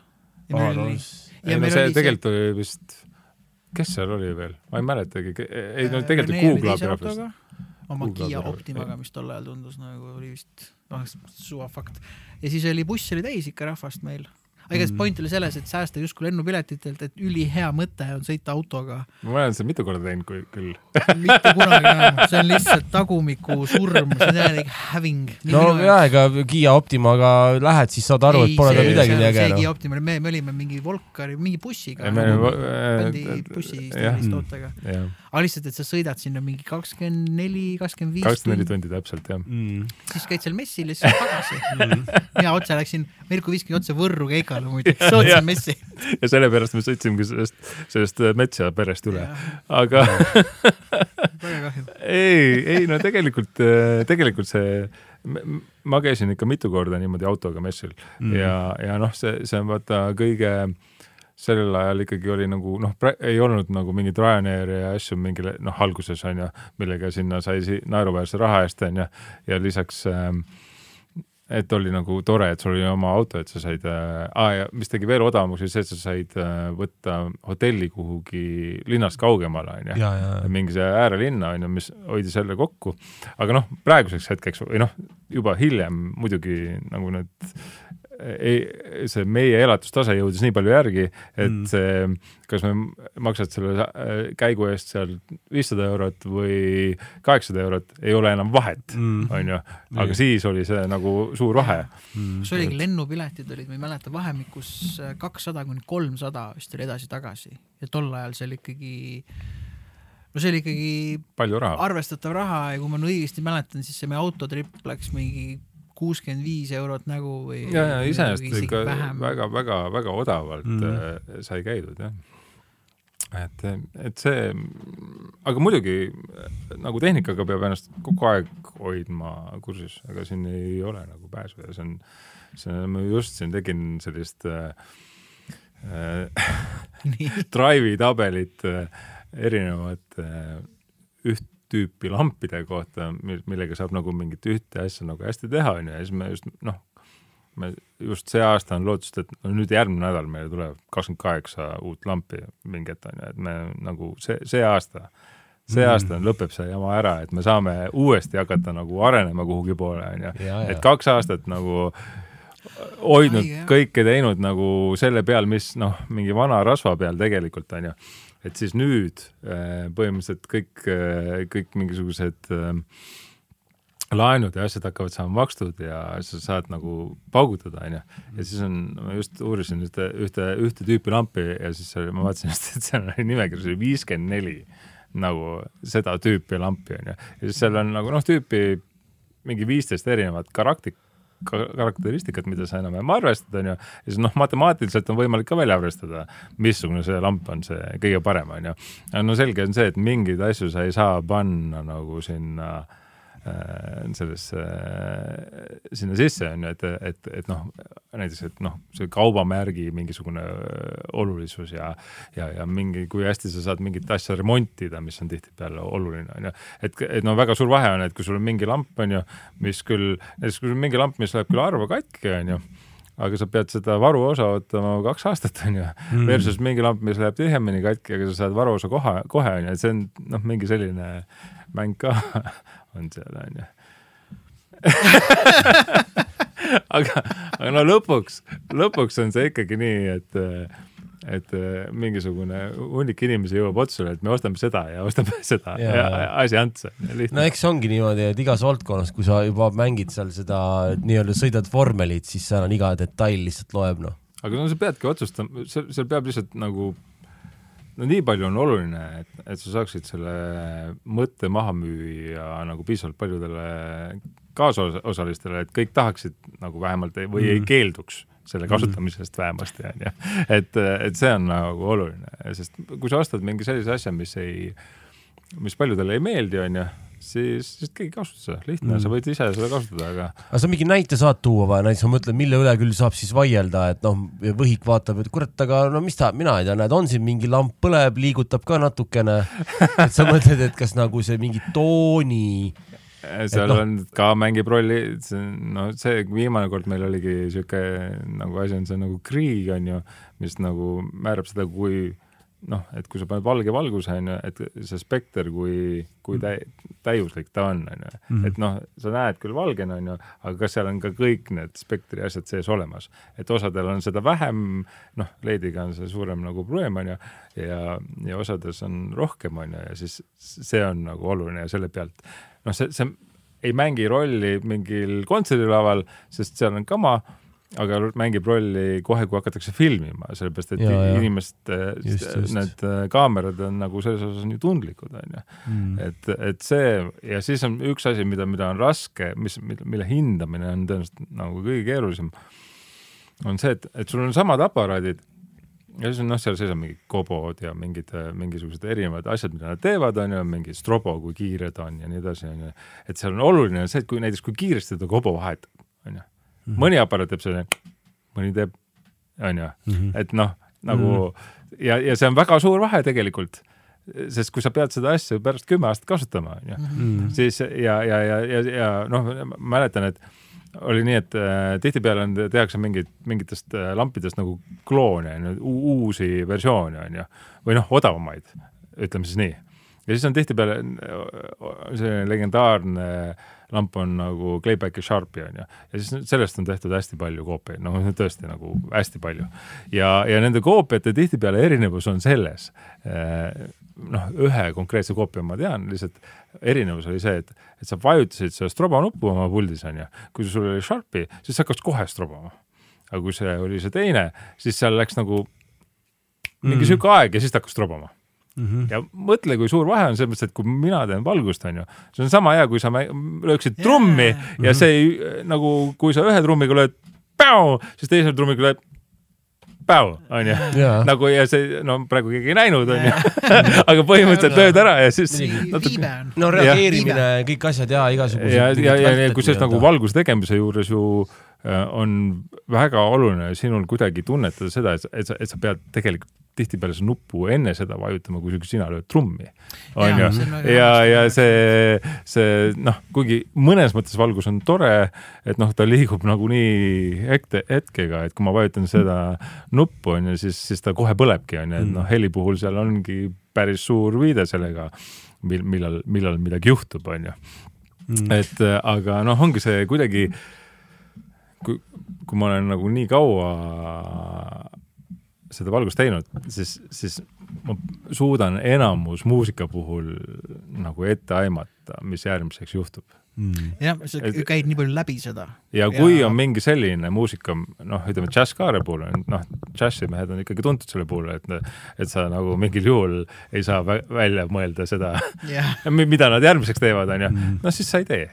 ja meil oli. ei no see tegelikult oli vist, kes seal oli veel, ma ei mäletagi, ei no tegelikult Google abi rahvas oma Kiia Optimaga, mis tol ajal tundus nagu oli vist noh, suva fakt. ja siis oli buss oli täis ikka rahvast meil aga igatahes mm. point oli selles, et säästa justkui lennupiletitelt, et ülihea mõte on sõita autoga. ma olen seda mitu korda teinud kui, küll *laughs* mitte kunagi enam, see on lihtsalt tagumiku surm, see on täielik häving. no ja, ega Kiia Optimaga lähed, siis saad aru, et pole ta midagi nii äge. see Kiia Optima, me, me olime mingi Volkari, mingi bussiga. bändi bussi stiilis tootega. aga lihtsalt, et sa sõidad sinna mingi kakskümmend neli, kakskümmend viis. kakskümmend neli tundi täpselt, jah mm.. siis käid seal messil ja siis tagasi mm.. mina otse läksin, Mirko viskas otse Võrru keikale muidu, Sootsi messi. ja sellepärast me sõitsimegi sellest, sellest Metsa perest üle, aga väga *laughs* kahju. ei, ei no tegelikult, tegelikult see, ma käisin ikka mitu korda niimoodi autoga messil mm. ja, ja noh, see, see on vaata kõige sellel ajal ikkagi oli nagu noh, ei olnud nagu mingit Ryanairi ja asju mingile noh, alguses on ju, millega sinna sai naeruväärse raha eest on ju, ja lisaks äh, et oli nagu tore, et sul oli oma auto, et sa said äh,, ja mis tegi veel odavamaks, oli see, et sa said äh, võtta hotelli kuhugi linnast kaugemale, onju. mingi see äärelinna, onju, mis hoidis jälle kokku. aga noh, praeguseks hetkeks või noh, juba hiljem muidugi nagu need ei, see meie elatustase jõudis nii palju järgi, et mm. see, kas me maksad selle äh, käigu eest seal viissada eurot või kaheksasada eurot, ei ole enam vahet mm., onju. aga siis oli see nagu suur vahe mm.. see oligi, lennupiletid olid, ma ei mäleta, vahemikus äh, kakssada kuni kolmsada vist oli edasi-tagasi ja tol ajal see oli ikkagi no see oli ikkagi palju raha, arvestatav raha ja kui ma õigesti mäletan, siis see meie autotripp läks mingi kuuskümmend viis eurot nägu või. ja, ja iseenesest ikka väga-väga-väga odavalt mm. Äh, sai käidud jah. et, et see, aga muidugi nagu tehnikaga peab ennast kogu aeg hoidma kursis, ega siin ei ole nagu pääsu ja see on, see on, ma just siin tegin sellist äh, äh, *laughs* Drive'i tabelit äh, erinevate äh, üht tüüpi lampide kohta, millega saab nagu mingit ühte asja nagu hästi teha, onju, ja siis me just noh, me just see aasta on lootust, et no nüüd järgmine nädal meile tuleb kakskümmend kaheksa uut lampi mingi hetk onju, et me nagu see, see aasta, see mm. aasta lõpeb see jama ära, et me saame uuesti hakata nagu arenema kuhugi poole onju, et kaks aastat nagu hoidnud Ai, kõike teinud nagu selle peal, mis noh, mingi vana rasva peal tegelikult onju et siis nüüd äh, põhimõtteliselt kõik, äh, kõik mingisugused äh, laenud ja asjad hakkavad saama makstud ja sa saad nagu paugutada, onju. ja siis on, ma just uurisin ühte, ühte, ühte tüüpi lampi ja siis oli, ma vaatasin *laughs* just, et seal oli nimekirjas oli viiskümmend neli nagu seda tüüpi lampi, onju. ja siis seal on nagu noh, tüüpi mingi viisteist erinevat karaktik-, karakteristikat, mida sa enam-vähem arvestad, on ju, ja siis noh, matemaatiliselt on võimalik ka välja arvestada, missugune see lamp on see kõige parem, on ju. no selge on see, et mingeid asju sa ei saa panna nagu sinna äh, sellesse äh,, sinna sisse on ju, et, et, et noh, näiteks, et noh, see kaubamärgi mingisugune äh, olulisus ja, ja, ja mingi, kui hästi sa saad mingit asja remontida, mis on tihtipeale oluline, on ju. et, et no väga suur vahe on, et kui sul on mingi lamp, on ju, mis küll, näiteks kui sul on mingi lamp, mis läheb küll harva katki, on ju aga sa pead seda varuosa ootama kaks aastat, onju mm., versus mingi lamp, mis läheb tihemini katki, aga sa saad varuosa kohe, kohe onju, et see on noh, mingi selline mäng ka *laughs* on seal onju aga, aga no lõpuks, lõpuks on see ikkagi nii, et et mingisugune hunnik inimesi jõuab otsusele, et me ostame seda ja ostame *laughs* seda ja, ja asi ants. no eks ongi niimoodi, et igas valdkonnas, kui sa juba mängid seal seda nii-öelda sõidad vormelit, siis seal on iga detail lihtsalt loeb, noh. aga no sa peadki otsustama, seal, seal peab lihtsalt nagu no nii palju on oluline, et, et sa saaksid selle mõtte maha müüa nagu piisavalt paljudele kaasosalistele, et kõik tahaksid nagu vähemalt või mm. ei keelduks selle kasutamisest vähemasti, on ju. et, et see on nagu oluline, sest kui sa ostad mingi sellise asja, mis ei, mis paljudele ei meeldi, on ju, siis, siis keegi ei kasuta seda, lihtne mm., sa võid ise seda kasutada, aga. aga sa mingi näite saad tuua või näiteks ma mõtlen, mille üle küll saab siis vaielda, et noh, võhik vaatab, et kurat, aga no mis ta, mina ei tea, näed, on siin mingi lamp põleb, liigutab ka natukene. et sa mõtled, et kas nagu see mingi tooni seal no. on ka mängib rolli, no see viimane kord meil oligi sihuke nagu asi on see nagu kriig on ju, mis nagu määrab seda, kui noh, et kui sa paned valge valguse on ju, et see spekter, kui, kui täi, täiuslik ta on, on ju. Mhm. et noh, sa näed küll valgena on ju, aga kas seal on ka kõik need spektri asjad sees olemas, et osadel on seda vähem, noh, LED-iga on see suurem nagu probleem on ju, ja, ja osades on rohkem on ju, ja siis see on nagu oluline ja selle pealt noh, see, see ei mängi rolli mingil kontserdilaval, sest seal on kama, aga mängib rolli kohe, kui hakatakse filmima, sellepärast et ja, inimeste need äh, kaamerad on nagu selles osas on ju tundlikud, onju. Mm. et, et see ja siis on üks asi, mida, mida on raske, mis, mille hindamine on tõenäoliselt nagu kõige keerulisem, on see, et, et sul on samad aparaadid ja siis on noh, seal sees on mingid kobod ja mingid, mingisugused erinevad asjad, mida nad teevad, on ju, mingi strobo, kui kiire ta on ja nii edasi, on ju. et seal on oluline see, et kui näiteks, kui kiiresti ta kobo vahetab, on. Mõni aparaat teeb selle, mõni teeb, on ju, mhm. et noh, nagu mm -hmm. ja, ja see on väga suur vahe tegelikult sest kui sa pead seda asja pärast kümme aastat kasutama, on ju, mhm. siis ja, ja, ja, ja, ja noh, mäletan, et oli nii, et äh, tihtipeale on, tehakse mingeid, mingitest äh, lampidest nagu kloone, uusi versioone, on ju, või noh, odavamaid, ütleme siis nii. ja siis on tihtipeale see legendaarne lamp on nagu Clayback ja Sharpi on ju, ja siis sellest on tehtud hästi palju koopiaid, noh *laughs* tõesti nagu hästi palju. ja, ja nende koopiate tihtipeale erinevus on selles äh, noh, ühe konkreetse koopia ma tean, lihtsalt erinevus oli see, et, et sa vajutasid seda strobo nuppu oma puldis onju, kui sul oli Sharpi, siis hakkas kohe strobama. aga kui see oli see teine, siis seal läks nagu mingi mm. sihuke aeg ja siis ta hakkas strobama. Mm -hmm. ja mõtle, kui suur vahe on selles mõttes, et kui mina teen valgust, onju, see on sama hea, kui sa lööksid trummi yeah. ja see ei, nagu, kui sa ühe trummiga lööd, siis teise trummiga lööd päev, onju. nagu ja see, no praegu keegi ei näinud, onju. *laughs* aga põhimõtteliselt lööd ära ja siis. no reageerimine, kõik asjad ja igasugused. ja, ja, ja, ja kusjuures nagu valguse tegemise juures ju äh, on väga oluline sinul kuidagi tunnetada seda, et, et sa, et sa pead tegelikult tihtipeale seda nuppu enne seda vajutama, kui sina lööd trummi. on ju, ja, ja see, see noh, kuigi mõnes mõttes valgus on tore, et noh, ta liigub nagunii hetke, hetkega, et kui ma vajutan seda nuppu, on ju, siis, siis ta kohe põlebki, on ju, et noh, heli puhul seal ongi päris suur viide sellega, mil, millal, millal midagi juhtub, on ju. Mm. et aga noh, ongi see kuidagi, kui, kui ma olen nagu nii kaua seda valgust teinud, siis, siis ma suudan enamus muusika puhul nagu ette aimata, mis järgmiseks juhtub mm.. jah, sa et, käid nii palju läbi seda. ja kui ja... on mingi selline muusika, noh, ütleme džässkaare puhul on, noh, džässimehed on ikkagi tuntud selle puhul, et, et sa nagu mingil juhul ei saa välja mõelda seda yeah. *laughs* mida nad järgmiseks teevad, onju. Mm. no siis sa ei tee.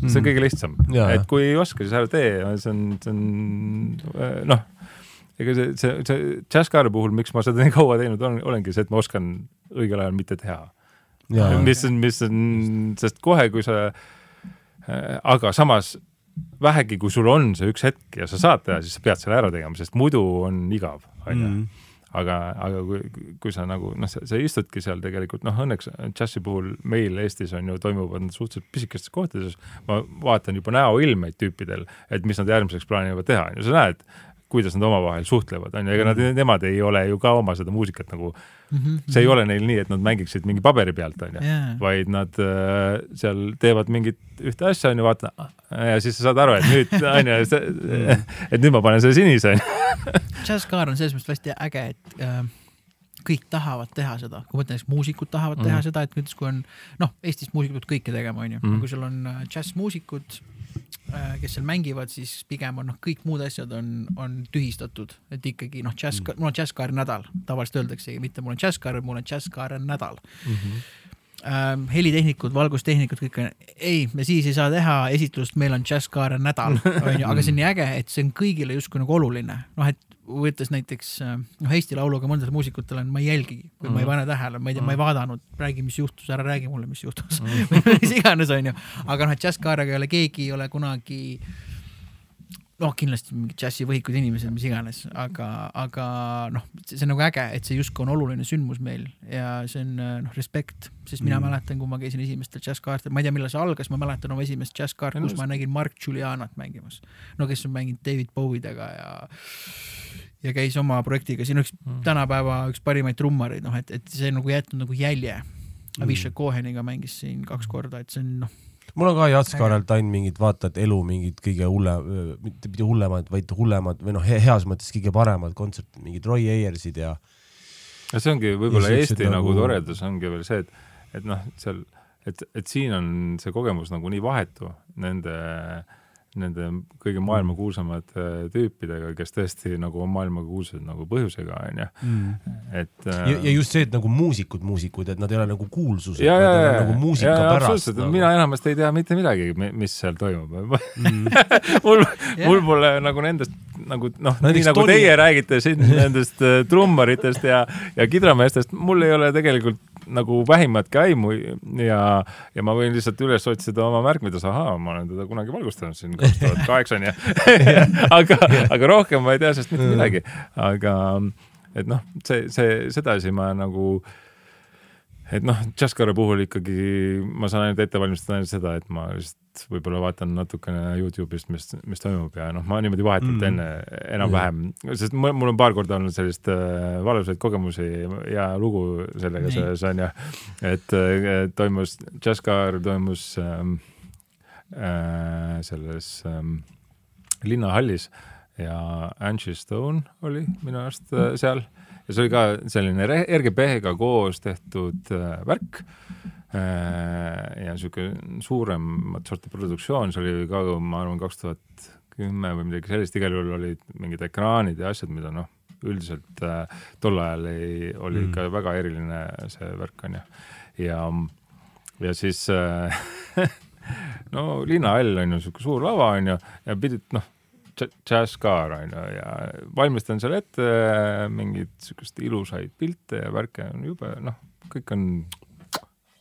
see on mm. kõige lihtsam, et kui ei oska, siis ära tee, see on, see on noh ega see, see, see džässkaare puhul, miks ma seda nii kaua teinud olen, olengi see, et ma oskan õigel ajal mitte teha. mis on, mis on, sest kohe, kui sa aga samas vähegi, kui sul on see üks hetk ja sa saad teha, siis sa pead selle ära tegema, sest muidu on igav, onju Mm. aga, aga kui, kui sa nagu noh, sa istudki seal tegelikult noh, õnneks džässi puhul meil Eestis on ju, toimuvad need suhteliselt pisikestes kohtades. ma vaatan juba näoilmeid tüüpidel, et mis nad järgmiseks plaanivad teha, on ju, sa näed, kuidas nad omavahel suhtlevad, on ju, ega nad, nemad ei ole ju ka oma seda muusikat nagu, see ei ole neil nii, et nad mängiksid mingi paberi pealt, on ju jaa, vaid nad äh, seal teevad mingit ühte asja, on ju, vaata ja siis sa saad aru, et nüüd on ju, *laughs* et nüüd ma panen selle sinise, on ju. džässkaar on selles mõttes hästi äge, et äh, kõik tahavad teha seda, kui ütlen, et muusikud tahavad teha Mhm. seda, et näiteks kui on noh, Eestis muusikud peavad kõike tegema, onju, Mhm. kui sul on äh, džässmuusikud, kes seal mängivad, siis pigem on noh, kõik muud asjad on, on tühistatud, et ikkagi noh, džäss, mul on džässkaari nädal, tavaliselt öeldaksegi, mitte mul on džässkaar, mul on džässkaare nädal. Ähm, helitehnikud, valgustehnikud, kõik on, ei, me siis ei saa teha esitlust, meil on džässkaare nädal, *laughs* onju, aga see on nii äge, et see on kõigile justkui nagu oluline, noh, et võttes näiteks äh, noh, Eesti Lauluga mõndadel muusikutel on, ma ei jälgigi või ma ei pane tähele, ma ei tea, ma ei vaadanud, räägi, mis juhtus, ära räägi mulle, mis juhtus *laughs* või mis iganes, onju, aga noh, et džässkaarega ei ole keegi ei ole kunagi noh, kindlasti mingid džässivõhikud inimesed, mis iganes, aga, aga noh, see on nagu äge, et see justkui on oluline sündmus meil ja see on noh, respekt, sest mina Mm. mm. mäletan, kui ma käisin esimestel džässkaartel, ma ei tea, millal see algas, ma mäletan oma esimest džässkaarti, kus ma nägin Mark Julianat mängimas. no kes on mänginud David Bowiedega ja ja käis oma projektiga, siin on üks Mm. tänapäeva üks parimaid trummareid, noh et, et see on nagu jätnud nagu jälje. Mm. Avishai Coheniga mängis siin kaks korda, et see on noh, mul on ka Jatskaarelt ainult mingid vaata, et elu mingid kõige hulle, mitte mitte hullemad, vaid hullemad või noh, heas mõttes kõige paremad kontserdid, mingid Roy Ayersid ja ja see ongi võib-olla Eesti nagu, nagu- toredus ongi veel see, et, et noh, seal, et, et siin on see kogemus nagu nii vahetu nende, nende kõige maailmakuulsamate tüüpidega, kes tõesti nagu on maailmakuulsad nagu põhjusega, onju, et äh, ja, ja just see, et nagu muusikud, muusikud, et nad ei ole nagu kuulsused, ja, nad ja, on nagu muusika ja, pärast nagu., mina enamasti ei tea mitte midagi, mis seal toimub *laughs* mm.. mul, Jah. mul pole nagu nendest nagu noh, nii nagu Tony- teie räägite siin nendest äh, trummaritest ja, ja kidrameestest, mul ei ole tegelikult nagu vähimatki aimu ja, ja ma võin lihtsalt üles otsida oma märkmides, ahaa, ma olen teda kunagi valgustanud siin kaks tuhat kaheksa onju. *laughs* aga, aga rohkem ma ei tea sellest mitte midagi, aga et noh, see, see sedasi ma nagu et noh, Jazzcari puhul ikkagi ma saan ainult ette valmistada ainult seda, et ma lihtsalt võib-olla vaatan natukene Youtube'ist, mis, mis toimub ja noh, ma niimoodi vahetult Mm. mm. enne enam-vähem, sest mul on paar korda olnud sellist äh, valusaid kogemusi ja lugu sellega seoses on ju, et äh, toimus, Jazzcar toimus ähm, äh, selles ähm, linnahallis ja Angie Stone oli minu arust äh, seal ja see oli ka selline RGB-ga koos tehtud äh, värk. Äh, ja sihuke suuremat sorti produktsioon, see oli ka, ma arvan, kaks tuhat kümme või midagi sellist, igal juhul olid mingid ekraanid ja asjad, mida noh, üldiselt äh, tol ajal ei, oli Mm. ikka väga eriline see värk onju ja, ja siis äh, *laughs* no linnahall on ju sihuke suur lava onju ja pidid noh, džässkaar onju ja valmistan seal ette mingeid siukest ilusaid pilte ja värke on jube noh, kõik on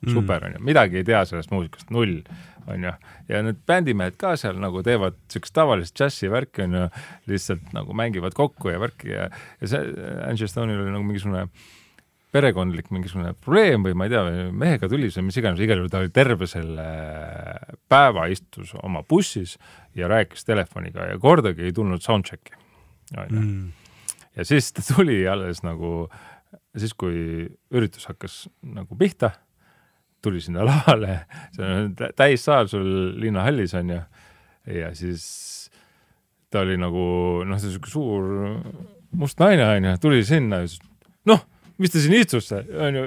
super onju, midagi ei tea sellest muusikast, null onju. ja need bändimehed ka seal nagu teevad siukest tavalist džässi värki onju, lihtsalt nagu mängivad kokku ja värki ja, ja see Angie Stone'il oli nagu mingisugune perekondlik mingisugune probleem või ma ei tea, mehega tuli see mis iganes, igal juhul ta oli terve selle päeva istus oma bussis ja rääkis telefoniga ja kordagi ei tulnud soundcheck'i onju. Mm. ja siis ta tuli alles nagu, siis kui üritus hakkas nagu pihta, tuli sinna lavale, see on tä- täissaal sul linnahallis onju, ja siis ta oli nagu noh, see siuke suur must naine onju, tuli sinna ja siis noh, mis ta siin istus, onju,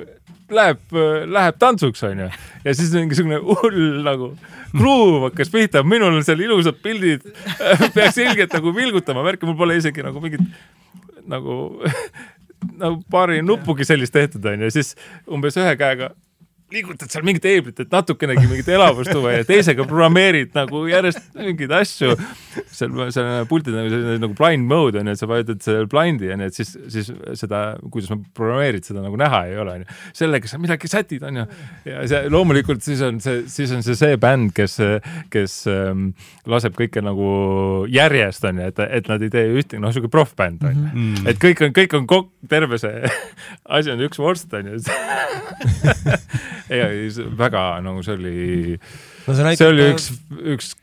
läheb, läheb tantsuks onju. Ja siis mingisugune hull nagu gruuv hakkas pihta, minul on seal ilusad pildid, *laughs* peaks ilgelt nagu vilgutama. Värki, mul pole isegi nagu mingit nagu, *laughs* nagu paari nuppugi sellist tehtud onju, siis umbes ühe käega liigutad seal mingit eeblit, et natukenegi mingit elavust tuua ja teisega programmeerid nagu järjest mingeid asju. seal, seal pultid nagu selline nagu blind mode on ju, et sa vajutad selle blind'i on ju, et siis, siis seda, kuidas sa programmeerid, seda nagu näha ei ole on ju. sellega sa midagi sätid on ju. ja see loomulikult siis on see, siis on see see bänd, kes, kes ähm, laseb kõike nagu järjest on ju, et, et nad ei tee ühtegi, noh, sihuke proff-bänd on ju. Mm. et kõik on, kõik on kokku, terve see *laughs* asi on üks vorst on ju *laughs* ja väga nagu see oli no see see näitab oli üks, üks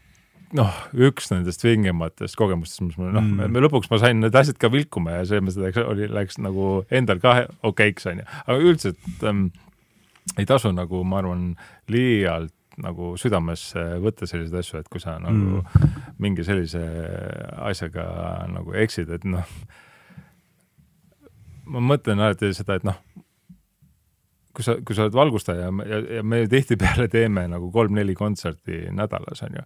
noh, üks nendest vingematest kogemustest, mis mul noh Mm. lõpuks ma sain need asjad ka vilkuma ja selles mõttes läks, oli, läks nagu endal ka okeiks onju, aga üldiselt ähm, ei tasu nagu ma arvan liialt nagu südamesse võtta selliseid asju, et kui sa nagu mm. mingi sellise asjaga nagu eksid, et noh, ma mõtlen alati seda, et noh, kui sa, kui sa oled valgustaja ja, ja, ja me ju tihtipeale teeme nagu kolm-neli kontserti nädalas, on ju.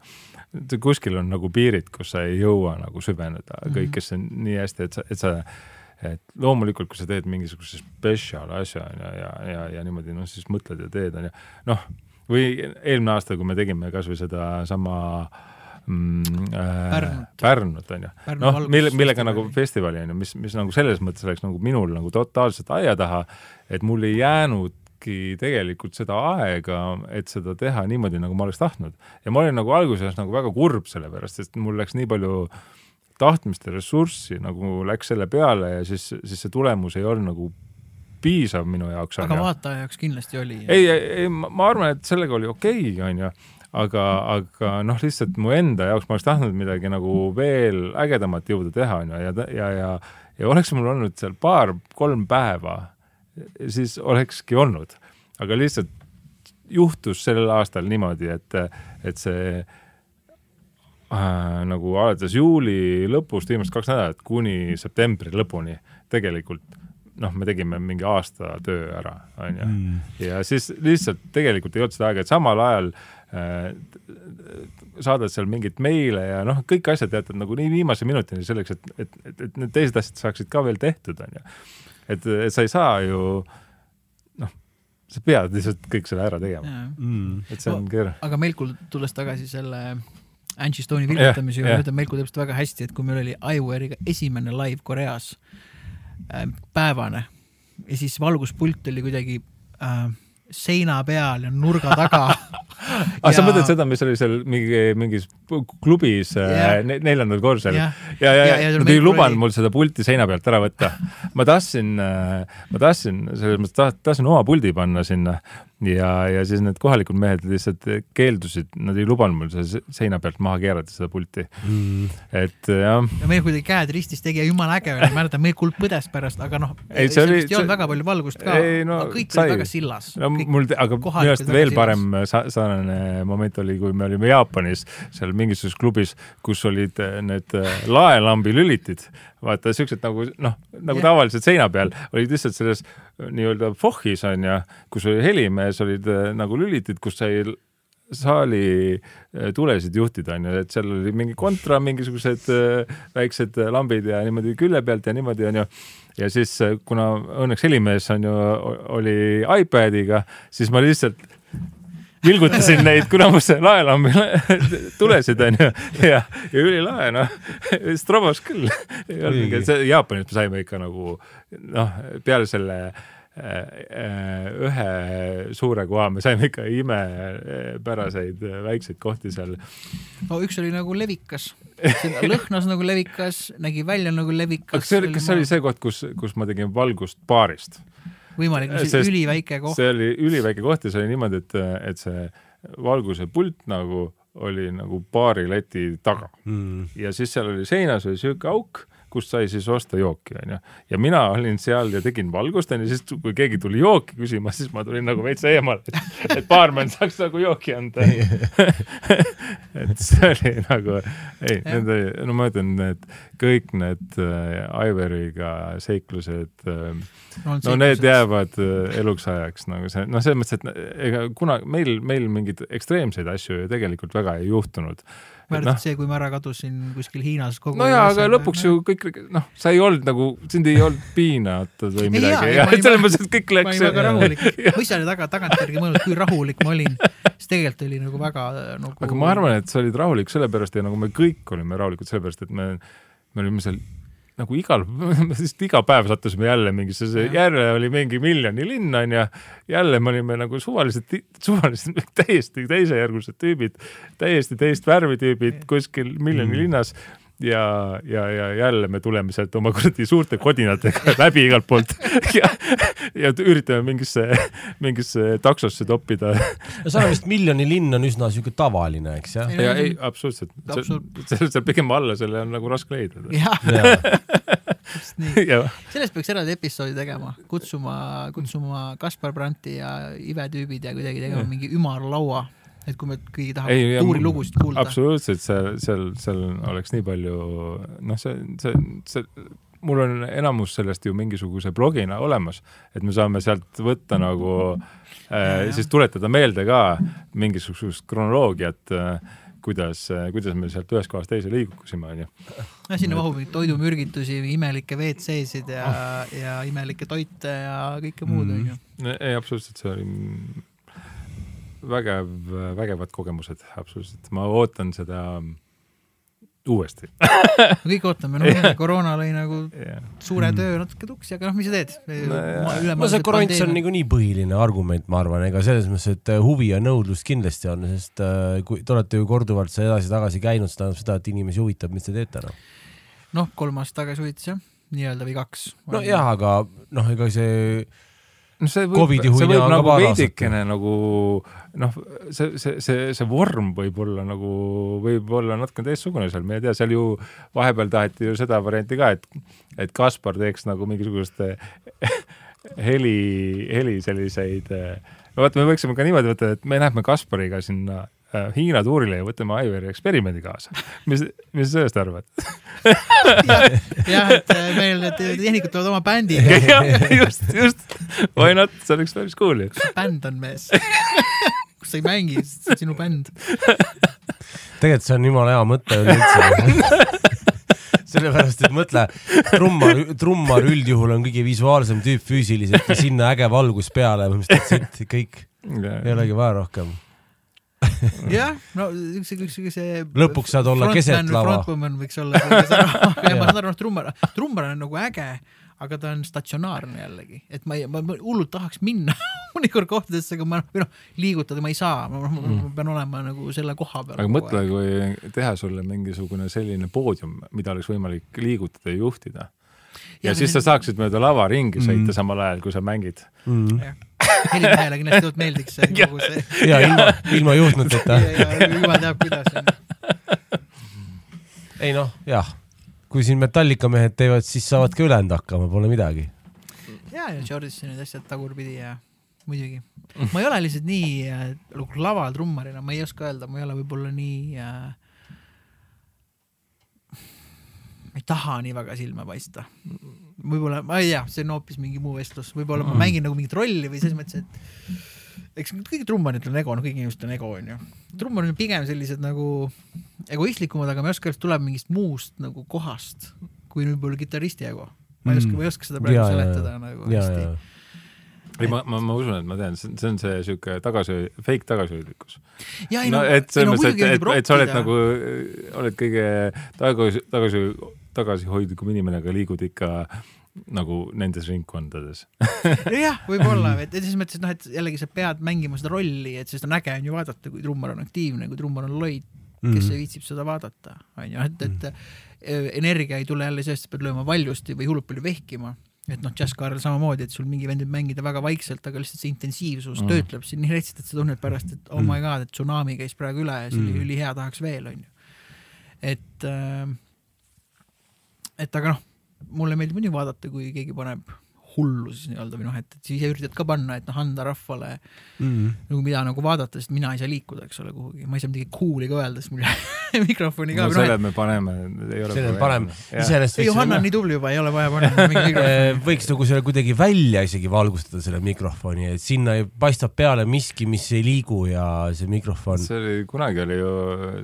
kuskil on nagu piirid, kus sa ei jõua nagu süveneda Mhm. kõikesse nii hästi, et sa, et sa, et loomulikult, kui sa teed mingisuguse spetsial asja, on ju, ja, ja, ja niimoodi, noh, siis mõtled ja teed, on ju. noh, või eelmine aasta, kui me tegime kasvõi sedasama mm, äh, Pärnut. Pärnut, on ju. Noh, mille, millega valgustusfestivali. nagu festivali on ju, mis, mis nagu selles mõttes läks nagu minul nagu totaalselt aia taha, et mul ei jäänudki tegelikult seda aega, et seda teha niimoodi, nagu ma oleks tahtnud. ja ma olin nagu alguses nagu väga kurb selle pärast, sest mul läks nii palju tahtmist ja ressurssi nagu läks selle peale ja siis, siis see tulemus ei olnud nagu piisav minu jaoks. aga vaataja jaoks kindlasti oli. ei, ei, ei, ma arvan, et sellega oli okei okay,, onju aga, aga noh, lihtsalt mu enda jaoks ma oleks tahtnud midagi nagu veel ägedamat jõuda teha, onju, ja, ja, ja, ja oleks mul olnud seal paar-kolm päeva, siis olekski olnud, aga lihtsalt juhtus sellel aastal niimoodi, et, et see äh, nagu alates juuli lõpust, viimased kaks nädalat kuni septembri lõpuni tegelikult noh, me tegime mingi aasta töö ära, onju. ja siis lihtsalt tegelikult ei olnud seda aega, et samal ajal äh, saadad seal mingeid meile ja noh, kõik asjad jätad nagu nii viimase minutini selleks, et, et, et, et need teised asjad saaksid ka veel tehtud, onju. et, et sa ei saa ju noh, sa pead lihtsalt kõik selle ära tegema, Mm. et see on keeruline. aga Melkul, tulles tagasi selle Angie Stone'i vilgutamise juurde, ütleb Melku täpselt väga hästi, et kui meil oli iWare'iga esimene live Koreas äh, päevane ja siis valguspult oli kuidagi äh, seina peal ja nurga taga *laughs* ah, sa mõtled seda, mis oli seal mingi, mingis klubis yeah. neljandal korrusel Jah. ja, ja, Ja- ja, ja ja nad ei lubanud mul seda pulti seina pealt ära võtta. ma tahtsin, ma tahtsin, selles mõttes taht- tahtsin oma puldi panna sinna ja, ja siis need kohalikud mehed lihtsalt keeldusid, nad ei lubanud mul seda se- seina pealt maha keerata, seda pulti. Mm. et jah, ja meil kuidagi käed ristis tegi ja jumala äge oli, ma mäletan, meil kulp põdes pärast, aga noh, Ei, see oli- sellest ei olnud see- väga palju valgust ka, no kõik sai. olid väga sillas. no mul, aga minu arust veel parem sa- sarnane moment oli, kui me olime Jaapanis seal mingisuguses klubis, kus olid eh, need eh, laelambi lülitid. Vaata siuksed nagu noh, nagu Jah. tavaliselt seina peal olid lihtsalt selles eh, nii-öelda fohhis on ju, kus oli helimees, olid eh, nagu lülitid, kus sai saali eh, tulesid juhtida, onju, et seal oli mingi kontra, mingisugused väiksed lambid ja niimoodi külje pealt ja niimoodi, onju. ja siis, kuna õnneks helimees on ju, oli iPadiga, siis ma lihtsalt vilgutasin neid kuramuse laelambi tulesid onju ja, ja ülilae noh, strobos küll. ei olnud mingi, see Jaapanis me saime ikka nagu noh, peale selle äh, ühe suure koha me saime ikka imepäraseid äh, väikseid kohti seal. no üks oli nagu levikas, lõhnas nagu levikas, nägi välja nagu levikas. aga see oli, kas see oli see koht, kus, kus ma tegin valgust baarist? Võimalik, see oli üliväike koht. see oli üliväike koht ja see oli niimoodi, et, et see valguse pult nagu oli nagu baarileti taga Mm. ja siis seal oli seinas oli sihuke auk, kust sai siis osta jooki, onju. ja mina olin seal ja tegin valgust, onju, siis kui keegi tuli jooki küsima, siis ma tulin nagu veits eemale, et, et baarmen saaks nagu jooki anda. *laughs* Et see oli nagu, ei, need oli, no ma ütlen, et kõik need äh, Iveriga seiklused äh, no need jäävad äh, eluks ajaks nagu see, noh, selles mõttes, et ega kuna meil, meil mingeid ekstreemseid asju ju tegelikult väga ei juhtunud mäletad see, kui ma ära kadusin kuskil Hiinas no jaa, aga lõpuks ju kõik, noh, sa ei olnud nagu, sind ei olnud piinatud või midagi ma selles mõttes, et kõik ma läks olin väga rahulik, ma ise olin taga, tagantjärgi mõelnud, kui rahulik ma olin, siis tegelikult oli nagu väga nagu aga ma arvan, et sa olid rahulik sellepärast ja nagu me kõik olime rahulikud sellepärast, et me, me olime seal nagu igal, *laughs* sest iga päev sattusime jälle mingisse, jälle oli mingi miljoni linn onju, jälle me olime nagu suvalised, suvalised *laughs* täiesti teisejärgulised tüübid, täiesti teist värvi tüübid kuskil miljoni Mm. linnas ja, ja, ja jälle me tuleme sealt oma kuradi suurte kodinatega *laughs* läbi igalt poolt. Ja, ja üritame mingisse, mingisse taksosse toppida. No seal on vist miljoni linn on üsna siuke tavaline, eks jah? ja ei, absoluutselt, Absoluut- seal, seal pigem alla selle on nagu raske leida. *laughs* sellest peaks eraldi episoodi tegema, kutsuma, kutsuma Kaspar Brandti ja Ive tüübid ja kuidagi tegema Jah. mingi ümarlaua, et kui me keegi tahab Ei, ja suuri mul- lugusid kuulda. absoluutselt seal, seal, seal oleks nii palju, noh, see, see, see, mul on enamus sellest ju mingisuguse blogina olemas, et me saame sealt võtta nagu äh,, jah. siis tuletada meelde ka mingisugust kronoloogiat äh, kuidas, kuidas me sealt ühest kohast teise liikusime, onju. no sinna mahub mingeid toidumürgitusi, imelikke WC-sid ja oh., ja imelikke toite ja kõike muud, onju. ei, absoluutselt, see oli vägev, vägevad kogemused, absoluutselt, ma ootan seda uuesti *laughs* kõik ootame, noh, koroona lõi nagu yeah.. suure Mhm. töö natuke tuksi, aga noh, mis sa teed? jaa. no see korants on niikuinii põhiline argument, ma arvan, ega selles mõttes, et äh, huvi ja nõudlus kindlasti on, sest äh, kui te olete ju korduvalt seal edasi-tagasi käinud, see tähendab seda, et inimesi huvitab, mis te teete noh. noh, kolm aastat tagasi huvitas jah, nii-öelda või kaks. nojah, aga noh, ega see no see võib, see võib nagu veidikene nagu noh, see, see, see, see vorm võib olla nagu, võib olla natuke teistsugune seal, ma ei tea, seal ju vahepeal taheti ju seda varianti ka, et, et Kaspar teeks nagu mingisugust *laughs* heli, heli selliseid, no vaata, me võiksime ka niimoodi võtta, et me lähme Kaspariga sinna Hiina tuurile ja võtame Aiveri eksperimendi kaasa. mis, mis sa sellest arvad? *laughs* jah, et äh, meil need tehnikud tulevad oma bändiga, *laughs* just, just, why not, see oleks päris cool ju. bänd on mees. kus sa ei mängi, see on sinu bänd. tegelikult see on jumala hea mõte üleüldse. sellepärast, et mõtle, trummar, trummar üldjuhul on kõige visuaalsem tüüp füüsiliselt ja sinna äge valgus peale, it, kõik, ei olegi vaja rohkem. *laughs* jah, no üks, üks, üks see. Lõpuks saad olla keset lava. frontwoman võiks olla *laughs* *laughs* ma saan aru, noh, trummar, trummar on nagu äge, aga ta on statsionaarne jällegi, et ma ei, ma hullult tahaks minna mõnikord kohtadesse, aga ma või noh, liigutada ma ei saa, ma, ma, ma pean olema nagu selle koha peal. aga mõtle, kui teha sulle mingisugune selline poodium, mida oleks võimalik liigutada ja juhtida. ja siis sa saaksid mööda lava ringi sõita Mm. samal ajal, kui sa mängid. mm.. Helimehele kindlasti meeldiks see kogu see. ja ilma, ilma juhtmeteta. ja, ja jumal teab, kuidas. ei noh, jah, kui siin Metallica mehed teevad, siis saavad ka ülejäänud hakkama, pole midagi. ja, ja Jordisoni need asjad tagurpidi ja muidugi. ma ei ole lihtsalt nii äh, nagu laval trummarina, ma ei oska öelda, ma ei ole võib-olla nii äh,. ma ei taha nii väga silma paista. võib-olla, ma ei tea, see on hoopis mingi muu vestlus, võib-olla ma Mm. mängin nagu mingit rolli või selles mõttes, et eks kõik trummaritel on ego, no kõigil inimestel on ego, onju. trummarid on pigem sellised nagu egoistlikumad, aga ma ei oska, kas tuleb mingist muust nagu kohast kui võib-olla kitarristi ego. ma ei oska, ma ei oska seda praegu Mm. Ja, ja, ja. seletada nagu ja, hästi ei, ma, ma, ma usun, et ma tean, see on see sihuke tagasi, fake tagasihoidlikkus. ei no et selles mõttes, et, muidugi et, et sa oled nagu, oled kõige tagasi, tagasi, tagasihoidlikum inimene, aga liigud ikka nagu nendes ringkondades. jah, võib-olla, et et selles mõttes, et noh, et jällegi sa pead mängima seda rolli, et sest on äge on ju vaadata, kui trummar on aktiivne, kui trummar on loid, kes Mhm. viitsib seda vaadata, on ju, et, et eh, energia ei tule jälle sellest, et pead lööma valjusti või hullult palju vehkima. et noh, džässkaarel samamoodi, et sul mingi vend võib mängida väga vaikselt, aga lihtsalt see intensiivsus Mm. mm. töötleb sind nii retselt, et sa tunned pärast, et oh Mm. my god, et tsunami käis praegu üle ja see oli Mm. ülihea, tahaks veel, on ju. et äh,, et aga noh, mulle meeldib muidugi vaadata, kui keegi paneb hullu siis nii-öelda või noh, et, et siis üritad ka panna, et noh, anda rahvale mm.. nagu mida nagu vaadata, sest mina ei saa liikuda, eks ole, kuhugi, ma ei saa midagi cool'i ka öelda, sest mul *laughs* mikrofoni ka no no,. selle me paneme, ei ole selle paneme, iseenesest ei, Johanna on nii tubli juba, ei ole vaja panna *laughs* mingi mikrofoni. võiks nagu selle kuidagi välja isegi valgustada, selle mikrofoni, et sinna ei- paistab peale miski, mis ei liigu ja see mikrofon. see oli, kunagi oli ju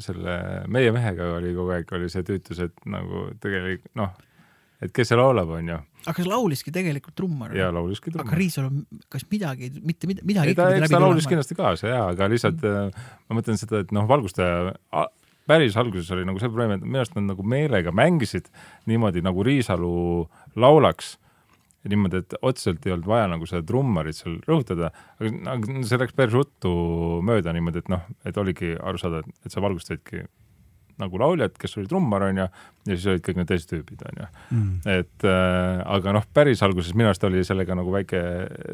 selle meie mehega oli kogu aeg oli see tüütus, et nagu tegelikult noh, et kes see laulab, onju, aga kas lauliski tegelikult trummar? ja laulski aga trummar. Riisalu, kas midagi, mitte mid- midagi ei ta, eks ta laulis kindlasti kaasa jaa, aga lihtsalt äh, ma mõtlen seda, et noh, valgustaja päris alguses oli nagu see probleem, et minu arust nad nagu meelega mängisid niimoodi nagu Riisalu laulaks ja niimoodi, et otseselt ei olnud vaja nagu seda trummarit seal rõhutada, aga aga see läks päris ruttu mööda niimoodi, et noh, et oligi aru saada, et sa valgustasidki nagu lauljat, kes oli trummar, onju, ja siis olid kõik need teised tüübid, onju. et äh, aga noh, päris alguses minu arust oli sellega nagu väike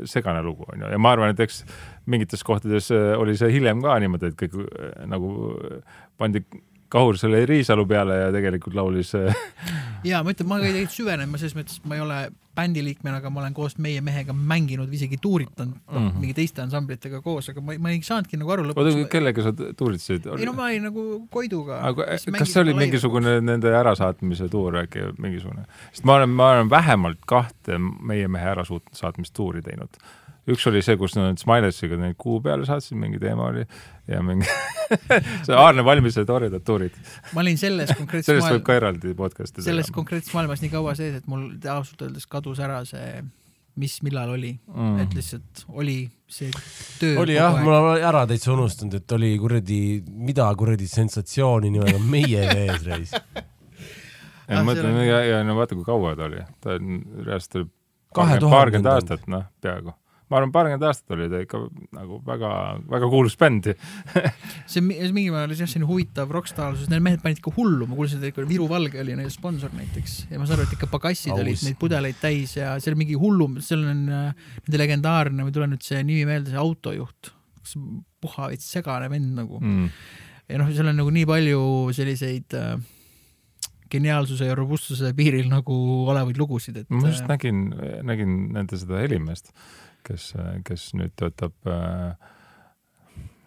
segane lugu, onju, ja ma arvan, et eks mingites kohtades äh, oli see hiljem ka niimoodi, et kõik äh, nagu pandi kahur selle Riisalu peale ja tegelikult laulis äh, ja ma ütlen, ma ei süvenenud, ma selles mõttes, ma ei ole bändi liikmena, aga ma olen koos meie mehega mänginud isegi tuuritanud mm. -hmm. mingi teiste ansamblitega koos, aga ma, ma ei saanudki nagu aru oota, lõpuks. kellega sa tuuritasid? ei no ma olin nagu Koiduga. kas see oli mingisugune nende ärasaatmise tuur äkki mingisugune? sest ma olen, ma olen vähemalt kahte meie mehe ärasaatmistuuri teinud. Üks oli see, kus nad Smilesiga neid kuu peale saatsid, mingi teema oli ja mingi *laughs* see Aarne Valmise toredad tuurid. ma olin selles konkreetses sellest võib maailmas, ka eraldi podcast'i selles konkreetses maailmas nii kaua sees, et mul ausalt öeldes kadus ära see, mis millal oli mm., et lihtsalt oli see töö. oli jah, mul on ära täitsa unustanud, et oli kuradi, mida kuradi sensatsiooni nimega meie vees reis. ja Ah, ma mõtlen on- ja, ja no vaata, kui kaua ta oli, ta on reaalselt paarkümmend aastat, noh, peaaegu. Ma arvan, paarkümmend aastat oli ta ikka nagu väga, väga kuulus bänd. *laughs* see mi- see mingil määral oli jah selline huvitav rokkstaarsus, need mehed panid ikka hullu, ma kuulsin, et ikka Viru Valge oli neil sponsor näiteks. Ja ma saan aru, et ikka pagassid olid neid pudeleid täis ja seal mingi hullum, seal on äh, nende legendaarne, mul ei tule nüüd see nimi meelde, see autojuht, puha veits segane vend nagu. Mm. ja noh, seal on nagu nii palju selliseid äh, geniaalsuse ja robustsuse piiril nagu olevaid lugusid, et ma just äh, nägin, nägin nende seda helimeest, kes, kes nüüd töötab äh,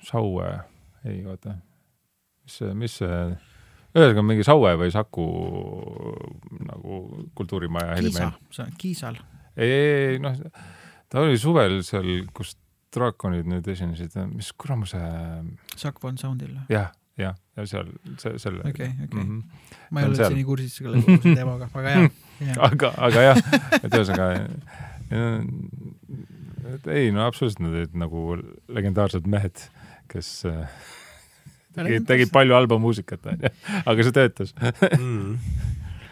Saue, ei oota, mis see, mis see, ühesõnaga mingi Saue või Saku nagu kultuurimaja Kiisa see on Kiisal, ei, ei, ei noh, ta oli suvel seal, kus draakonid nüüd esinesid, mis kuramuse, Sack One Soundil, jah, jah, ja seal, see, selle okei, okei, Mhm. ma ei ole üldse nii kursis selle teemaga, *laughs* aga jah, jah. aga, aga jah, et ühesõnaga, et ei no absoluutselt nad olid nagu legendaarsed mehed, kes äh, tegid, tegid palju halba muusikat, onju, aga see töötas.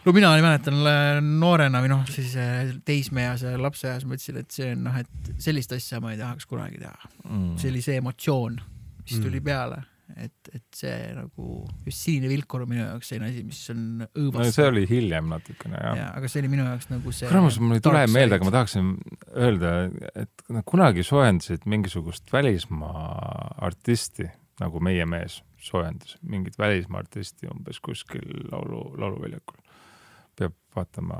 no mina mäletan äh, noorena või noh, siis äh, teismeeas ja lapseeas mõtlesin, et see on noh, et sellist asja ma ei tahaks kunagi teha. see oli see emotsioon, mis tuli Mm. peale, et, et see nagu just sinine vilkur on minu jaoks selline asi, mis on no õõvastav see oli hiljem natukene jah ja,. aga see oli minu jaoks nagu see. kuramus, mul ei tule meelde, aga ma tahaksin öelda, et nad kunagi soojendasid mingisugust välismaa artisti, nagu meie mees soojendas mingit välismaa artisti umbes kuskil laulu, lauluväljakul. peab vaatama,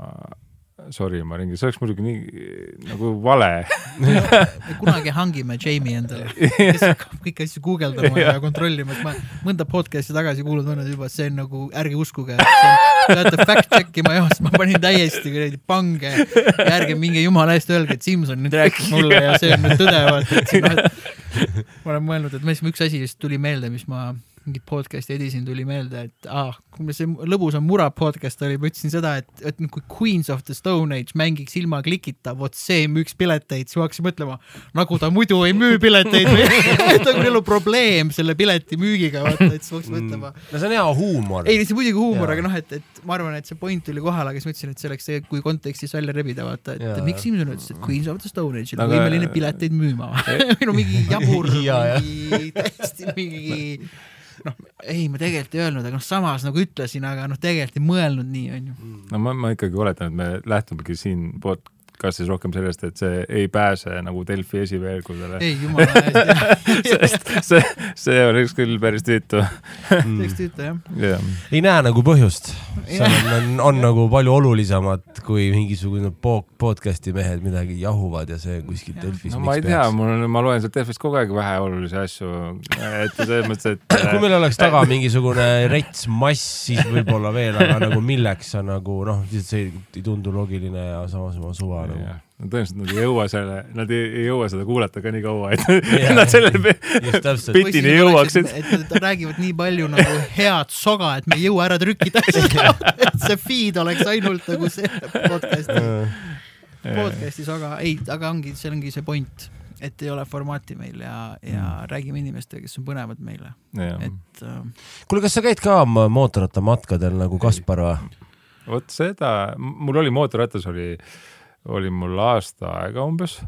sorry, ma ringin, see oleks muidugi nii nagu vale. *laughs* me kunagi hangime Jamie endale, kes *laughs* hakkab kõiki asju guugeldama ja kontrollima, et ma mõnda podcast'i tagasi kuulnud olen juba, see on nagu, ärge uskuge, peate fact check ima jah, sest ma panin täiesti kuradi pange. Ja ärge minge jumala eest öelge, et Simson nüüd rääkis mulle ja see on nüüd tõde, vaata, et see noh, et ma olen mõelnud, et mis üks asi just tuli meelde, mis ma mingit podcast'i edisin, tuli meelde, et ah, kui see lõbus on mura podcast oli, ma ütlesin seda, et, et kui Queens of the Stone Age mängiks ilma klikita, vot see müüks pileteid, siis ma hakkasin mõtlema, nagu ta muidu ei müü pileteid või *laughs* et on küll probleem selle pileti müügiga, vaata, et siis ma hakkasin mõtlema. no see on hea huumor. ei, see muidugi huumor, aga noh, et, et ma arvan, et see point tuli kohale, aga siis mõtlesin, et see oleks see, kui kontekstis välja rebida, vaata, et Jaa. miks Simson ütles, et Queens of the Stone Age on Aga- võimeline pileteid müüma *laughs* või no mingi jabur, *laughs* Jaa, jah. mingi täiesti mingi noh, ei, ma tegelikult ei öelnud, aga noh, samas nagu ütlesin, aga noh, tegelikult ei mõelnud nii, onju. no ma, ma ikkagi oletan, et me lähtumegi siin kas siis rohkem sellest, et see ei pääse nagu Delfi esiveergudele. ei, jumala eest *laughs* sest see, see oleks küll päris tüütu teeks tüütu jah. yeah.. ei näe nagu põhjust. seal on, on, on nagu palju olulisemat kui mingisugune po podcast'i mehed midagi jahuvad ja see kuskil Delfis. no ma ei tea, mul on, ma loen sealt Delfist kogu aeg väheolulisi asju, et selles mõttes, et kui meil oleks taga mingisugune rets mass, siis võib-olla veel, aga nagu milleks sa nagu noh, lihtsalt see ei tundu loogiline ja samas oma suva nagu. no tõenäoliselt nad ei jõua selle, nad ei, ei jõua seda kuulata ka nii kaua, et yeah. *laughs* nad selle bitini jõuaksid. et nad räägivad nii palju nagu head soga, et me ei jõua ära trükkida *laughs* et see feed oleks ainult nagu see podcast'i, podcast'i soga, ei, aga ongi, see ongi see point et ei ole formaati meil ja, ja mm. räägime inimestega, kes on põnevad meile. et äh.... kuule, kas sa käid ka mootorrattamatkadel nagu Kaspar või? vot seda, mul oli mootorratas oli, oli mul aasta aega umbes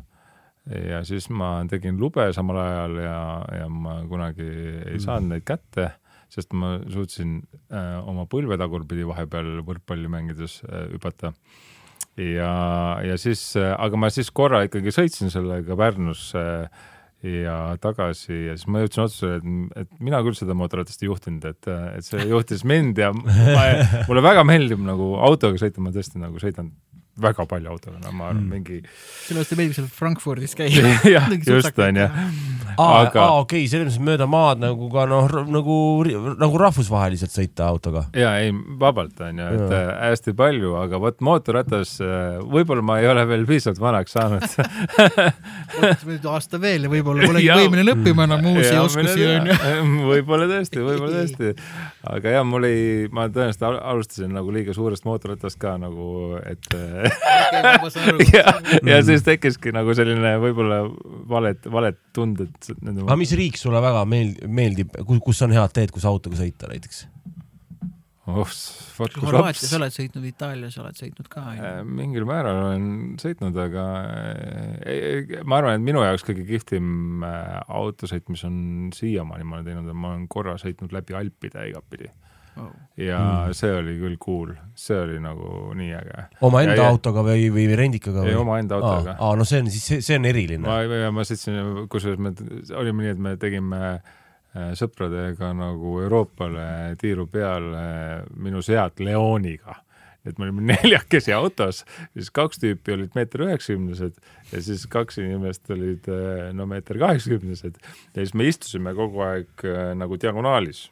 ja siis ma tegin lube samal ajal ja, ja ma kunagi ei saanud neid kätte, sest ma suutsin äh, oma põlve tagurpidi vahepeal võrkpalli mängides äh, hüpata. Ja, ja siis, aga ma siis korra ikkagi sõitsin sellega Pärnusse ja tagasi ja siis ma jõudsin otsusele, et, et mina küll seda mootorratast ei juhtinud, et, et see juhtis mind ja ma, *laughs* mulle väga meeldib nagu autoga sõita, ma tõesti nagu sõidan väga palju autoga, no ma arvan mm. mingi. sellepärast teile meeldib seal Frankfurdis käia *laughs* jah, just onju. aa aga..., aa okei okay,, selles mõttes mööda maad nagu ka noh, nagu, nagu rahvusvaheliselt sõita autoga. ja ei, vabalt onju, et äh, hästi palju, aga vot mootorratas, äh, võib-olla ma ei ole veel piisavalt vanaks saanud *laughs* aasta veel ja võib-olla polegi võimeline õppima enam uusi oskusi onju. *laughs* võib-olla tõesti, võib-olla tõesti. aga jah, mul ei, ma tõenäoliselt alustasin nagu liiga suurest mootorratast ka nagu, et äh, *laughs* ja, ja siis tekkiski nagu selline võib-olla valed, valed tunded. Aga mis riik sulle väga meeldib, meeldib, kus on head teed, kus autoga sõita näiteks? oh, Horvaatias oled sõitnud, Itaalias oled sõitnud ka? Äh, mingil määral olen sõitnud, aga äh, ma arvan, et minu jaoks kõige kihvtim äh, autosõit, mis on siiamaani ma olen teinud, ma olen korra sõitnud läbi Alpide igatpidi oh.. ja mm. see oli küll cool, see oli nagu nii äge. omaenda autoga või, või rendikaga või? ei, omaenda autoga. aa, no see on siis, see on eriline. ma, ma sõitsin, kusjuures me, olime nii, et me tegime äh, sõpradega nagu Euroopale tiiru peale minu Seat Leoniga et me olime *laughs* neljakesi autos, siis kaks tüüpi olid meeter üheksakümnesed ja siis kaks inimest olid äh, no meeter kaheksakümnesed ja siis me istusime kogu aeg äh, nagu diagonaalis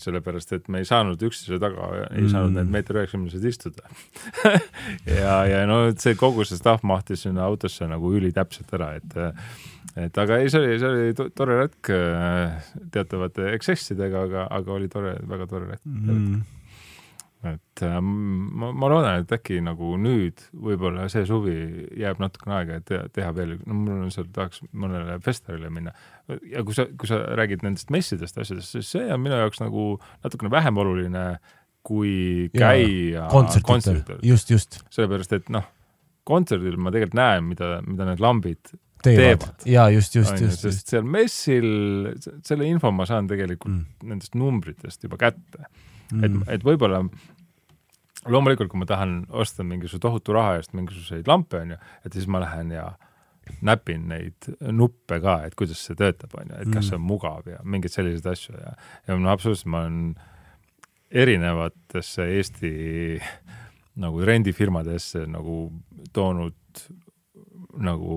sellepärast et me ei saanud üksteise taga, ei mm. saanud need meeter üheksakümnesed istuda. *laughs* Ja, ja no see kogu see stuff mahtis sinna autosse nagu ülitäpselt ära, et et aga ei, see oli, see oli tore retk äh, teatavate eksessidega, aga, aga oli tore, väga tore retk mm et äh, ma, ma loodan, et äkki nagu nüüd võib-olla see suvi jääb natukene aega, et teha, teha veel, no mul on seal, tahaks mõnele festivalile minna. ja kui sa, kui sa räägid nendest messidest, asjadest, siis see on minu jaoks nagu natukene vähem oluline kui käia kontsertidel. just, just. sellepärast, et noh, kontserdil ma tegelikult näen, mida, mida need lambid teevad, teevad.. jaa, just, just, just, just. seal messil, selle info ma saan tegelikult mm. nendest numbritest juba kätte mm.. et, et võib-olla loomulikult, kui ma tahan osta mingisuguse tohutu raha eest mingisuguseid lampe, onju, et siis ma lähen ja näpin neid nuppe ka, et kuidas see töötab, onju, et kas see on mm. mugav ja mingeid selliseid asju ja, ja no absoluutselt ma olen erinevatesse Eesti nagu rendifirmadesse nagu toonud nagu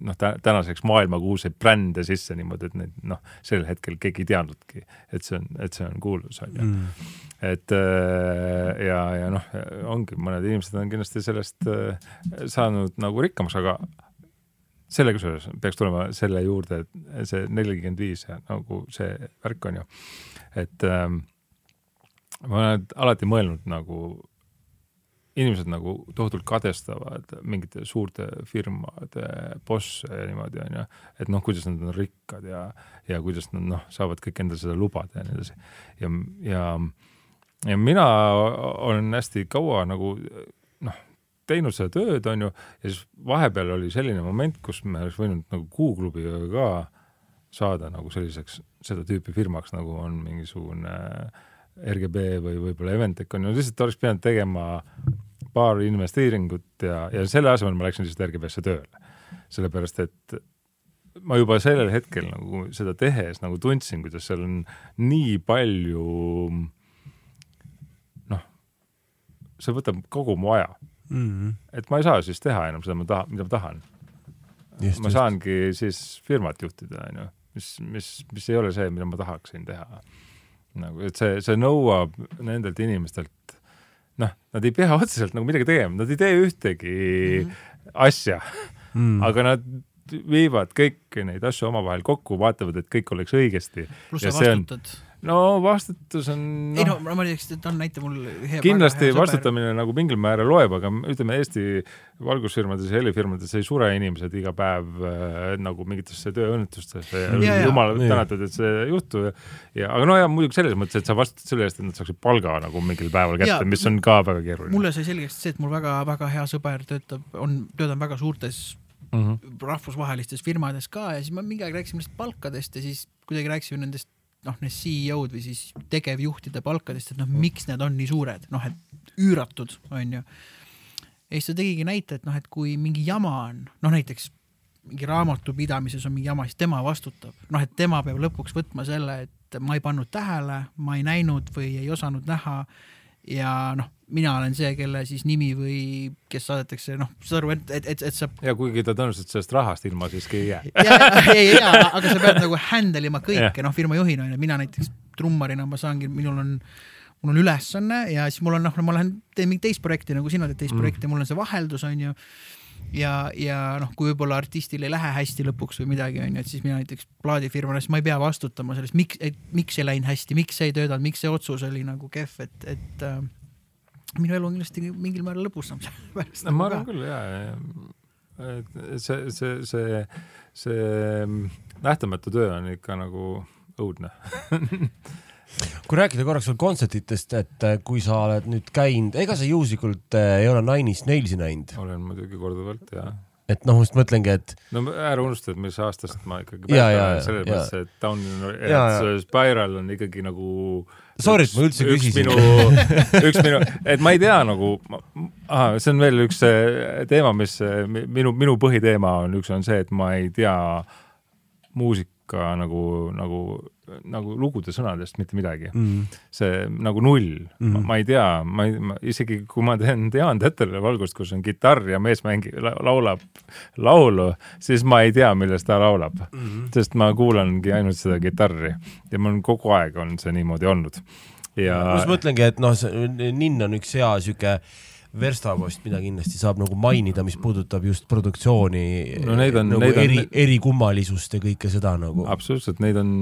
noh, tänaseks maailmakuulsaid brände sisse niimoodi, et neid noh, sel hetkel keegi ei teadnudki, et see on, et see on kuulus onju mm.. et äh, ja, ja noh, ongi, mõned inimesed on kindlasti sellest äh, saanud nagu rikkamaks, aga sellega seoses peaks tulema selle juurde, et see nelikümmend viis nagu see värk on ju, et ähm, ma olen alati mõelnud nagu inimesed nagu tohutult kadestavad mingite suurte firmade bosse ja niimoodi onju, et noh, kuidas nad on rikkad ja, ja kuidas nad noh, saavad kõik endale seda lubada ja nii edasi. ja, ja, ja mina olen hästi kaua nagu noh, teinud seda tööd onju ja siis vahepeal oli selline moment, kus me oleks võinud nagu Kuuklubiga ka saada nagu selliseks seda tüüpi firmaks, nagu on mingisugune RGB või võib-olla Eventec on ju, lihtsalt oleks pidanud tegema paar investeeringut ja, ja selle asemel ma läksin lihtsalt RGB-sse tööle. sellepärast, et ma juba sellel hetkel nagu seda tehes nagu tundsin, kuidas seal on nii palju noh, see võtab kogu mu aja, mm. et ma ei saa siis teha enam seda, ma tahan, mida ma tahan. just, ma saangi siis firmat juhtida, onju, mis, mis, mis ei ole see, mida ma tahaksin teha. nagu, et see, see nõuab nendelt inimestelt, noh, nad ei pea *laughs* otseselt nagu midagi tegema, nad ei tee ühtegi mm -hmm. asja, mm. aga nad viivad kõiki neid asju omavahel kokku, vaatavad, et kõik oleks õigesti. pluss Ja sa see on- vastutad. No vastutus on ei noh, no ma teaks, et on näite mul hea. kindlasti vastutamine nagu mingil määral loeb, aga ütleme, Eesti valgusfirmades ja helifirmades ei sure inimesed iga päev äh, nagu mingitesse tööõnnetustesse ja, jumal tänatud, et see ei juhtu ja, ja aga no ja muidugi selles mõttes, et sa vastutad selle eest, et nad saaksid palga nagu mingil päeval kätte mis on ka väga keeruline mulle sai selgeks see, et mul väga-väga hea sõber töötab, on, töötab väga suurtes mm. -hmm. rahvusvahelistes firmades ka ja siis ma mingi aeg rääkisime lihtsalt palkadest ja siis kuidagi rääkisime nendest noh, need CEO-d või siis tegevjuhtide palkadest, et noh, miks need on nii suured, noh, et üüratud, onju. ja siis ta tegigi näite, et noh, et kui mingi jama on, noh näiteks mingi raamatupidamises on mingi jama, siis tema vastutab, noh, et tema peab lõpuks võtma selle, et ma ei pannud tähele, ma ei näinud või ei osanud näha. Ja noh, mina olen see, kelle siis nimi või kes saadetakse, noh, saad aru, et, et, et, et sa ja kuigi ta tõenäoliselt sellest rahast ilma siiski ei jää. ei, ei, aga sa pead nagu handle ima *laughs* kõike, noh, firma juhina onju, mina näiteks trummarina ma saangi, minul on, mul on ülesanne ja siis mul on noh, ma lähen teen mingit teist projekti nagu sina teed teist Mm. projekti, mul on see vaheldus onju. ja, ja noh, kui võib-olla artistil ei lähe hästi lõpuks või midagi onju, et siis mina näiteks plaadifirmana, siis ma ei pea vastutama sellest, miks, et miks ei läinud hästi, miks ei töötanud, miks see otsus oli nagu kehv, et, et äh, minu elu on kindlasti mingil määral lõbusam sellepärast *laughs* no ma nagu arvan ka. küll ja, ja et see, see, see, see nähtamatu töö on ikka nagu õudne. *laughs* kui rääkida korraks veel kontsertidest, et äh, kui sa oled nüüd käinud, ega sa juhuslikult äh, ei ole Nine Inch Nailsi näinud, olen muidugi korduvalt ja et noh, ma just mõtlengi, et no ära unusta, et mis aastast ma ikkagi selles mõttes, et Down ja. Spiral on ikkagi nagu Sorry, et ma üldse küsisin. minu, *laughs* üks minu, et ma ei tea nagu, see on veel üks äh, teema, mis äh, mi- minu, minu põhiteema on, üks on see, et ma ei tea muusika nagu, nagu, nagu lugude sõnadest mitte midagi mm, see nagu null mm. -hmm. ma ei tea, ma ei, isegi kui ma teen Jaan Teterle valgust, kus on kitarr ja mees mängib, laulab laulu, siis ma ei tea, millest ta laulab mm. -hmm. sest ma kuulangi ainult seda kitarri ja mul on kogu aeg on see niimoodi olnud. ja ma just mõtlengi, et noh, Ninn on üks hea sihuke verstapost, mida kindlasti saab nagu mainida, mis puudutab just produktsiooni No neid on- nagu neid on- eri, erikummalisust ja kõike seda nagu. absoluutselt, neid on,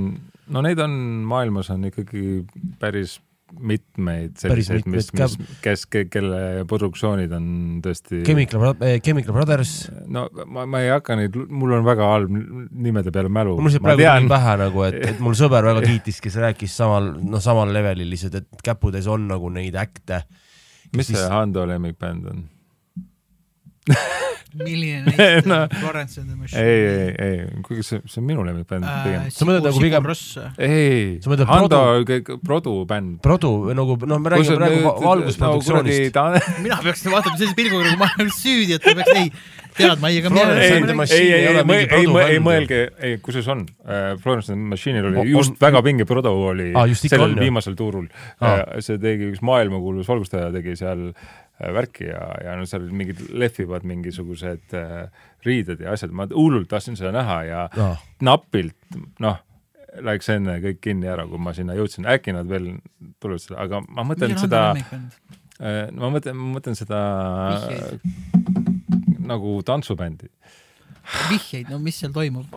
no neid on maailmas on ikkagi päris mitmeid selliseid, mis, mis, kes, kelle produktsioonid on tõesti Chemical, Chemical Brothers, no ma, ma ei hakka neid, mul on väga halb nimede peale mälu. mul lihtsalt praegu tuli pähe nagu, et, et mul sõber väga *laughs* kiitis, kes rääkis samal, noh, samal levelil lihtsalt, et käpudes on nagu neid äkte. Mis see Hando lemmikbänd on? Milline *laughs* neist No. no. Florence and the Machine? ei, ei, ei, kuigi see, see on minu lemmikbänd pigem. Sa mõtled nagu pigem- ei Sa, mõtled Hando Produ bänd. Produ nagu noh, me räägime praegu va- valgusproduktsioonist. *laughs* mina peaks vaatama sellise pilguga, nagu ma olen süüdi, et ma peaks, ei, tead, ma ei, ega mina ei, ei, ei, ei ole ei, ei, mõelge, ei, kusjuures on. Florence and the Machine'il oli On- just väga pinge Produ oli ikka sellel on, viimasel tuurul. Aa. see tegi üks maailmakuulus valgustaja tegi seal äh, värki ja, ja no seal mingid lehvivad mingisugused äh, riided ja asjad, ma hullult tahtsin seda näha ja Ah, napilt, noh, läks enne kõik kinni ära, kui ma sinna jõudsin, äkki nad veel tulevad seda, aga ma mõtlen seda, ma mõtlen, ma mõtlen seda Vihjeid. nagu tantsubändi. vihjeid, no mis seal toimub?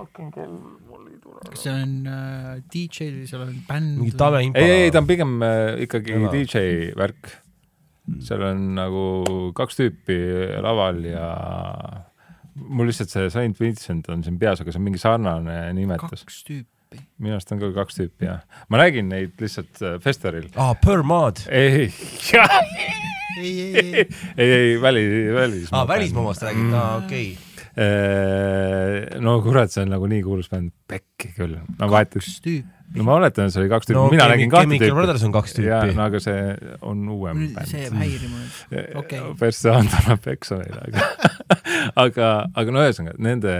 kas see on äh, DJ või seal on bänd? mingi Tame Impa. ei, ei, ta on pigem äh, ikkagi Jaa. DJ värk. Seal on nagu kaks tüüpi laval ja mul lihtsalt see Saint Vincent on siin peas, aga see on mingi sarnane nimetus. kaks tüüpi. minu arust on ka kaks tüüpi jah. ma nägin neid lihtsalt äh, festivalil. aa, Per Maad. ei, *laughs* ei, ei, ei, ei, ei väli, välismaa. aa, välismaa omast räägid, aa okei. No kurat, see on nagu nii kuulus bänd, pekki küll. no vahet, kaks tüüpi. no ma oletan, see oli kaks tüüpi no mina nägin kahte Chemical tüüpi. Brothers on kaks jaa, tüüpi no aga see on uuem see bänd. jääb häirima nüüd. okei. persse anda annab peksa meile, aga *laughs* aga, aga no ühesõnaga nende,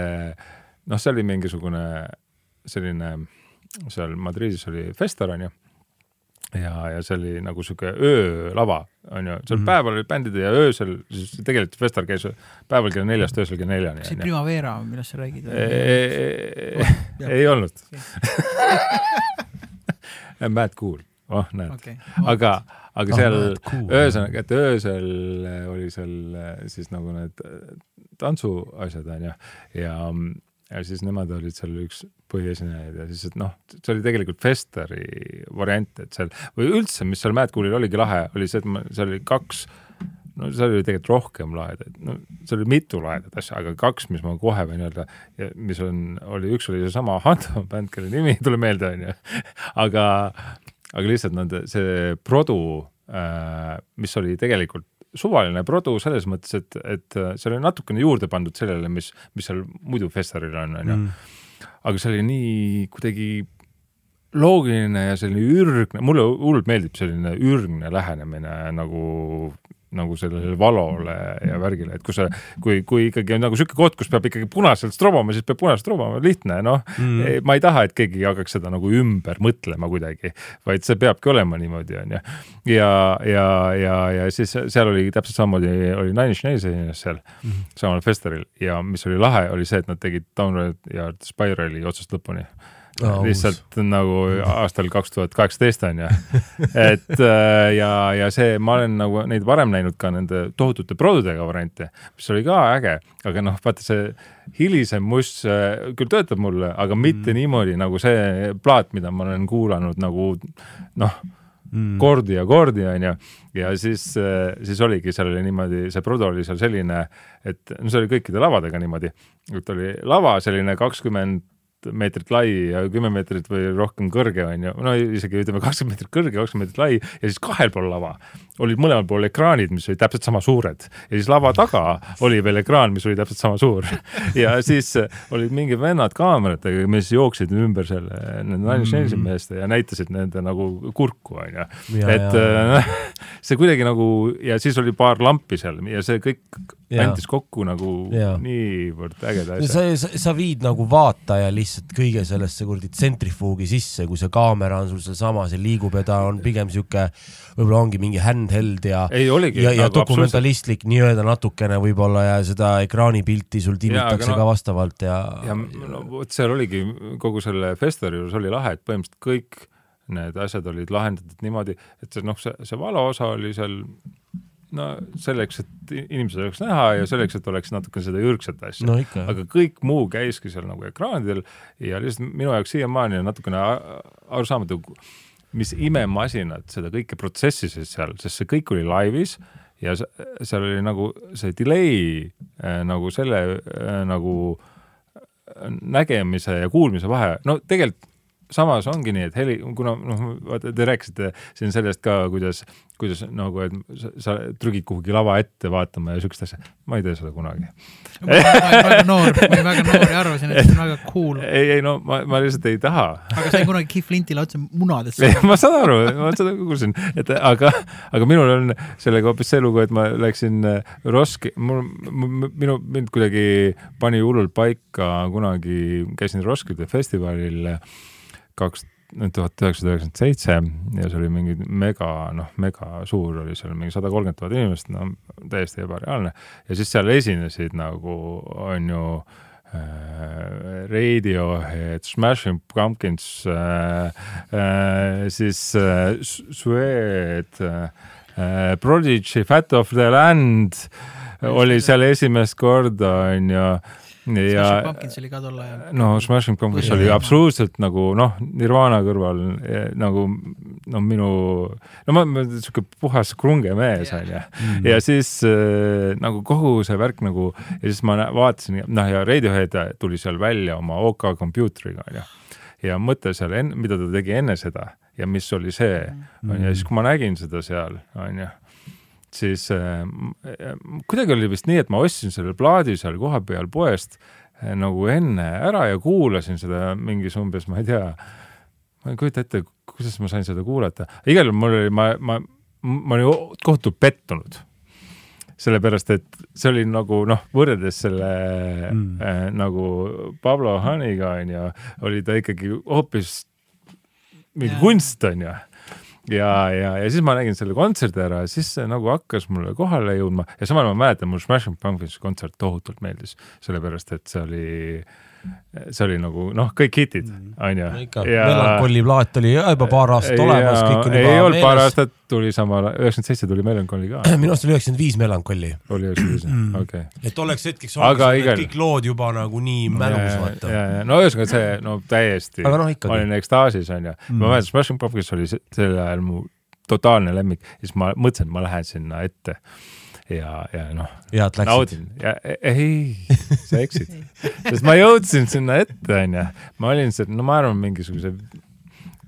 noh, see oli mingisugune selline, seal Madridis oli festival onju ja, ja see oli nagu sihuke öölava, onju, seal mm. -hmm. päeval olid bändid ja öösel, siis tegelikult festival käis päeval kella neljast öösel kella neljani. see Primavera, millest sa räägid? ei, ei olnud *laughs* Mad Cool, oh näed okei. aga, aga Ah, seal Mad Cool. ühesõnaga, et öösel oli seal äh, siis nagu need äh, tantsuasjad onju ja, ja siis nemad olid seal üks põhiesinejaid ja siis, et noh, see oli tegelikult Festeri variant, et seal või üldse, mis seal Mad Coolil oligi lahe, oli see, et ma, seal oli kaks no seal oli tegelikult rohkem lahedaid, no seal oli mitu lahedat asja, aga kaks, mis ma kohe võin öelda, mis on, oli, üks oli seesama Hando bänd, kelle nimi ei tule meelde, onju, aga, aga lihtsalt nende, see produ äh,, mis oli tegelikult suvaline produ selles mõttes, et, et seal oli natukene juurde pandud sellele, mis, mis seal muidu festivalil on, onju. Mm. aga see oli nii kuidagi loogiline ja selline ürgne, mulle hullult meeldib selline ürgne lähenemine nagu nagu sellele valole ja värgile, et kui sa, kui, kui ikkagi on nagu sihuke koht, kus peab ikkagi punaselt strobama, siis peab punaselt strobama, lihtne, noh mm.. ma ei taha, et keegi hakkaks seda nagu ümber mõtlema kuidagi, vaid see peabki olema niimoodi, onju. ja, ja, ja, ja siis seal oli täpselt samamoodi oli Nine Inch Nails esines seal mm samal festivalil ja mis oli lahe, oli see, et nad tegid Downward ja Spirali otsast lõpuni Aa, lihtsalt nagu aastal kaks tuhat kaheksateist on ju. et äh, ja, ja see, ma olen nagu neid varem näinud ka nende tohutute produdega variante, mis oli ka äge, aga noh, vaata see hilisem must äh, küll töötab mulle, aga mitte mm. niimoodi nagu see plaat, mida ma olen kuulanud nagu noh mm., kordi ja kordi onju. ja siis, siis oligi seal oli niimoodi, see produ oli seal selline, et no see oli kõikide lavadega niimoodi, et oli lava selline kakskümmend meetrit lai ja kümme meetrit või rohkem kõrge onju, no isegi ütleme kakskümmend meetrit kõrge, kakskümmend meetrit lai ja siis kahel pool lava olid mõlemal pool ekraanid, mis olid täpselt sama suured ja siis lava taga oli veel ekraan, mis oli täpselt sama suur *laughs* ja siis olid mingid vennad kaameratega, mis jooksid ümber selle nende Nine Inch Nailsi meeste ja näitasid nende nagu kurku onju, Ja, et ja. äh, *laughs* see kuidagi nagu ja siis oli paar lampi seal ja see kõik Ja. andis kokku nagu Ja. niivõrd ägeda asja. sa, sa, sa viid nagu vaataja lihtsalt kõige sellesse kuradi tsentrifuugi sisse, kui see kaamera on sul sealsama, see liigub ja ta on pigem sihuke, võib-olla ongi mingi handheld ja ja, ja nagu dokumentalistlik nii-öelda natukene võib-olla ja seda ekraanipilti sul timmitakse no- ka vastavalt ja, ja no vot seal oligi kogu selle festivali juures oli lahe, et põhimõtteliselt kõik need asjad olid lahendatud niimoodi, et see noh, see, see valo osa oli seal no selleks, et inimesed oleks näha ja selleks, et oleks natuke seda ürgset asja. No aga kõik muu käiski seal nagu ekraanidel ja lihtsalt minu jaoks siiamaani on natukene arusaamatu, mis imemasinad seda kõike protsessisid seal, sest see kõik oli laivis ja se- seal oli nagu see delay äh, nagu selle äh, nagu äh, nägemise ja kuulmise vahe, no tegelikult samas ongi nii, et heli, kuna noh, vaata te rääkisite siin sellest ka, kuidas, kuidas nagu, et sa, sa trügid kuhugi lava ette vaatama ja siukest asja, ma ei tee seda kunagi. ma olin väga noor, ma olin väga noor ja arvasin, et see on väga cool, ei, ei no ma, ma lihtsalt ei taha aga sain kunagi Keith Flintile otse munadesse. ma saan aru, ma seda kuulsin, et aga, aga minul on sellega hoopis see lugu, et ma läksin äh, Roski, mul, minu, mind kuidagi pani hullult paika kunagi, käisin Roskilde festivalil kaks tuhat üheksasada üheksakümmend seitse ja see oli mingi mega, noh, mega suur oli seal mingi sada kolmkümmend tuhat inimest, no täiesti ebareaalne ja siis seal esinesid nagu on ju äh, Radiohead, Smashing Pumpkins äh,, äh, siis äh, Sued äh,, Prodigy, Fat of the Land oli seal esimest korda, on ju. Ja Pumpkins oli ka tol ajal. no Smashing Pumpkins oli absoluutselt nagu noh, Nirvana kõrval eh, nagu no minu, no ma olen siuke puhas krunge mees onju. Mm. ja siis äh, nagu kogu see värk nagu ja siis ma vaatasin, noh ja Radiohead tuli seal välja oma OK kompuutriga onju. ja mõte seal enne, mida ta tegi enne seda ja mis oli see, onju, ja siis kui ma nägin seda seal onju, siis äh, kuidagi oli vist nii, et ma ostsin selle plaadi seal kohapeal poest äh, nagu enne ära ja kuulasin seda mingis umbes, ma ei tea, ma ei kujuta ette, kuidas ma sain seda kuulata. igal juhul mul oli, ma, ma, ma olin kohutult pettunud sellepärast, et see oli nagu noh, võrreldes selle mm. äh, nagu Pablo Haniga onju, oli ta ikkagi hoopis mingi Jaa. kunst onju. Ja, ja, ja siis ma nägin selle kontserdi ära ja siis see nagu hakkas mulle kohale jõudma. Ja samal ma mäletan, mulle Smashing Pumpkins kontsert tohutult meeldis, sellepärast et see oli, see oli nagu noh, kõik hitid onju. ikka, Melancholy plaat oli juba paar aastat olemas, kõik on ei juba olnud paar aastat tuli samal, üheksakümmend seitse tuli Melancholy ka. *clears throat* minu arust oli üheksakümmend viis Melancholy, oli üheksakümmend viis, okei. et tolleks hetkeks Aga oleksid igal- kõik lood juba nagu nii mälus, vaata. no ühesõnaga see no täiesti, Aga noh, ikkagi. olin ekstaasis onju mm., ma mäletan Smashing Pumpkins oli se- sel ajal mu totaalne lemmik ja siis ma mõtlesin, et ma lähen sinna ette ja, ja noh, hea, et läksid. e- ei, sa eksid, *laughs* sest ma jõudsin sinna ette onju, ma olin seal, no ma arvan, mingisuguse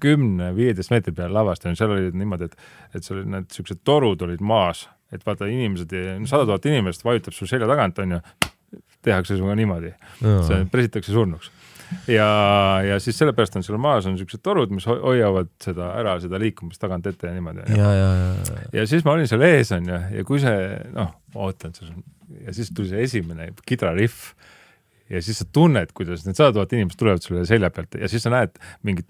kümne-viieteist meetri peal lavast onju, seal olid niimoodi, et, et seal olid need siuksed torud olid maas, et vaata inimesed, sada tuhat inimest vajutab sul selja tagant onju, tehakse sinuga niimoodi. See pressitakse surnuks. ja, ja siis sellepärast on seal maas on siuksed torud, mis ho- hoiavad seda ära, seda liikumist tagant ette ja niimoodi. ja, ja, ja, ja siis ma olin seal ees onju ja kui see noh, ootan seal ja siis tuli see esimene kidrariff ja siis sa tunned, kuidas need sada tuhat inimest tulevad sulle selja pealt ja siis sa näed mingit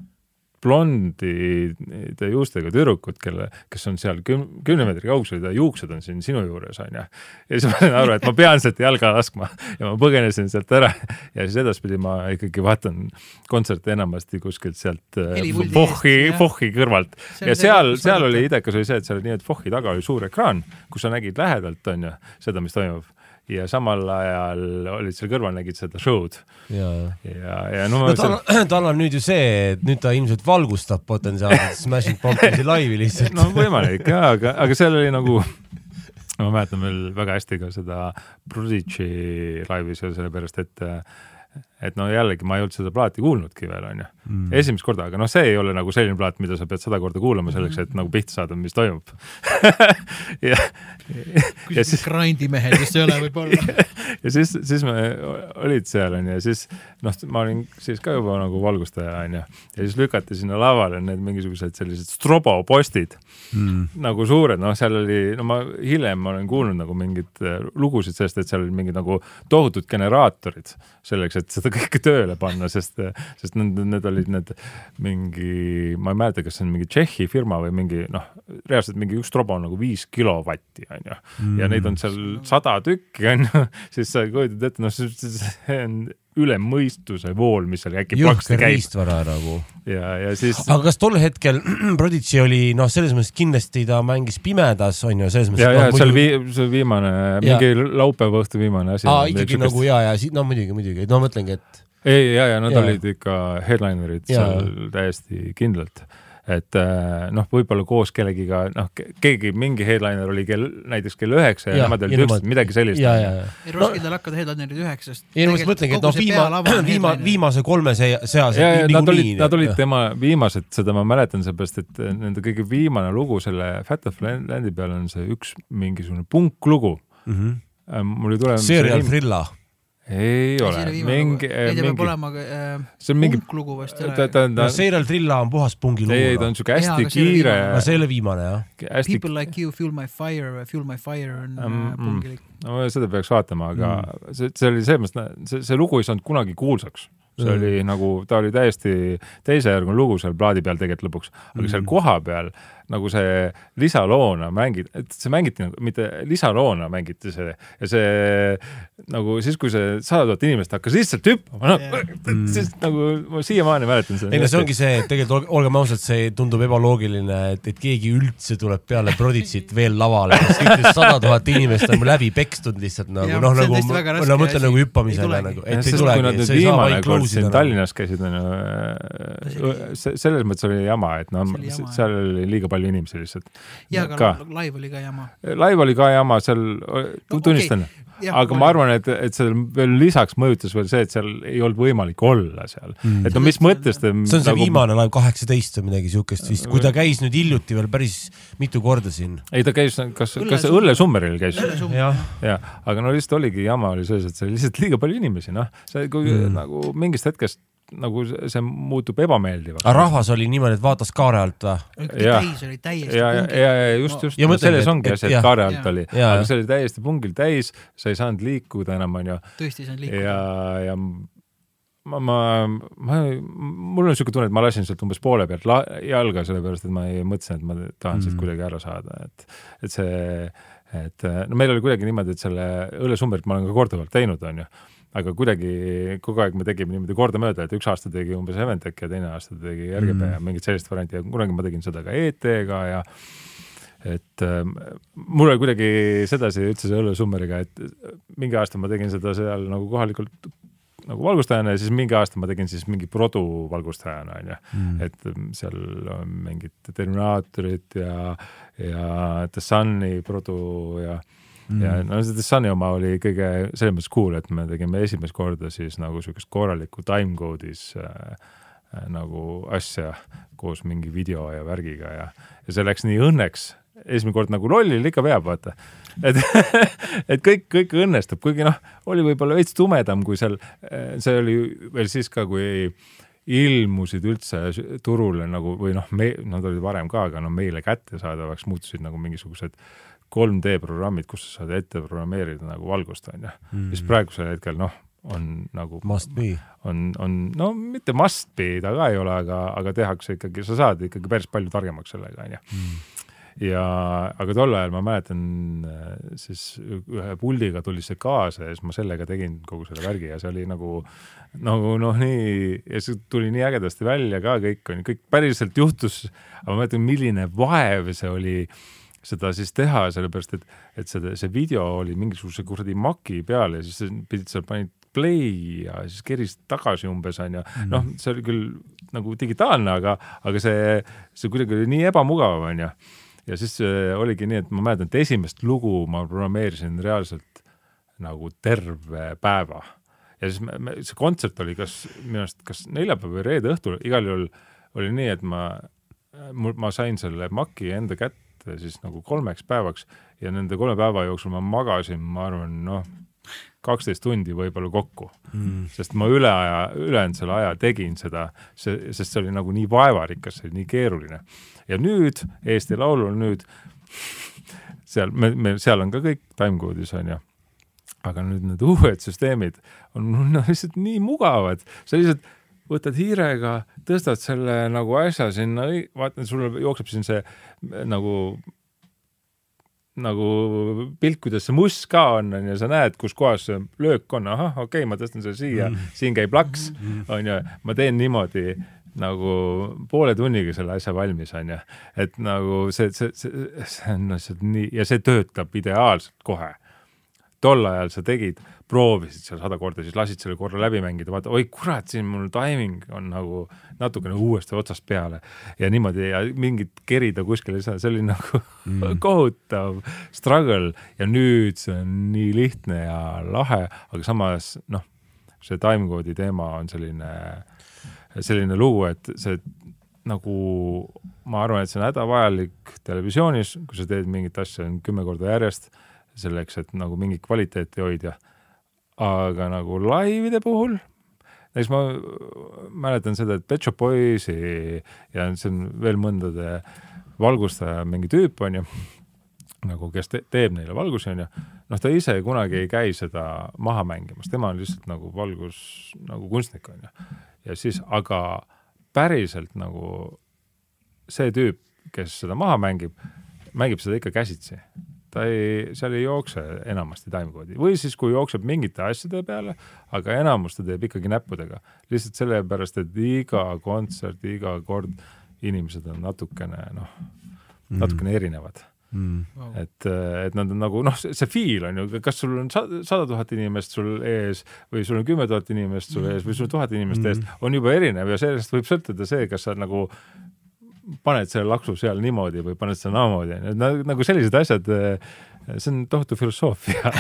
blondide juustega tüdrukut, kelle, kes on seal küm-, kümne meetri kaugusel ja juuksed on siin sinu juures onju. ja siis ma sain aru, et ma pean sealt jalga laskma ja ma põgenesin sealt ära ja siis edaspidi ma ikkagi vaatan kontserte enamasti kuskilt sealt äh, eest,, jah. Fochi kõrvalt on ja seal, seal oli idekas oli see, et seal oli nii, et Fochi taga oli suur ekraan, kus sa nägid lähedalt onju seda, mis toimub ja samal ajal olid seal kõrval, nägid seda show'd. Ja, ja, ja no no tal seal, on, tal on nüüd ju see, et nüüd ta ilmselt valgustab potentsiaalselt Smashing Pumpkinsi laivi lihtsalt. no võimalik jaa, aga, aga seal oli nagu ma mäletan veel väga hästi ka seda Prodigy laivi seal sellepärast, et et no jällegi ma ei olnud seda plaati kuulnudki veel onju mm., esimest korda, aga noh, see ei ole nagu selline plaat, mida sa pead sada korda kuulama selleks, et nagu pihta saada, mis toimub *laughs* ja, ja siis grindimehed vist ei ole võib-olla. *laughs* ja siis, siis me olid seal onju ja siis noh, ma olin siis ka juba nagu valgustaja onju ja siis lükati sinna lavale need mingisugused sellised strobopostid mm. nagu suured, noh, seal oli, no ma hiljem ma olen kuulnud nagu mingeid äh, lugusid sellest, et seal olid mingid nagu tohutud generaatorid selleks, et seda kõike tööle panna, sest, sest need, need olid need mingi, ma ei mäleta, kas see on mingi Tšehhi firma või mingi noh, reaalselt mingi üks strobo on nagu viis kilovatti onju ja neid on seal sada tükki onju, *laughs* siis sa kujutad ette, noh, see on üle mõistuse vool, mis seal äkki plaksti käib riistvara nagu. ja, ja siis aga kas tol hetkel *clears throat* Prodigy oli noh, selles mõttes kindlasti ta mängis pimedas on ju, selles mõttes. ja, ja see oli vii-, see viimane, mingi laupäeva õhtu viimane asi. aa, ikkagi nagu ja, ja no muidugi, muidugi, no mõtlengi, et ei, ja, ja nad Jaa. olid ikka headlinerid Jaa. seal täiesti kindlalt. et äh, noh, võib-olla koos kellegiga, noh, keegi, mingi headliner oli kell, näiteks kell üheksa ja, ja nemad ja olid üksteist, midagi sellist. ja, ja, ja. ei Roskildel hakkavad headlinerid üheksast. ei no ma just mõtlengi, et noh, viima, viima, viimase kolme se- seas. ja, ja nad olid, nad olid tema viimased, seda ma mäletan, seepärast et nende kõige viimane lugu selle Fat of Landi peal on see üks mingisugune punklugu. mul ei tule. Serial Thrilla. Ei ole, mingi, ei, peab mingi, äh, see on mingi, punklugu vast ei ole. no, Serial Thrilla on puhas pungi lugu. ei, ta on siuke hästi Jaa, kiire no see ei ole viimane jah. hästi People like you fuel my fire, fuel my fire on Mm, mm, mm. pungilik. no seda peaks vaatama, aga mm. see, see oli selles mõttes, see, see lugu ei saanud kunagi kuulsaks. see Mm. mm. oli nagu, ta oli täiesti teisejärguline lugu seal plaadi peal tegelikult lõpuks, aga mm. seal kohapeal nagu see lisaloona mängid, et see mängiti nagu, mitte lisaloona mängiti see ja see nagu siis, kui see sada tuhat inimest hakkas lihtsalt hüppama, yeah., siis nagu ma siiamaani mäletan seda. ei no see ongi see, et tegelikult olge- olgem ausad, see tundub ebaloogiline, et, et keegi üldse tuleb peale Prodigy't veel lavale, sest kõik need sada tuhat inimest on läbi pekstud lihtsalt nagu noh, see on nagu ma mõtlen asi. nagu Ei hüppamisele nagu, Ja et ei tulegi sa ei saa vaid close ida. Tallinnas käisid, on ju See, selles mõttes oli jama, et noh See seal oli liiga palju inimesi lihtsalt. ja, aga live oli ka jama. live oli ka jama, seal, No tunnistan, Jah, aga ma arvan, et, et seal veel lisaks mõjutas veel see, et seal ei olnud võimalik olla seal mm.. et no mis mõttes ta see on see nagu... viimane laev kaheksateist või midagi siukest vist, kui ta käis nüüd hiljuti veel päris mitu korda siin. ei, ta käis, kas, kas Summer. Õlle Summeril käis? Jah, jah, aga no lihtsalt oligi jama oli selles, et see oli lihtsalt liiga palju inimesi, noh, see kui mm. nagu mingist hetkest nagu see muutub ebameeldivaks. aga rahvas oli niimoodi, et vaatas kaare alt või? Täis oli täiesti ja, ja, pungil. ja, ja just, just Ja no,, selles et- ongi et asi, et kaare alt Jah. oli, aga see oli täiesti pungil täis, sa ei saanud liikuda enam, onju, tõesti ei saanud liikuda ja, ja ma, ma, ma, mul on niisugune tunne, et ma lasin sealt umbes poole pealt la- jalga, sellepärast et ma ei mõtlesin, et ma tahan Mm. kuidagi ära saada, et, et see, et no meil oli kuidagi niimoodi, et selle õllesummerit ma olen ka korduvalt teinud, onju aga kuidagi kogu aeg me tegime niimoodi kordamööda, et üks aasta tegi umbes Eventec ja teine aasta tegi RGB mm. Mm. ja mingit sellist varianti ja kunagi ma tegin seda ka ET-ga ja et ähm, mul oli kuidagi sedasi üldse see õllesummeriga, et mingi aasta ma tegin seda seal nagu kohalikult nagu valgustajana ja siis mingi aasta ma tegin siis mingi produ valgustajana onju, et ähm, seal on mingid Terminaatorid ja, ja The Sun'i produ ja mm. ja no see The Sun'i oma oli kõige selles mõttes cool, et me tegime esimest korda siis nagu siukest korralikku timecode'is äh, äh, nagu asja koos mingi video ja värgiga ja, ja see läks nii õnneks, esimene kord nagu lollil ikka veab, vaata. et, *laughs* et kõik, kõik õnnestub, kuigi noh, oli võib-olla veits tumedam, kui seal, see oli veel siis ka, kui ilmusid üldse turule nagu või noh, me, nad olid varem ka, aga no meile kättesaadavaks muutusid nagu mingisugused 3D programmid, kus sa saad ette programmeerida nagu valgust, onju. siis praegusel hetkel noh, on nagu Must be. on, on no mitte must be ta ka ei ole, aga, aga tehakse ikkagi, sa saad ikkagi päris palju targemaks sellega, onju. ja, aga tol ajal ma mäletan siis ühe puldiga tuli see kaasa ja siis ma sellega tegin kogu selle värgi ja see oli nagu, nagu noh, nii ja see tuli nii ägedasti välja ka kõik on ju, kõik päriselt juhtus, aga ma mäletan, milline vaev see oli seda siis teha, sellepärast et, et see, see video oli mingisuguse kuradi maki peal ja siis pidid sa panid play ja siis kerisid tagasi umbes onju mm., noh, see oli küll nagu digitaalne, aga, aga see, see kuidagi oli nii ebamugav onju. ja siis äh, oligi nii, et ma mäletan, et esimest lugu ma programmeerisin reaalselt nagu terve päeva ja siis me, me, see kontsert oli kas minu arust kas neljapäev või reede õhtul, igal juhul oli nii, et ma, ma sain selle maki enda kätte siis nagu kolmeks päevaks ja nende kolme päeva jooksul ma magasin, ma arvan, noh, kaksteist tundi võib-olla kokku mm., sest ma üle aja, ülejäänud selle aja tegin seda, see, sest see oli nagu nii vaevarikas, see oli nii keeruline. ja nüüd Eesti Laulul nüüd seal me, me seal on ka kõik timecode'is onju aga nüüd need uued süsteemid on no, lihtsalt nii mugavad, sa lihtsalt võtad hiirega, tõstad selle nagu asja sinna, vaata, sul jookseb siin see äh, nagu nagu pilt, kuidas see must ka on, onju, sa näed, kus kohas see löök on, ahah, okei okay,, ma tõstan selle siia mm, -hmm. siin käib laks, onju, ma teen niimoodi nagu poole tunniga selle asja valmis, onju. et nagu see, see, see, see on lihtsalt nii ja see töötab ideaalselt kohe tol ajal sa tegid, proovisid seal sada korda, siis lasid selle korra läbi mängida, vaata, oi kurat, siin mul timing on nagu natukene uuesti otsast peale ja niimoodi ja mingit kerida kuskile ei saa, see oli *laughs* nagu mm. kohutav struggle ja nüüd see on nii lihtne ja lahe, aga samas noh, see timecode'i teema on selline, selline lugu, et see nagu ma arvan, et see on hädavajalik televisioonis, kui sa teed mingit asja kümme korda järjest selleks, et nagu mingit kvaliteeti hoida. Aga nagu laivide puhul, näiteks ma mäletan seda, et Pet Shop Boysi ja see on veel mõndade valgustaja mingi tüüp onju, nagu kes te teeb neile valgusi onju, noh, ta ise kunagi ei käi seda maha mängimas, tema on lihtsalt nagu valgus nagu kunstnik onju. ja siis, aga päriselt nagu see tüüp, kes seda maha mängib, mängib seda ikka käsitsi ta ei, seal ei jookse enamasti timecode'i või siis, kui jookseb mingite asjade peale, aga enamus ta teeb ikkagi näppudega. lihtsalt sellepärast, et iga kontsert, iga kord inimesed on natukene noh, natukene erinevad. Mm. et, et nad on nagu noh, see feel on ju, kas sul on sa- sada tuhat inimest sul ees või sul on kümme tuhat inimest sul ees või sul on tuhat inimest ees, on juba erinev ja sellest võib sõltuda see, kas sa nagu paned selle laksu seal niimoodi või paned seda naamoodi, nagu sellised asjad äh, see on tohutu filosoofia.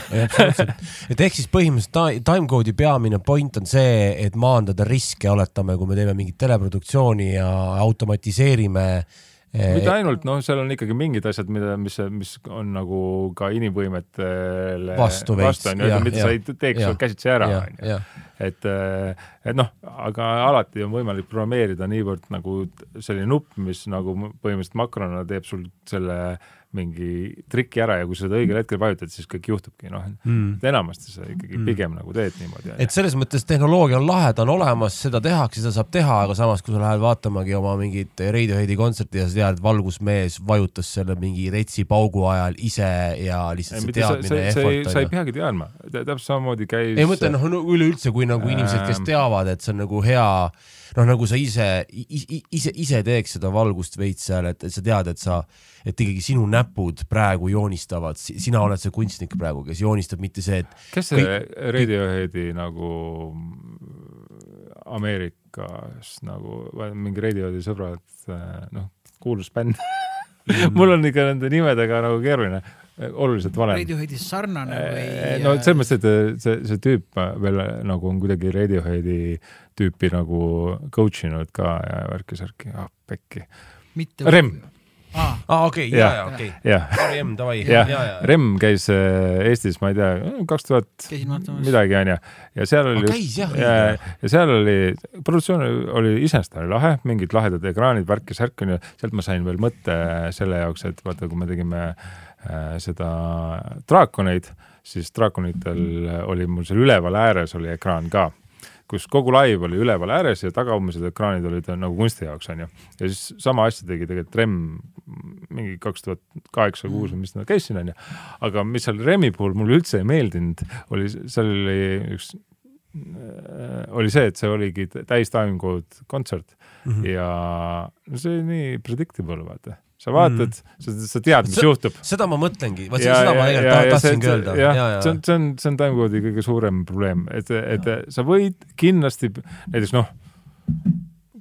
*laughs* Et ehk siis põhimõtteliselt timecode'i peamine point on see, et maandada riske, oletame, kui me teeme mingit teleproduktsiooni ja automatiseerime eh, mitte ainult, noh, seal on ikkagi mingid asjad, mida, mis, mis on nagu ka inimvõimetele Vastu veits, on ju, mida sa ei teeks käsitsi ära, on ju. et, et noh, aga alati on võimalik programmeerida niivõrd nagu selline nupp, mis nagu põhimõtteliselt makrona teeb sul selle mingi triki ära ja kui sa seda õigel hetkel vajutad, siis kõik juhtubki, noh. et enamasti sa ikkagi Mm. pigem nagu teed niimoodi. et selles mõttes tehnoloogia on lahe, ta on olemas, seda tehakse, seda saab teha, aga samas, kui sa lähed vaatamagi oma mingit Radioheadi kontserti ja sa tead, et valgusmees vajutas selle mingi retsi paugu ajal ise ja lihtsalt see teadmine sa, sa ei, effort sa ei peagi teadma, täpselt samamoodi käis. ei mõtle noh, no üleüldse, kui nagu inimesed, kes Ähm. teavad, et see on nagu hea, noh, nagu sa ise, ise, ise teeks seda valgust veits seal, et, et sa tead, et sa, et ikkagi sinu näpud praegu joonistavad, sina oled see kunstnik praegu, kes joonistab, mitte see, et kes see Radioheadi nagu Ameerikas nagu mingi Radioheadi sõbrad, noh, kuulus bänd. *laughs* Mul on ikka nende nimedega nagu keeruline, oluliselt vanem. Radioheadis sarnane või? no selles mõttes, et see, see tüüp veel nagu on kuidagi Radioheadi tüüpi nagu coach inud ka ja värki-särki, ah pekki. mitte Rem.. aa, aa, okei, ja, Jah. ja okei, jah, Harry M, davai, ja, jah ja, ja, Rem käis äh, Eestis, ma ei tea, kaks tuhat midagi onju ja seal oli Ah, käis, jah, ja, ja seal oli, produktsioon oli iseenesest oli lahe, mingid lahedad ekraanid, värk-särk onju, sealt ma sain veel mõtte selle jaoks, et vaata, kui me tegime äh, seda draakoneid, siis draakonitel oli mul seal üleval ääres oli ekraan ka kus kogu laiv oli üleval ääres ja tagaumised ekraanid olid nagu kunsti jaoks onju. ja siis sama asja tegi tegelikult Rem mingi kaks tuhat kaheksa, kuus või mis nad käis siin onju. aga mis seal Remi puhul mulle üldse ei meeldinud, oli, seal oli üks, oli see, et see oligi täis timecode kontsert mm -hmm. ja no see oli nii predictable vaata. Sa vaatad mm, sa, sa tead, mis See- juhtub. seda ma mõtlengi, vot seda ma tegelikult taht- tahtsingi öelda, ja, ja, see on, see on, see on timecode'i kõige suurem probleem, et, et sa võid kindlasti näiteks noh,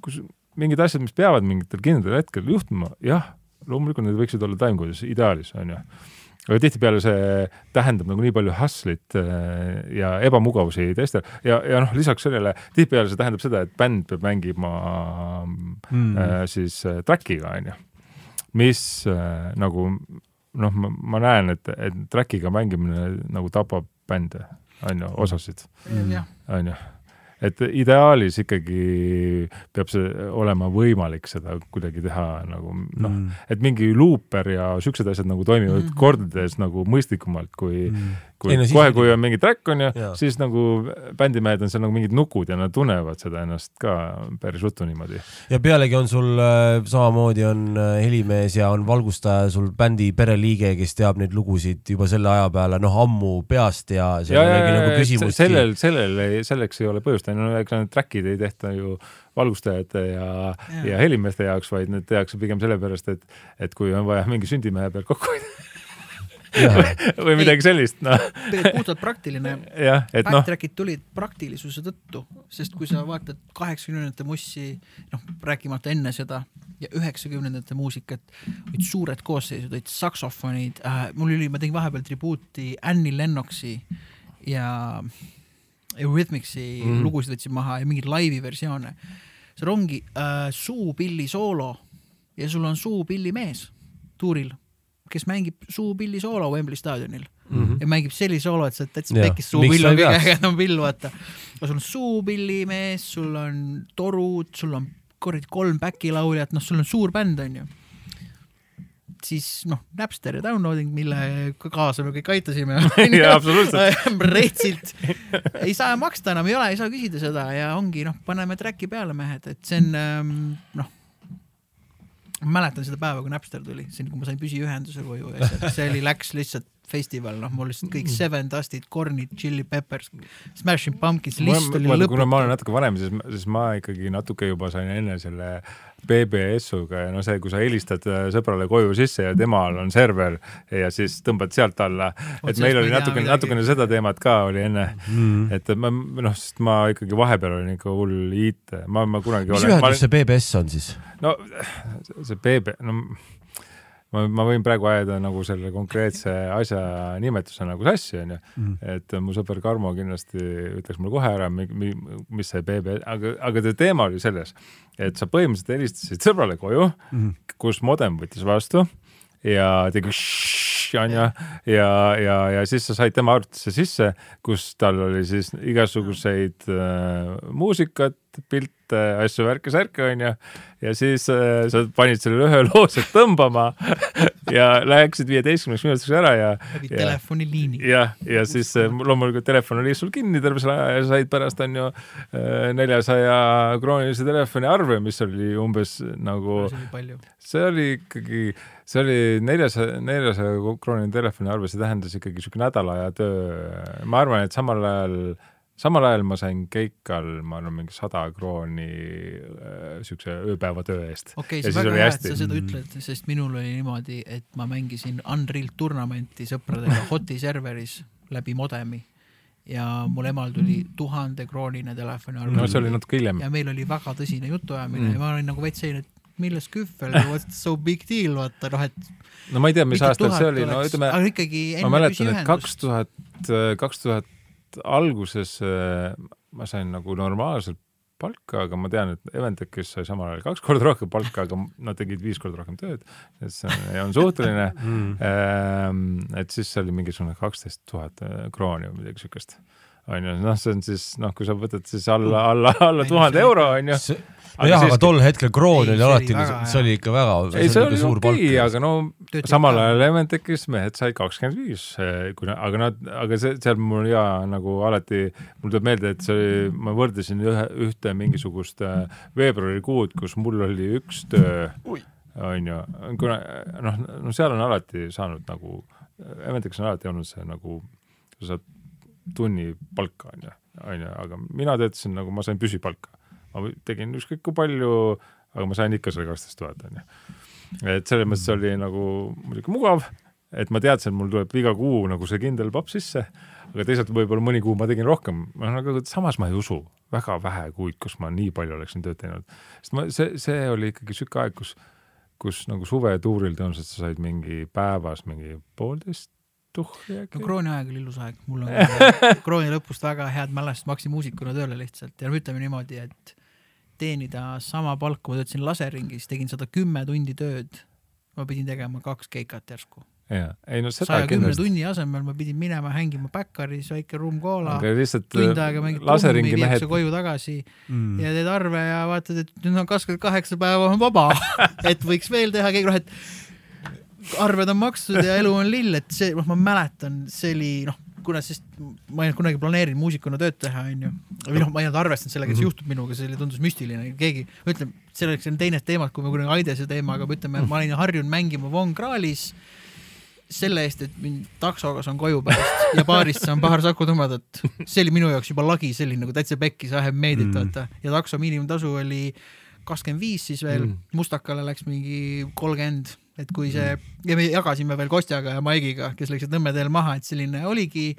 kus mingid asjad, mis peavad mingitel kindlatel hetkel juhtuma, jah, loomulikult need võiksid olla timecode'is ideaalis onju. aga tihtipeale see tähendab nagu nii palju hustle'it äh, ja ebamugavusi teistel. Ja, ja noh, lisaks sellele tihtipeale see tähendab seda, et bänd peab mängima Mm. äh, siis äh, track'iga onju, mis äh, nagu noh, ma, ma näen, et, et track'iga mängimine nagu tapab bände, onju, osasid, jah, onju. et ideaalis ikkagi peab see olema võimalik seda kuidagi teha nagu noh mm., Mm. et mingi luuper ja siuksed asjad nagu toimivad mm kordades nagu mõistlikumalt kui mm, Mm. Kui Ei, no, kohe, kui on mingi track on ju siis nagu bändimehed on seal nagu mingid nukud ja nad tunnevad seda ennast ka päris ruttu niimoodi. ja pealegi on sul äh, samamoodi on äh, helimees ja on valgustaja sul bändi pereliige, kes teab neid lugusid juba selle aja peale noh ammu peast ja see ja, ei ja, olegi nagu ja küsimustki. sellel, sellel, selleks ei ole põhjust, no ega need track'id ei tehta ju valgustajate ja, Jaa. ja helimeeste jaoks, vaid need tehakse pigem sellepärast, et, et kui on vaja mingi sündimehe pealt kokku hoida *laughs* või midagi sellist, noh, puhtalt praktiline. jah, et noh, Backtrackid tulid praktilisuse tõttu, sest kui sa vaatad kaheksakümnendate mussi, noh, rääkimata enne seda ja üheksakümnendate muusikat, olid suured koosseisud, olid saksofonid äh,, mul oli, ma tegin vahepeal tribuuti Annie Lennoxi ja Eurythmicsi mm. Lugusid võtsin maha ja mingeid laivi versioone. seal ongi äh, suupilli soolo ja sul on suupillimees tuuril, kes mängib suupilli soolo Wembley staadionil mm -hmm. ja mängib sellise soolo, et sa täitsa Jah, pekkis miks suupill on kõige ägedam pill, vaata. sul on suupillimees, sul on torud, sul on kuradi kolm back'i lauljat, noh, sul on suur bänd, onju. siis noh, Napster ja downloading, mille kaasa me kõik aitasime. *laughs* Jaa, absoluutselt. *laughs* reitsilt ei saa maksta enam, ei ole, ei saa küsida seda ja ongi noh, paneme track'i peale mehed, et see on ähm, noh, ma mäletan seda päeva, kui Napster tuli, see on, kui ma sain püsiühenduse koju ja see, see oli, läks lihtsalt festival, noh, mul lihtsalt kõik Seven Dustid, Kornid, Chili Peppers, Smashing Pumpkins, list oli vaata, kuna ma olen lõputu. natuke vanem, siis, siis ma ikkagi natuke juba sain enne selle BBS-uga ja no see, kui sa helistad äh, sõbrale koju sisse ja temal on server ja siis tõmbad sealt alla, et meil oli natukene, natukene seda teemat ka oli enne, Mm. et ma noh, sest ma ikkagi vahepeal olin ikka hull IT, ma, ma kunagi mis olen, ühendus see BBS on siis? no see BB, no ma, ma võin praegu ajada nagu selle konkreetse asja nimetuse nagu sassi, onju. Mhm. et mu sõber Karmo kindlasti ütleks mulle kohe ära, mis see BB, aga, aga see teema oli selles, et sa põhimõtteliselt helistasid sõbrale koju, Mhm. kus modem võttis vastu ja tegi onju, ja, ja, ja siis sa said tema arvutisse sisse, kus tal oli siis igasuguseid äh, muusikat, pilte, asju, värke-särke onju. ja siis äh, sa panid selle ühe *laughs* loo sealt tõmbama ja läksid viieteistkümneks minutiks ära ja. läbi telefoniliini. jah, ja siis äh, loomulikult telefon oli sul kinni terve selle aja ja said pärast onju neljasaja kroonilise telefoni arve, mis oli umbes nagu. see oli ikkagi see oli neljasaja, neljasaja krooniline telefoniarve, see tähendas ikkagi siuke nädala aja töö. ma arvan, et samal ajal, samal ajal ma sain Keikal, ma arvan, mingi sada krooni äh, siukse ööpäevatöö eest. okei see on väga hea, et sa seda ütled, sest minul oli niimoodi, et ma mängisin Unreal Tournament'i sõpradega *laughs* Hoti serveris läbi modemi ja mul emal tuli tuhande-kroonine telefoniarve. no see oli natuke hiljem. ja meil oli väga tõsine jutuajamine mm. ja ma olin nagu veits selline, et milles kühvel, what's so big deal, vaata noh, et. no ma ei tea, mis aastal see oli, no ütleme. aga ikkagi. ma mäletan, et kaks tuhat, kaks tuhat alguses äh, ma sain nagu normaalselt palka, aga ma tean, et Eventechis sai samal ajal kaks korda rohkem palka, aga nad tegid viis korda rohkem tööd. et see on suhteline *laughs* mm.. et siis see oli mingisugune kaksteist tuhat äh, krooni või midagi siukest on ju, noh, see on siis noh, kui sa võtad siis alla, alla, alla tuhande euro on ju. jah, aga tol hetkel kroon oli alati, see oli ikka väga. ei, see oli okei aga no samal ajal Eventechis mehed said kakskümmend viis, kui, aga nad, aga see, seal mul hea nagu alati, mul tuleb meelde, et see oli, ma võrdlesin ühe, ühte mingisugust äh, veebruarikuud, kus mul oli üks töö, on ju, kuna noh, no seal on alati saanud nagu, Eventechis on alati olnud see nagu, sa saad tunnipalka, on ju, on ju, aga mina töötasin nagu, ma sain püsipalka. Ma tegin ükskõik kui palju, aga ma sain ikka selle kaksteist tuhat, on ju. et selles mõttes oli nagu muidugi mugav, et ma teadsin, et mul tuleb iga kuu nagu see kindel papp sisse, aga teisalt võib-olla mõni kuu ma tegin rohkem, noh nagu samas ma ei usu, väga vähe kuid, kus ma nii palju oleksin tööd teinud. sest ma, see, see oli ikkagi sihuke aeg, kus, kus nagu suvetuuril tõenäoliselt sa said mingi päevas mingi poolteist tuhhi äkki. no krooni aeg oli ilus aeg, mul on *laughs* krooni lõpust väga head mälestused, ma hakkasin muusikuna tööle lihtsalt ja ütleme niimoodi, et teenida sama palka, ma töötasin laseringis, tegin sada kümme tundi tööd. ma pidin tegema kaks keikat järsku. jaa, ei no seda saja kümne tunni asemel ma pidin minema hängima Baccaris, väike ruum koola. tund aega mängid trummi, viiakse koju tagasi mm. ja teed arve ja vaatad, et nüüd on kakskümmend kaheksa päeva vaba *laughs* et võiks veel teha, keegi noh, et arved on makstud ja elu on lill, et see, noh, ma mäletan, see oli noh, kuna, sest ma ei olnud kunagi planeerinud muusikuna tööd teha, onju. või noh, ma ei olnud arvestanud sellega, mis mm -hmm. juhtub minuga, see tundus müstiline, keegi, ma ütlen, see oleks teine teema, kui me kunagi Aidese teema, aga ütleme, ma olin harjunud mängima Von Krahlis selle eest, et mind taksoga saan koju pärast ja baarist saan paar Saku Tumedat. see oli minu jaoks juba lagi selline nagu täitsa pekkis, have made it mm, vaata. ja takso miinimumtasu oli kakskümmend viis siis veel mm., mustakale läks mingi kolmkümmend et kui see ja me jagasime veel Kostjaga ja Maigiga, kes läksid Nõmme teel maha, et selline oligi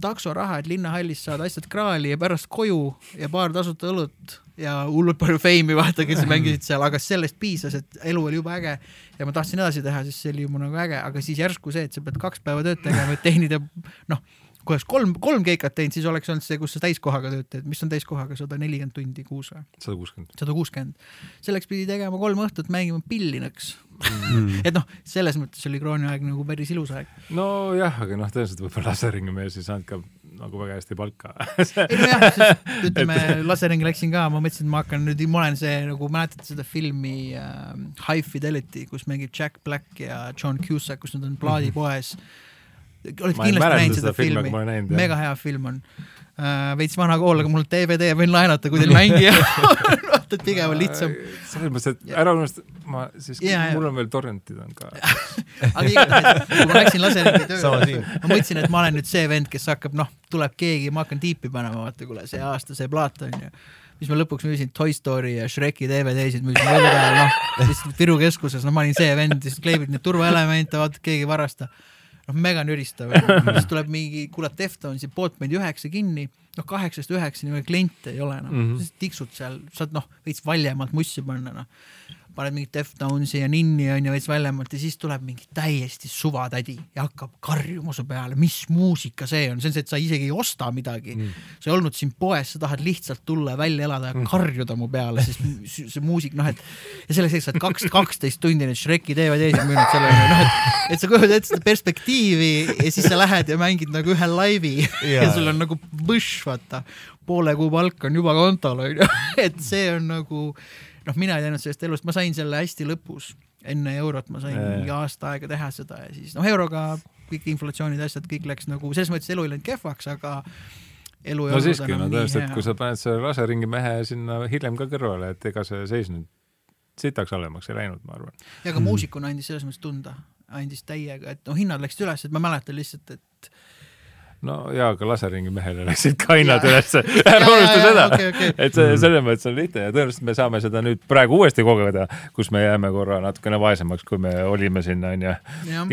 taksoraha, et linnahallist saada asjad kraali ja pärast koju ja paar tasuta õlut ja hullult palju feimi vaata, kes *laughs* mängisid seal, aga sellest piisas, et elu oli jube äge ja ma tahtsin edasi teha, sest see oli juba nagu äge, aga siis järsku see, et sa pead kaks päeva tööd tegema, et teenida noh kui oleks kolm, kolm keikat teinud, siis oleks olnud see, kus sa täiskohaga tööd teed, mis on täiskohaga sada nelikümmend tundi kuus või? sada kuuskümmend. sada kuuskümmend. selleks pidi tegema kolm õhtut, mängima pilli nõks mm. *laughs* et noh, selles mõttes oli krooniaeg nagu päris ilus aeg. nojah, aga noh, tõenäoliselt võib-olla laseringimees ei saanud ka nagu väga hästi palka *laughs* ei nojah, ütleme laseringi läksin ka, ma mõtlesin, et ma hakkan nüüd, ma olen see nagu mäletate seda filmi äh, High Fidelity, kus mängib Jack Black ja John Cusack, kus nad on plaadipoes mm. -hmm oled kindlasti näinud seda filmi, näinud, mega hea film on. Uh,. veits vana kool, aga mul DVD võin laenata, kui teil *laughs* mängija vaata, et pigem on lihtsam. selles mõttes, et ära unusta, ma siis, mul on veel torrentid on ka. *laughs* Aga igatahes, kui ma läksin laseringi tööle, ma mõtlesin, et ma olen nüüd see vend, kes hakkab, noh, tuleb keegi, ma hakkan tiipi panema, vaata, kuule, see aasta see plaat on ju. Mis ma lõpuks müüsin Toy Story ja Shreki DVD-sid müüsin aeg, noh, lihtsalt Viru keskuses, no ma olin see vend, siis kleebid neid turvaelemente, vaata, keegi ei varasta noh, mega nüristav siis tuleb mingi, kuule, Deftonsi Boatmani üheksa kinni noh, kaheksast üheksani veel kliente ei ole enam mm, Mhm. -hmm. tiksud seal, saad noh, veits valjemalt mussi panna noh. Paned mingit Deftonsi ja Ninni onju veits väljemalt ja siis tuleb mingi täiesti suvatädi ja hakkab karjuma su peale, mis muusika see on, see on see, et sa isegi ei osta midagi mm.. sa ei olnud siin poes, sa tahad lihtsalt tulla ja välja elada ja karjuda mu peale, sest see, muusik noh, et ja selleks hetkeks sa oled kaks, kaksteist tundi neid Shreki DVD-sid müünud sellele, noh et, et sa kujutad ette seda perspektiivi ja siis sa lähed ja mängid nagu ühe laivi *laughs* ja, Jaa. ja sul on nagu põšš, vaata, poole kuu palk on juba kontol onju, *laughs* et see on nagu noh, mina ei teadnud sellest elust, ma sain selle hästi lõpus, enne eurot ma sain Jaa. mingi aasta aega teha seda ja siis noh, euroga kõik inflatsioonid, asjad, kõik läks nagu selles mõttes elu ei läinud kehvaks, aga elu no siiski, no tõenäoliselt, hea. kui sa paned selle laseringi mehe sinna hiljem ka kõrvale, et ega see seis nüüd sitaks halvemaks ei läinud, ma arvan. ja ka muusikuna andis selles mõttes tunda, andis täiega, et noh, hinnad läksid üles, et ma mäletan lihtsalt, et no jaa, aga laseringi mehele läksid ka hinnad Jaa. ülesse, *laughs* ära unusta seda. okei, okei. et see selles mõttes on lihtne ja tõenäoliselt me saame seda nüüd praegu uuesti kogeda, kus me jääme korra natukene vaesemaks, kui me olime siin onju,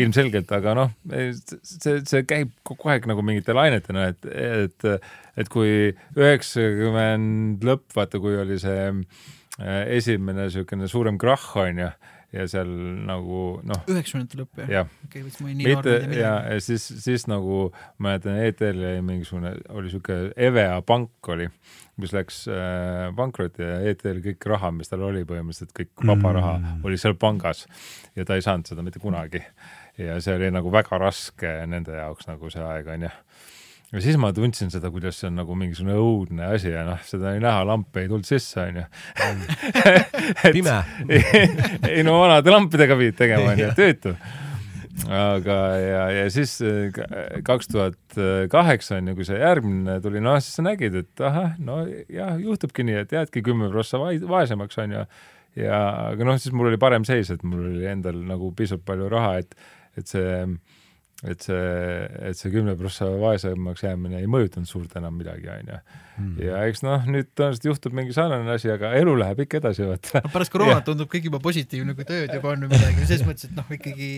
ilmselgelt, aga noh, see, see käib kogu aeg nagu mingite lainetena, et, et, et kui üheksakümmend lõpp, vaata, kui oli see äh, esimene niisugune suurem krahh onju ja seal nagu noh, üheksakümnendate lõpp jah? jah, okei, võtsin ma olin nii ja midagi. ja siis, siis nagu ma mäletan, ETL jäi mingisugune, oli siuke EVEA pank oli, mis läks äh, pankrotti ja ETL kõik raha, mis tal oli põhimõtteliselt kõik vaba raha Mm. oli seal pangas ja ta ei saanud seda mitte kunagi. ja see oli nagu väga raske nende jaoks nagu see aeg onju ja siis ma tundsin seda, kuidas see on nagu mingisugune õudne asi ja noh, seda oli näha, lamp ei tulnud sisse onju. *laughs* pime. *laughs* ei no vanade lampidega pidid tegema onju, töötu. aga ja, ja siis äh, kaks tuhat kaheksa on ju, kui see järgmine tuli, noh siis sa nägid, et ahah, no jah, juhtubki nii, et jäädki kümme prossa vaesemaks onju. ja aga noh, siis mul oli parem seis, et mul oli endal nagu piisavalt palju raha, et, et see et see, et see kümne prossa vaesemaks jäämine ei mõjutanud suurt enam midagi, onju. ja eks noh, nüüd tõenäoliselt juhtub mingi sarnane asi, aga elu läheb ikka edasi, vaata. pärast koroonat tundub kõik juba positiivne, kui tööd juba on või midagi, selles mõttes, et noh, ikkagi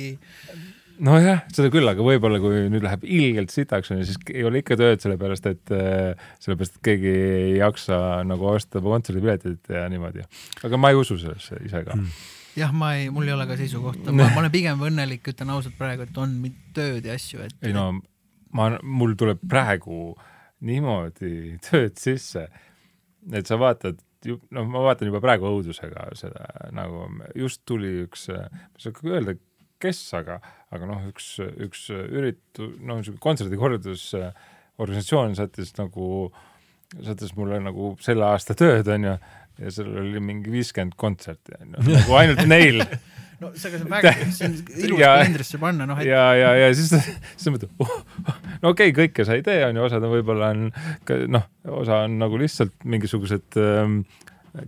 nojah, seda küll, aga võib-olla kui nüüd läheb ilgelt sitaks onju, siis ei ole ikka tööd, sellepärast et, sellepärast et keegi ei jaksa nagu osta kontserdipiletit ja niimoodi. aga ma ei usu sellesse ise ka. jah, ma ei, mul ei ole ka seisukohta, ma ma olen pigem õnnelik, ütlen ausalt praegu, et on tööd ja asju, et ei no ma, mul tuleb praegu niimoodi tööd sisse, et sa vaatad, noh, ma vaatan juba praegu õudusega seda nagu just tuli üks, ma ei saa öelda, kes, aga, aga noh, üks, üks üritu-, noh, niisugune kontserdikorraldus organisatsioon sattus nagu, sattus mulle nagu selle aasta tööd, onju, ja seal oli mingi viiskümmend kontserti, onju, nagu ainult neil *laughs* no see, see on väga, see on *laughs* ilus kalendrisse panna, noh, et ja, ja, ja siis, siis mõtled oh,, no okei okay,, kõike sa ei tee, onju, osad on võib-olla on noh, osa on nagu lihtsalt mingisugused ähm,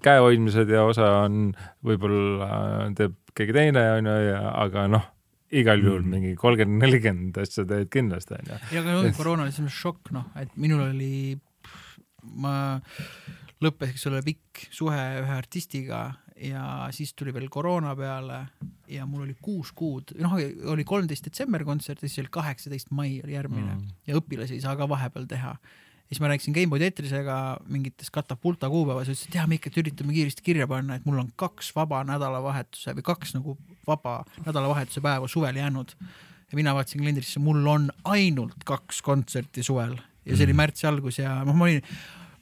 käehoidmised ja osa on võib-olla äh, teeb keegi teine, onju, ja aga noh, igal juhul Mm. mingi kolmkümmend, nelikümmend asja teed kindlasti, onju. ja ka no, koroona oli mõttes šokk, noh, et minul oli, ma lõppes, eks ole, pikk suhe ühe artistiga ja siis tuli veel koroona peale ja mul oli kuus kuud, noh, oli kolmteist detsember kontsert ja siis oli kaheksateist mai oli järgmine mm. ja õpilasi ei saa ka vahepeal teha ja siis ma rääkisin Gameboy Tetrisega mingites katapulta kuupäevas ja ütles, et jah, me ikkagi üritame kiiresti kirja panna, et mul on kaks vaba nädalavahetuse või kaks nagu vaba nädalavahetuse päeva suvel jäänud. ja mina vaatasin kalendrisse, mul on ainult kaks kontserti suvel ja see oli märtsi algus ja noh, ma olin,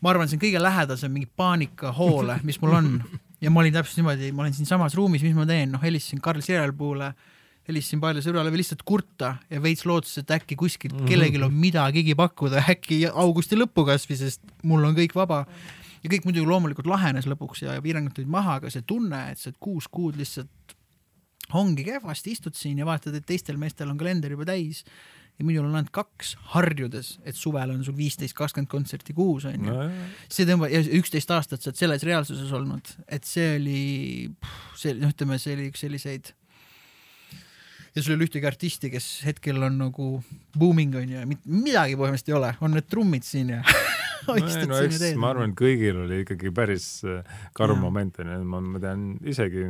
ma arvan, see on kõige lähedasem mingi paanikahoole, mis mul on. *laughs* Ja ma olin täpselt niimoodi, ma olen siinsamas ruumis, mis ma teen, noh, helistasin Karl Sirelpuule, helistasin Paide sõbrale või lihtsalt kurta ja veits lootuses, et äkki kuskilt kellelgi on midagigi pakkuda, äkki augusti lõppu kasvõi, sest mul on kõik vaba. ja kõik muidugi loomulikult lahenes lõpuks ja piirangud tulid maha, aga see tunne, et sa kuus kuud lihtsalt ongi kehvasti, istud siin ja vaatad, et teistel meestel on kalender juba täis ja minul on ainult kaks, harjudes, et suvel on sul viisteist, kakskümmend kontserti kuus onju no,. see tõmbab, ja üksteist aastat sa oled selles reaalsuses olnud, et see oli, see noh, ütleme, see oli üks selliseid ja sul ei ole ühtegi artisti, kes hetkel on nagu booming onju ja mit- midagi põhimõtteliselt ei ole, on need trummid siin ja *laughs* istud no siin ja teed. ma arvan, et kõigil oli ikkagi päris äh, karm moment onju, ma, ma tean isegi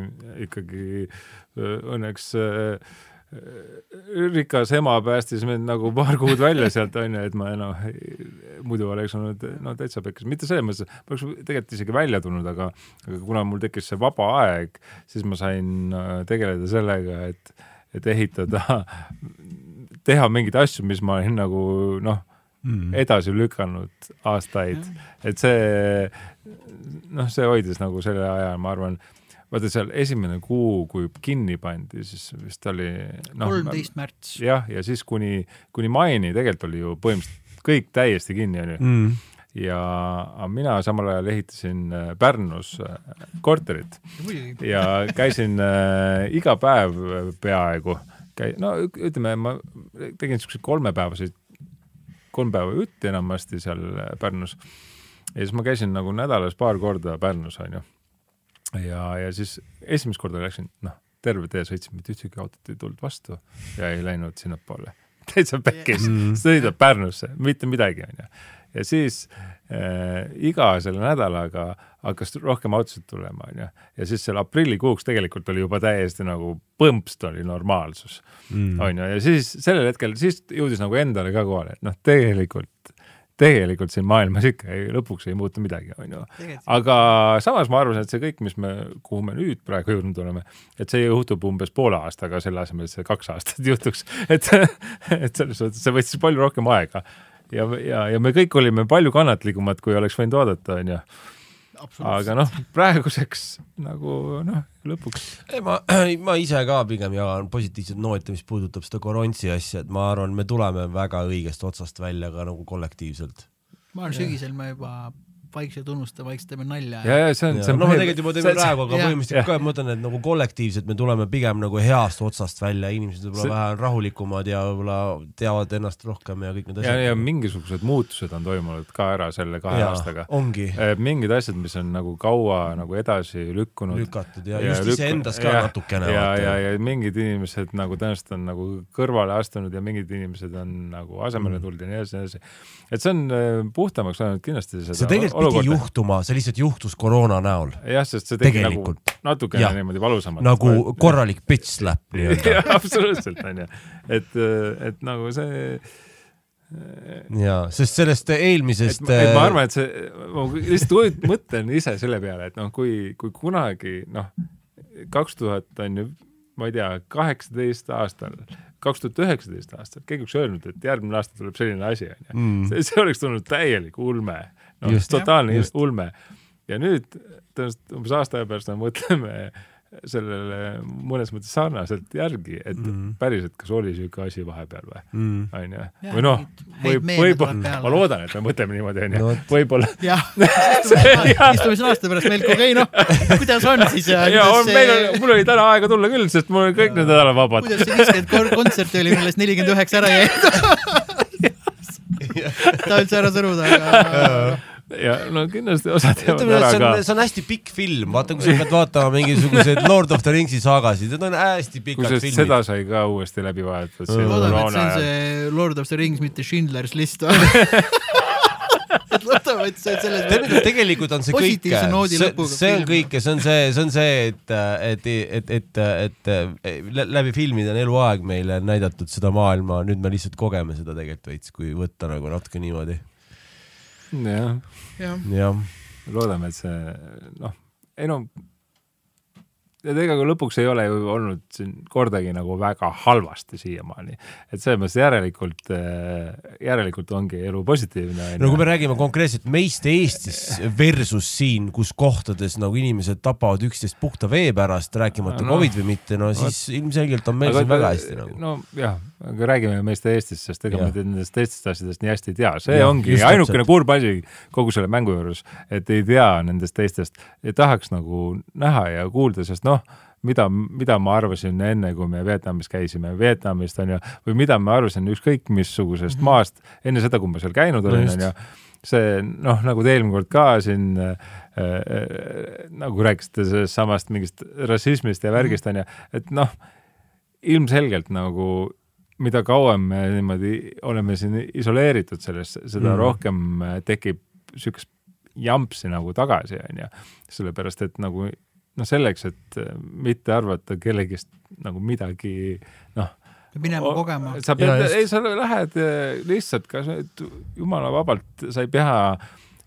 ikkagi äh, õnneks äh, rikas ema päästis mind nagu paar kuud välja sealt onju, et ma noh, muidu oleks olnud no täitsa pekkis, mitte selles mõttes, ma oleks tegelikult isegi välja tulnud, aga, aga kuna mul tekkis see vaba aeg, siis ma sain äh, tegeleda sellega, et, et ehitada, teha mingeid asju, mis ma olin nagu noh mm., edasi lükanud aastaid, et see noh, see hoidis nagu selle aja, ma arvan vaata seal esimene kuu, kui kinni pandi, siis vist oli no, kolmteist märts. jah, ja siis kuni, kuni maini tegelikult oli ju põhimõtteliselt kõik täiesti kinni, onju. Mm. ja mina samal ajal ehitasin äh, Pärnus äh, korterit. Ja käisin äh, iga päev peaaegu, käi-, no ütleme, ma tegin siukseid kolmepäevaseid, kolm päeva jutti enamasti seal Pärnus. Ja siis ma käisin nagu nädalas paar korda Pärnus, onju ja, ja siis esimest korda läksin, noh, terve tee sõitsin, mitte ühtegi autot ei tulnud vastu ja ei läinud sinnapoole. *laughs* täitsa pekkis mm., sõidab Pärnusse, mitte midagi, onju. ja siis äh, iga selle nädalaga hakkas rohkem autosid tulema, onju. ja siis seal aprillikuuks tegelikult oli juba täiesti nagu põmpst oli normaalsus mm., onju, ja siis sellel hetkel, siis jõudis nagu endale ka kohale, et noh, tegelikult tegelikult siin maailmas ikka ei, lõpuks ei muutu midagi, onju. aga samas ma arvasin, et see kõik, mis me, kuhu me nüüd praegu jõudnud oleme, et see juhtub umbes poole aastaga, selle asemel, et see kaks aastat *laughs* juhtuks. et, et selles suhtes see võttis palju rohkem aega ja, ja, ja me kõik olime palju kannatlikumad, kui oleks võinud oodata, onju aga noh, praeguseks nagu noh, lõpuks. ma, *clears throat* ma ise ka pigem jagan positiivset nooti, mis puudutab seda korontsi asja, et ma arvan, me tuleme väga õigest otsast välja ka nagu kollektiivselt. ma arvan, sügisel me juba vaikselt unustame, vaikselt teeme nalja. ja, ja see on, see on. no me tegelikult juba teeme praegu, aga põhimõtteliselt ka, ma mõtlen, et nagu kollektiivselt me tuleme pigem nagu heast otsast välja, inimesed võib-olla see... vähe rahulikumad ja võib-olla teavad ennast rohkem ja kõik need asjad. ja, ja mingisugused muutused on toimunud ka ära selle kahe ja, aastaga. ongi. Eh, mingid asjad, mis on nagu kaua nagu edasi lükkunud. lükatud ja, ja just iseendas ka ja, natukene. ja, ja, ja mingid inimesed nagu tõenäoliselt on nagu kõrvale astunud ja mingid inimesed on nagu asemele mm. tulnud ja nii edasi, nii edasi. et see on eh, puhtamaks läinud kindlasti seda see tegelikult pidi juhtuma, see lihtsalt juhtus koroona näol. jah, sest see tegi nagu natukene ja. niimoodi valusamalt. nagu et... korralik bitch *laughs* slap nii-öelda absoluutselt onju, et, et nagu see ja, sest sellest eelmisest. ma arvan, et see, ma lihtsalt mõtlen ise selle peale, et noh, kui, kui kunagi noh, kaks tuhat on ju, ma ei tea, kaheksateist aastal, kaks tuhat üheksateist aastal, keegi oleks öelnud, et järgmine aasta tuleb selline asi onju mm., see, see oleks tulnud täielik ulme no, totaalne just. ulme. ja nüüd tõenäoliselt umbes aasta aja pärast me mõtleme sellele mõnes mõttes sarnaselt järgi, et mm -hmm. päriselt, kas oli niisugune asi vahepeal või mm., onju. või noh, võib, võib-olla, ma loodan, et me mõtleme niimoodi, onju, võib-olla. jah, *laughs* istume siin aasta pärast meil okei, noh, kuidas on siis ja, ja on, see... meil on, mul oli täna aega tulla küll, sest mul on kõik need nädalad vabad. kuidas see viiskümmend kontserti oli, millest nelikümmend üheksa ära jäi *laughs* ta üldse ära suruda, aga ja no kindlasti osad jäävad ära ka. see on hästi pikk film, vaata kui sa pead vaatama mingisuguseid Lord of the Ringsi saagasid, need on hästi pikad filmid. seda sai ka uuesti läbi vaadatud. ma loodan, et see on see Lord of the Rings, mitte Schindler's List *laughs* *laughs* et loodame, et see on selles tegelikult on see kõik, see, see on kõik ja see on see, see on see, et, et, et, et, et, et läbi filmide on eluaeg meile näidatud seda maailma, nüüd me lihtsalt kogeme seda tegelikult veits, kui võtta nagu natuke niimoodi jah ja. ja.. loodame, et see noh, ei no et ega ka lõpuks ei ole ju olnud siin kordagi nagu väga halvasti siiamaani. et selles mõttes järelikult, äh, järelikult ongi elu positiivne. no kui me räägime konkreetselt meist Eestis versus siin, kus kohtades nagu inimesed tapavad üksteist puhta vee pärast, rääkimata no, Covid või mitte, no siis no, ilmselgelt on meil siin väga hästi nagu. nojah, aga räägime meist Eestist, sest ega me nendest teistest asjadest nii hästi ei tea, see ja, ongi ainukene kurb asi kogu selle mängu juures, et ei tea nendest teistest tahaks nagu näha ja kuulda, sest noh mida, mida ma arvasin enne, kui me Vietnamis käisime, Vietnamist on ju, või mida ma arvasin ükskõik missugusest mm -hmm. maast enne seda, kui ma seal käinud olin, on ju. see noh, nagu te eelmine kord ka siin äh, äh, nagu rääkisite sellest samast mingist rassismist ja värgist on ju, et noh, ilmselgelt nagu mida kauem me niimoodi oleme siin isoleeritud sellest, seda mm. rohkem tekib niisugust jampsi nagu tagasi, on ju. sellepärast, et nagu noh, selleks, et äh, mitte arvata kellegist nagu midagi noh, peab minema kogema. sa pead ei sa lähed eh, lihtsalt ka sa- et jumala vabalt, sa ei pea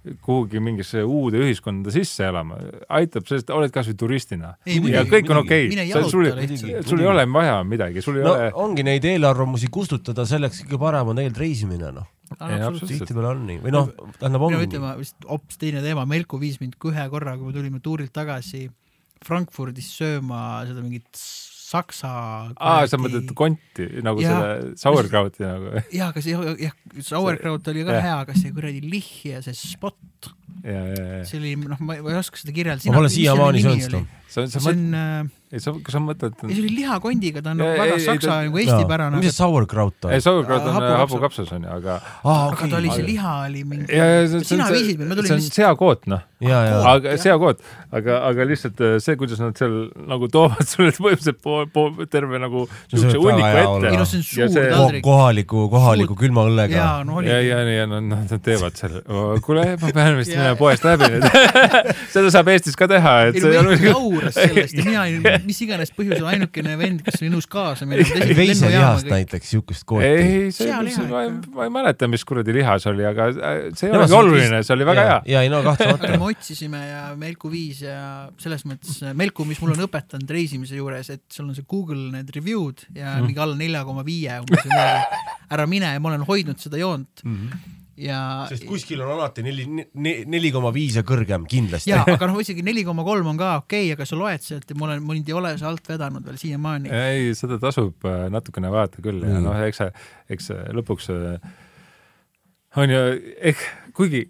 kuhugi mingisse uude ühiskonda sisse elama, aitab sellest, oled kasvõi turistina Ei, ja kõik on okei okay., sul, sul, lihtsalt. sul ei ole vaja midagi, sul ei no ole, ongi neid eelarvamusi kustutada, selleks kõige parem on tegelikult reisimine, noh. tihtipeale on nii või noh, tähendab ongi. ütlema vist hoopis teine teema, Melku viis mind ühe korra, kui me tulime tuurilt tagasi Frankfurdis sööma seda mingit saksa. aa, sa mõtled konti nagu Jaa. selle sauerkrauti nagu jaa, aga see jah, sauerkraut oli ka jah. hea, aga see kuradi lihh ja see spot, ja, ja, ja see oli noh, ma ei oska seda kirjeldada. ma pole siiamaani söönud seda. sa, sa see on äh,, ei sa, kas sa mõtled, ei see oli lihakondiga, ta on Ei, nagu väga ei, saksa nagu eestipärane, mis see sauerkraut on ei? sauerkraut on hapukapsas. hapukapsas on ju, aga aa, aga ta oli, see liha oli mingi, ja, ja sina on viisid mind, ma tulin see on vist, seakoot noh, ja, ja, aga seakoot, aga, aga lihtsalt äh, see, kuidas nad seal nagu toovad *laughs* sulle põhimõtteliselt pool, pool, terve nagu siukse hunniku olla. ei ette noh, see on Ja suur see- taldrik. kohaliku, kohaliku külma õllega. jaa, no oli ja, ja, ja nad, nad teevad selle, kuule, ma pean vist Ja- minema poest läbi nüüd. *laughs* seda saab Eestis ka teha, et ei no see on Melk jauras sellest ja mina olin *laughs* mis iganes põhjusel ainukene vend, kes oli nõus kaasa minema. veiselihast näiteks, siukest kooti. ei, see, Sealiha ma, ma ei mäleta, mis kuradi liha see oli, aga äh, see ei olegi see on oluline, see oli väga hea. ja ei no aga kahtlemata. *laughs* me otsisime ja Melku viis ja selles mõttes Melku, mis mul on õpetanud reisimise juures, et sul on see Google need review'd ja Mhm. mingi alla nelja koma viie umbes ära mine ja ma olen hoidnud seda joont ja sest kuskil on alati neli, neli koma viis ja kõrgem kindlasti. ja aga *laughs* noh, isegi neli koma kolm on ka okei okay,, aga sa loed sealt ja ma olen, mind ei ole see alt vedanud veel siiamaani. ei, seda tasub äh, natukene vaadata küll ja Mm. noh, eks see, eks see lõpuks äh, on ju, ehk kuigi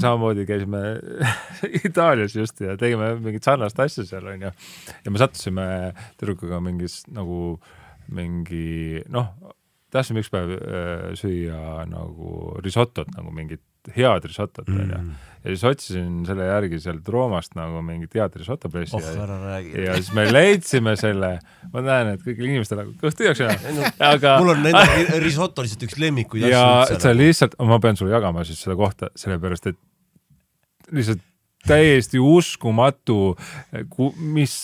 samamoodi käisime *laughs* Itaalias just ja tegime mingit sarnast asja seal onju ja me sattusime tüdrukuga mingis nagu mingi noh, tahtsime üks päev äh, süüa nagu risotot nagu mingit head risotot onju. Mm. ja siis otsisin selle järgi sealt Roomast nagu mingit head risoto pressi oh, ja ja siis me leidsime selle, ma näen, et kõigil inimestel nagu kõht tühjaks jäänud, aga mul on endal risoto lihtsalt üks lemmikuid ja asju sa. lihtsalt, ma pean sulle jagama siis seda kohta, sellepärast et lihtsalt täiesti uskumatu, mis,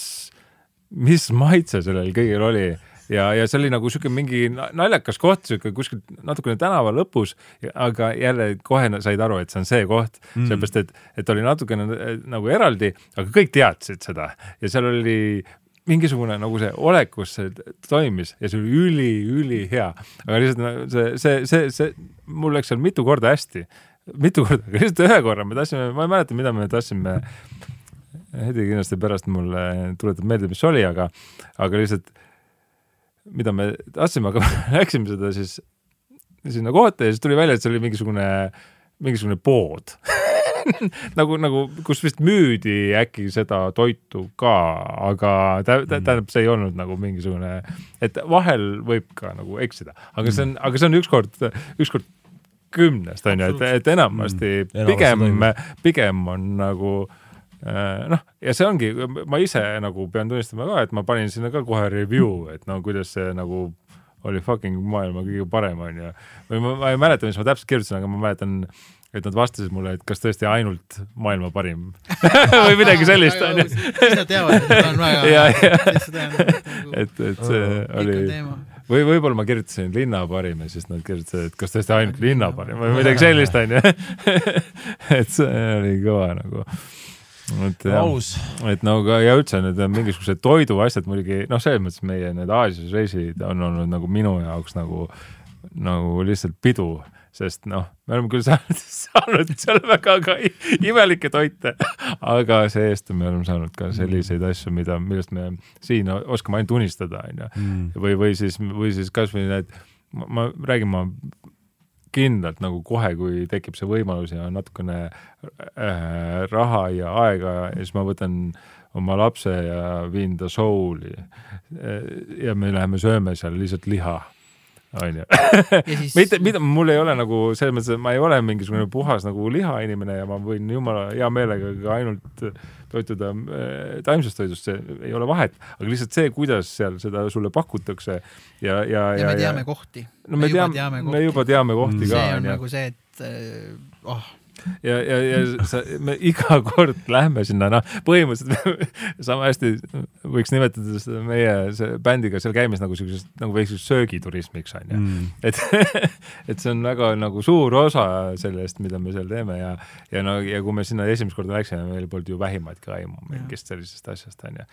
mis maitse sellel kõigil oli ja, ja see oli nagu siuke mingi na- naljakas koht, siuke kuskil natukene tänava lõpus, aga jälle kohe said aru, et see on see koht mm., sellepärast et, et oli natukene eh, nagu eraldi, aga kõik teadsid seda ja seal oli mingisugune nagu see olekus see toimis ja see oli üli-ülihea, aga lihtsalt see, see, see, see, mul läks seal mitu korda hästi, mitu korda, aga lihtsalt ühe korra me tahtsime, ma ei mäleta, mida me tahtsime. Hedi kindlasti pärast mulle tuletab meelde, mis oli, aga, aga lihtsalt, mida me tahtsime, aga *laughs* läksime seda siis sinna kohta ja siis tuli välja, et see oli mingisugune, mingisugune pood. *laughs* Nagu, nagu, kus vist müüdi äkki seda toitu ka, aga tä- tä- tähendab, see ei olnud nagu mingisugune, et vahel võib ka nagu eksida, aga see on, aga see on ükskord, ükskord kümnest on ju, et, et enamasti Mm, pigem pigem on nagu äh, noh, ja see ongi, ma ise nagu pean tunnistama ka, et ma panin sinna ka kohe review, et no kuidas see nagu oli fucking maailma kõige parem onju. või ma, ma ei mäleta, mis ma täpselt kirjutasin, aga ma mäletan, et nad vastasid mulle, et kas tõesti ainult maailma parim *laughs* või midagi sellist onju. siis nad teavad, et on väga *laughs* *laughs* et nagu et, et see oli või võib-olla ma kirjutasin linna parim ja siis nad kirjutasid, et kas tõesti ainult linna parim või midagi sellist onju. et see oli kõva nagu. Et aus. et no aga ja üldse need mingisugused toiduasjad muidugi noh, selles mõttes meie need Aasias reisid on olnud nagu minu jaoks nagu, nagu lihtsalt pidu, sest noh, me oleme küll *laughs* saanud, saanud seal väga ka imelikke toite, aga see-eest me oleme saanud ka selliseid asju, mida, millest me siin oskame ainult unistada, onju. või, või siis, või siis kasvõi need, ma, ma räägin, ma kindlalt nagu kohe, kui tekib see võimalus ja natukene äh, raha ja aega ja siis ma võtan oma lapse ja viin ta Souli. ja me läheme sööme seal lihtsalt liha, onju. ja mitte, mida mul ei ole nagu selles mõttes, et ma ei ole mingisugune puhas nagu lihainimene ja ma võin jumala hea meelega ka ainult toituda äh, taimsest toidust, see ei ole vahet, aga lihtsalt see, kuidas seal seda sulle pakutakse ja, ja, ja ja me, teame kohti. no me juba teame, me juba teame kohti Mm. ka see on onju nagu see, et äh, oh, ja, ja, ja sa, me iga *laughs* kord lähme sinna, noh, põhimõtteliselt *laughs* sama hästi võiks nimetada seda meie see bändiga seal käimist nagu siuksest, nagu väikseks söögiturismiks onju mm.. et, *laughs* et see on väga nagu suur osa sellest, mida me seal teeme ja, ja no ja kui me sinna esimest korda läksime, meil polnud ju vähimatki aimu mingist sellisest asjast onju.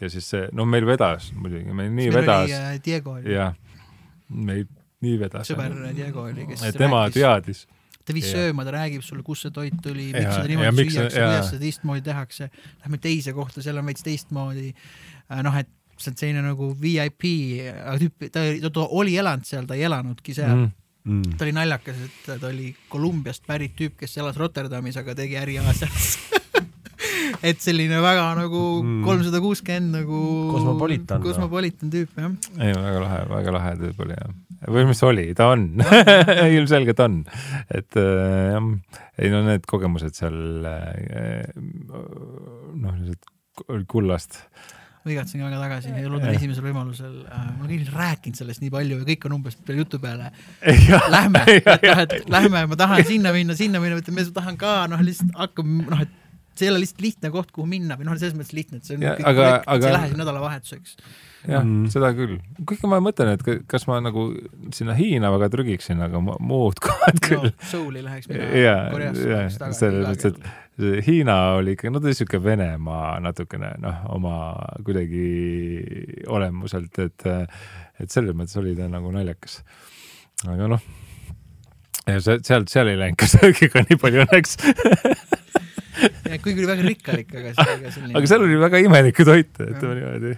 ja siis see, no meil vedas muidugi, meil nii meil vedas. Äh, Diego oli. jah, meil nii vedas. sõber Diego oli, kes tema rääkis. teadis ta viis sööma, ta räägib sulle, kust see toit tuli, miks seda niimoodi süüakse, kuidas seda teistmoodi tehakse. Lähme teise kohta, seal on veits teistmoodi. Äh, noh, et see on selline nagu VIP tüüp, ta, ta oli elanud seal, ta ei elanudki seal mm. Mm. ta oli naljakas, et ta oli Kolumbiast pärit tüüp, kes elas Rotterdamis, aga tegi äri Aasias *laughs* *laughs* et selline väga nagu mm. kolmsada kuuskümmend nagu kosmopolitan, kosmopolitan tüüp jah. ei, väga lahe, väga lahe tüüp oli jah. või mis oli, ta on. *laughs* Ilmselgelt on, et äh, jah, ei no need kogemused seal äh, noh, sellised kullast. Ma igatsen ka väga tagasi ja loodan esimesel võimalusel. Äh,, ma olen ilmselt rääkinud sellest nii palju ja kõik on umbes peale jutu peale. *laughs* Lähme, et noh, et lähme, ma tahan sinna minna, sinna minna, ma tahan ka noh, lihtsalt hakkab noh, et see ei ole lihtsalt lihtne koht, kuhu minna või noh, selles mõttes lihtne, et see on ja, kõik aga, projekt, aga... sa ei lähe siin nädalavahetuseks. jah mm., seda küll. kuigi ma mõtlen, et kas ma nagu sinna Hiina väga trügiksin, aga muud *laughs* kohad küll no,. Souli läheks mina ja, ja selles mõttes, et Hiina oli ikka, no ta oli siuke Venemaa natukene noh, oma kuidagi olemuselt, et, et selles mõttes oli ta nagu naljakas. aga noh, seal, seal ei läinud ka *laughs* söögiga nii palju õnneks *laughs* *laughs* kuigi oli väga rikkalik, aga see oli ka selline. aga seal oli väga imelikke toite, ütleme niimoodi.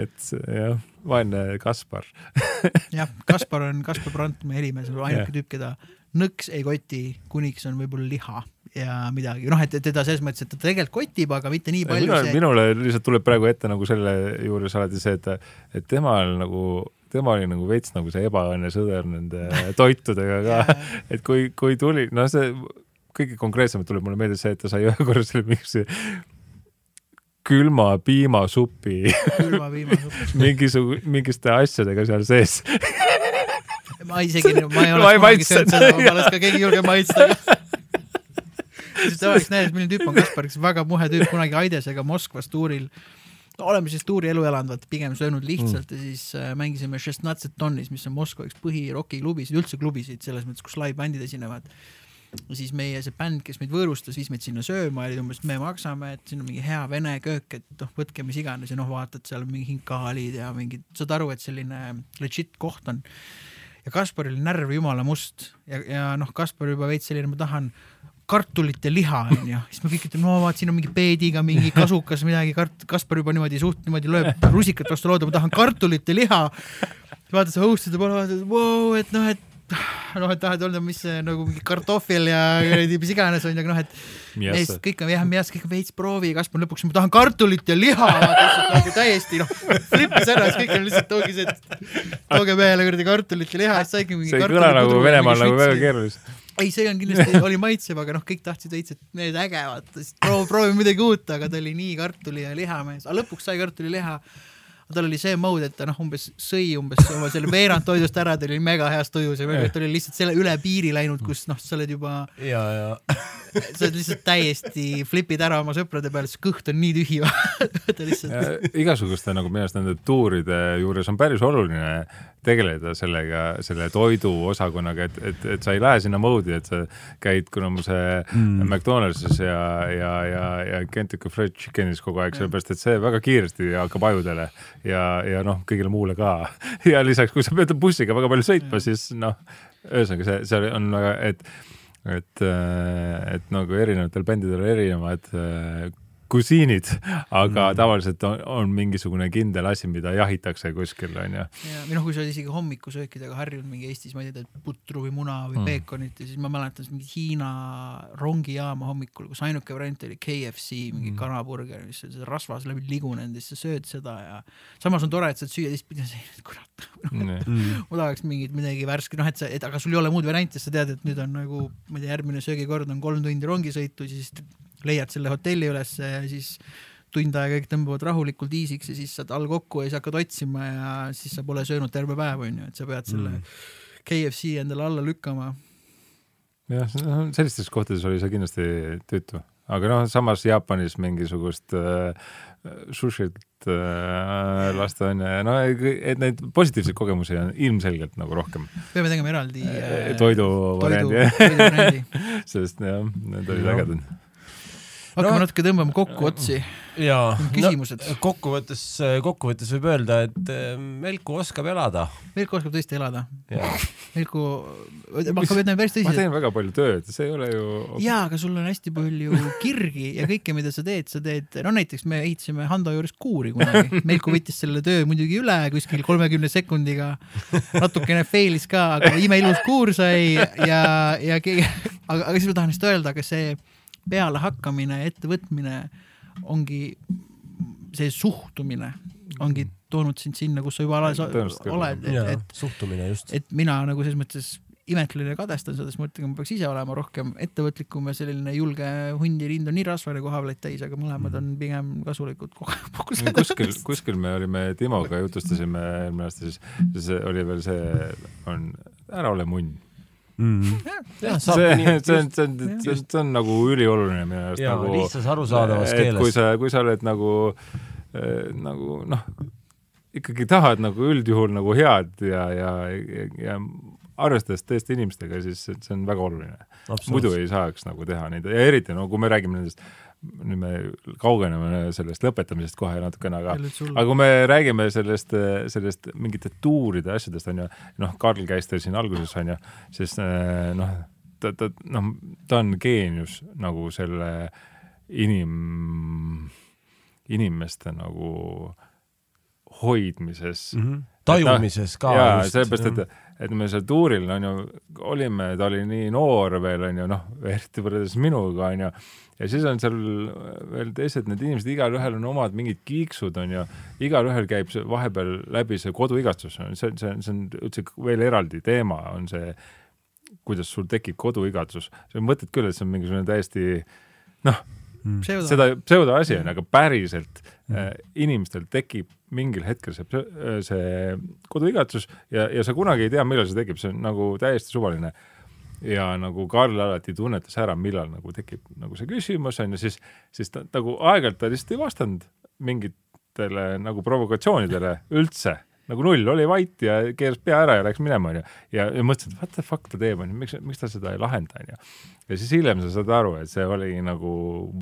et jah, vaene Kaspar *laughs* jah, Kaspar on, Kaspar Brandt, meie helimees, on ainuke tüüp, keda nõks ei koti, kuniks on võib-olla liha ja midagi, noh, et teda selles mõttes, et ta tegelikult kotib, aga mitte nii palju. minule, see... minule lihtsalt tuleb praegu ette nagu selle juures alati see, et, et temal nagu tema oli nagu veits nagu see ebaõnne sõder nende *laughs* toitudega ka et kui, kui tuli, no see kõige konkreetsemalt tuleb mulle meelde see, et ta sai *laughs* ühe korra selle mingisuguse külma piimasupi *laughs* külma piimasupi. mingisugu-, mingiste asjadega seal sees. *laughs* Ma isegi, ma ei oleks kunagi söönud seda, ma oleks ka keegi julge maitsta. Siis ta oleks näinud, milline tüüp on Kaspar, kes väga muhe tüüp, kunagi Aidesega Moskvas tuuril. No oleme siis tuuri elu elanud, vaata pigem söönud lihtsalt mm. ja siis äh, mängisime Šestnatset Tonnis, mis on Moskva üks põhirokiklubisid, üldse klubisid selles mõttes, kus live-bändid esinevad siis meie see bänd, kes meid võõrustas, viis meid sinna sööma, olid umbes, me maksame, et siin on mingi hea vene köök, et noh, võtke mis iganes ja noh, vaatad seal mingi hinkaalid ja mingid, saad aru, et selline legit koht on. ja Kaspar oli närv jumala must ja, ja noh, Kaspar juba veits selline, ma tahan kartulit ja liha onju, siis me kõik ütleme, no vaat siin on mingi peediga mingi kasukas midagi, Kaspar juba niimoodi suht niimoodi lööb rusikat vastu lauda, ma tahan kartulit ja liha. vaatad sa host'ide poole, vaatad, vau, et noh, et noh, et tahad olla, mis nagu mingi kartohvel ja *laughs* mis iganes onju, aga noh, et neist kõik on jah, mees, kõik on veits proovi, kas ma lõpuks, ma tahan kartulit ja liha, nagu täiesti noh, flippis ära, siis kõik on lihtsalt ongi see, et tooge mehele kuradi kartulit ja liha, siis saigi mingi. see ei kõla nagu Venemaal nagu väga keeruliselt ei, see on kindlasti, oli maitsev, aga noh, kõik tahtsid veits, et need äge, vaata, siis proovi, proovi midagi uut, aga ta oli nii kartuli ja lihamees, aga lõpuks sai kartuliliha tal oli see mode, et ta noh, umbes sõi umbes oma selle veerand toidust ära, ta oli mega heas tujus ja ta oli lihtsalt selle üle piiri läinud, kus noh, sa oled juba. ja, ja sa oled lihtsalt täiesti flipid ära oma sõprade peale, sest kõht on nii tühi lihtsalt. igasuguste nagu minu arust nende tuuride juures on päris oluline tegeleda sellega, selle toiduosakonnaga, et, et, et sa ei lähe sinna moodi, et sa käid kuramuse mm. McDonaldsis ja, ja, ja, ja Kentucky Fried Chickenis kogu aeg, sellepärast et see väga kiiresti hakkab ajudele ja, ja noh, kõigile muule ka. ja lisaks, kui sa pead bussiga väga palju sõitma, siis noh, ühesõnaga see, see on väga, et et, et nagu erinevatel bändidel erinevad kusiinid, aga mm. tavaliselt on, on mingisugune kindel asi, mida jahitakse kuskil, onju. või noh, kui sa oled isegi hommikusöökidega harjunud mingi Eestis, ma ei tea, putru või muna või mm. peekonit ja siis ma mäletan mingit Hiina rongijaama hommikul, kus ainuke variant oli KFC, mingi mm. kanaburger, mis on rasvas läbi ligunenud ja siis sa sööd seda ja samas on tore, et saad süüa, teistpidi on *laughs* see, et kurat mm. ma tahaks mingit midagi värsket, noh, et sa, et aga sul ei ole muud varianti, sa tead, et nüüd on nagu, ma ei tea, järgmine söögikord on kolm tundi rongisõitu, siis leiad selle hotelli ülesse ja siis tund aega kõik tõmbavad rahulikult easy'ks ja siis saad all kokku ja siis hakkad otsima ja siis sa pole söönud terve päev, onju, et sa pead selle mm. KFC endale alla lükkama. jah, sellistes kohtades oli see kindlasti tüütu, aga noh, samas Jaapanis mingisugust äh, sushit äh, lasta on ju, no et neid positiivseid kogemusi on ilmselgelt nagu rohkem. peame tegema eraldi äh, toidu toidu, variandi, sest jah, need olid ägedad. Hakkame No- natuke tõmbama kokku otsi, jaa, küsimused no.. kokkuvõttes, kokkuvõttes võib öelda, et äh, Melku oskab elada. Veiko oskab tõesti elada. jaa, Veiko, hakkab ütlema päris ma tõsiselt. teen väga palju tööd, see ei ole ju. jaa, aga sul on hästi palju *laughs* kirgi ja kõike, mida sa teed, sa teed, no näiteks me ehitasime Hando juures kuuri kunagi, Meiko võttis selle töö muidugi üle kuskil kolmekümne sekundiga, natukene failis ka, aga imeilus kuur sai ja, ja keegi, aga, aga siis ma tahan lihtsalt öelda, aga see pealehakkamine ja ettevõtmine ongi see suhtumine ongi toonud sind sinna, kus sa juba alles oled, et, et suhtumine just. et mina nagu selles mõttes imetlen ja kadestan seda, siis mõtlen, ma peaks ise olema rohkem ettevõtlikum ja selline julge hundirind on nii rasvane koha peal täis, aga mõlemad on pigem kasulikud *laughs* kogu kuskil, kuskil me olime Timoga jutustasime eelmine aasta, siis, siis oli veel see, on ära ole munn. Saabki nii, see on, see on, see on, see on nagu ülioluline minu arust nagu. lihtsas arusaadavas et kui keeles. sa, kui sa oled nagu, nagu noh, ikkagi tahad nagu üldjuhul nagu head ja, ja, ja, ja arvestades tõesti inimestega, siis see see on väga oluline. muidu ei saaks nagu teha neid ja eriti no kui me räägime nendest, nüüd me kaugeneme sellest lõpetamisest kohe natukene, aga aga kui me räägime sellest, sellest mingite tuuride asjadest onju, noh, Karl käis teil siin alguses onju, siis eh, noh, ta, ta noh, ta on geenius nagu selle inim, inimeste nagu hoidmises mm. Mhm. tajumises ka. jaa, sellepärast, et, et me seal tuuril on ju, olime, ta oli nii noor veel onju, noh, eriti võrreldes minuga onju, ja siis on seal veel teised need inimesed, igalühel on omad mingid kiiksud onju, igalühel käib see vahepeal läbi see koduigatsus, see, see, see on üldse veel eraldi teema, on see, kuidas sul tekib koduigatsus, sa mõtled küll, et see on mingisugune täiesti noh, seda, seda pseudo asi on, aga päriselt inimestel tekib mingil hetkel see, see koduigatsus ja, ja sa kunagi ei tea, millal see tekib, see on nagu täiesti suvaline. ja nagu Karl alati tunnetas ära, millal nagu tekib nagu see küsimus on ju, siis, siis ta nagu aeg-ajalt ta lihtsalt ei vastanud mingitele nagu provokatsioonidele üldse nagu null, oli vait ja keeras pea ära ja läks minema, onju. ja, ja mõtlesin, et what the fuck ta teeb, onju, miks, miks ta seda ei lahenda, onju. ja siis hiljem sa saad aru, et see oli nagu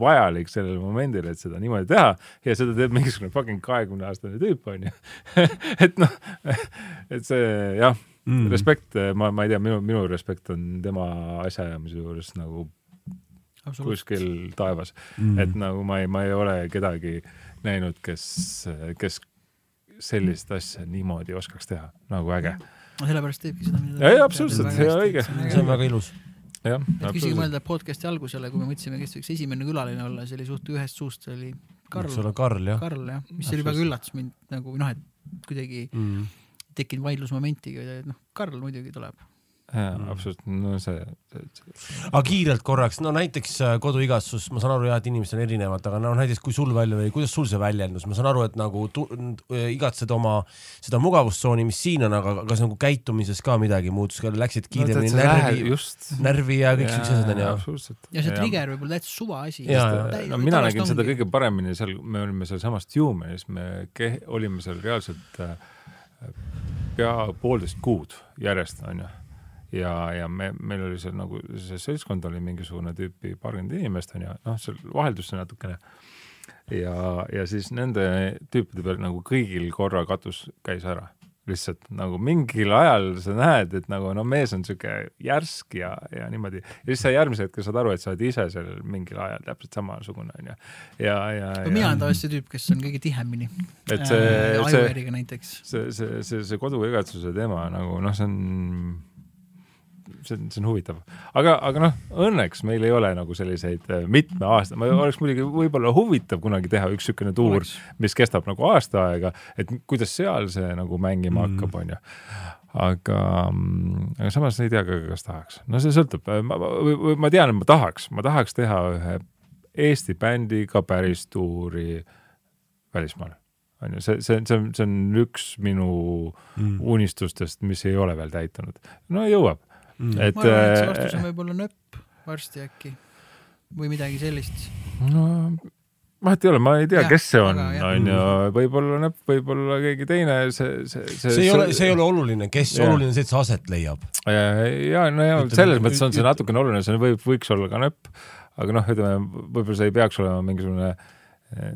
vajalik sellel momendil, et seda niimoodi teha ja seda teeb mingisugune fucking kahekümne aastane tüüp, onju. *laughs* et noh, et see jah mm., respekt, ma, ma ei tea, minu, minu respekt on tema asjaajamise juures nagu kuskil taevas mm., et nagu ma ei, ma ei ole kedagi näinud, kes, kes sellist asja niimoodi oskaks teha, nagu äge. sellepärast teebki seda, Ei, absoluutselt, ja õige. see on väga ilus. jah, et isegi mõelda podcast'i algusele, kui me mõtlesime, kes võiks esimene külaline olla, see oli suht ühest suust, see oli Karl eks, ole, Karl jah. Karl jah, mis oli väga üllatas mind nagu noh, et kuidagi Mm. tekkinud vaidlusmomentiga, noh, Karl muidugi tuleb. jaa, absoluutselt, no see, see, see, aga kiirelt korraks, no näiteks äh, koduigatsus, ma saan aru jah, et inimesed on erinevad, aga no näiteks kui sul välja või kuidas sul see väljendus, ma saan aru, et nagu tu, igatsed oma seda mugavustsooni, mis siin on, aga kas nagu käitumises ka midagi muutus, läksid kiiremini no, närvi, just. närvi ja kõik siuksed asjad onju. absoluutselt. ja see trigger võib olla täitsa suva asi. Sest, no mina nägin seda kõige paremini seal, me olime sealsamas Tumanis, me ke- olime seal reaalselt äh, pea poolteist kuud järjest, onju. ja, ja me, meil oli seal nagu see seltskond oli mingisugune tüüpi paarkümmend inimest onju, noh, seal vaheldus see natukene. ja, ja siis nende tüüpide peal nagu kõigil korra katus käis ära lihtsalt nagu mingil ajal sa näed, et nagu no mees on siuke järsk ja, ja niimoodi ja siis sa järgmisel hetkel saad aru, et sa oled ise seal mingil ajal täpselt samasugune onju. ja, ja, mina ja olen tavaliselt see tüüp, kes on kõige tihemini. et see, see, Aiväriga näiteks. see, see, see, see koduigatsuse teema nagu noh, see on, see on, see on huvitav, aga, aga noh, õnneks meil ei ole nagu selliseid äh, mitme aasta, ma oleks muidugi võib-olla huvitav kunagi teha üks niisugune tuur, mis kestab nagu aasta aega, et kuidas seal see nagu mängima Mm. hakkab, onju. aga, aga samas ei tea ka, kas tahaks, no see sõltub, ma, ma, ma tean, et ma tahaks, ma tahaks teha ühe Eesti bändiga päris tuuri välismaal, onju, see, see, see on, see on üks minu Mm. unistustest, mis ei ole veel täitunud. no jõuab, et ma arvan, et see äh, vastus on võib-olla nööp varsti äkki või midagi sellist. no vahet ei ole, ma ei tea, kes see on, onju, võib-olla näpp, võib-olla keegi teine, see, see, see. see ei ole, see ei ole oluline, kes, oluline on see, et see aset leiab. ja no ja Ütleme, selles mõttes on see natukene oluline, see võib, võiks olla ka näpp, aga noh, ütleme võib-olla see ei peaks olema mingisugune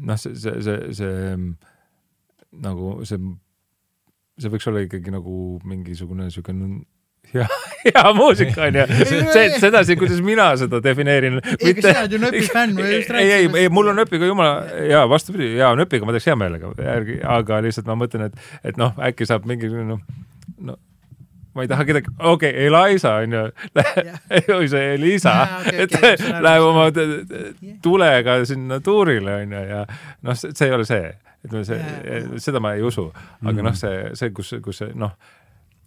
noh, see, see, see, see nagu see, see võiks olla ikkagi nagu mingisugune siukene hea, hea muusika onju. see, sedasi, kuidas mina seda defineerin. ei, kas sina oled ju nööpi fänn või just ei, ei, ei, mul on nööpiga jumala ja vastupidi, ja nööpiga ma teeks hea meelega, aga lihtsalt ma mõtlen, et, et noh, äkki saab mingisugune noh, no ma ei taha kedagi, okei okay,, Eliza onju, või see Elisa et okei, see läheb oma tulega sinna tuurile onju ja noh, see ei ole see, ütleme see Jaa., seda ma ei usu, aga Mhm. noh, see, see, kus, kus see noh,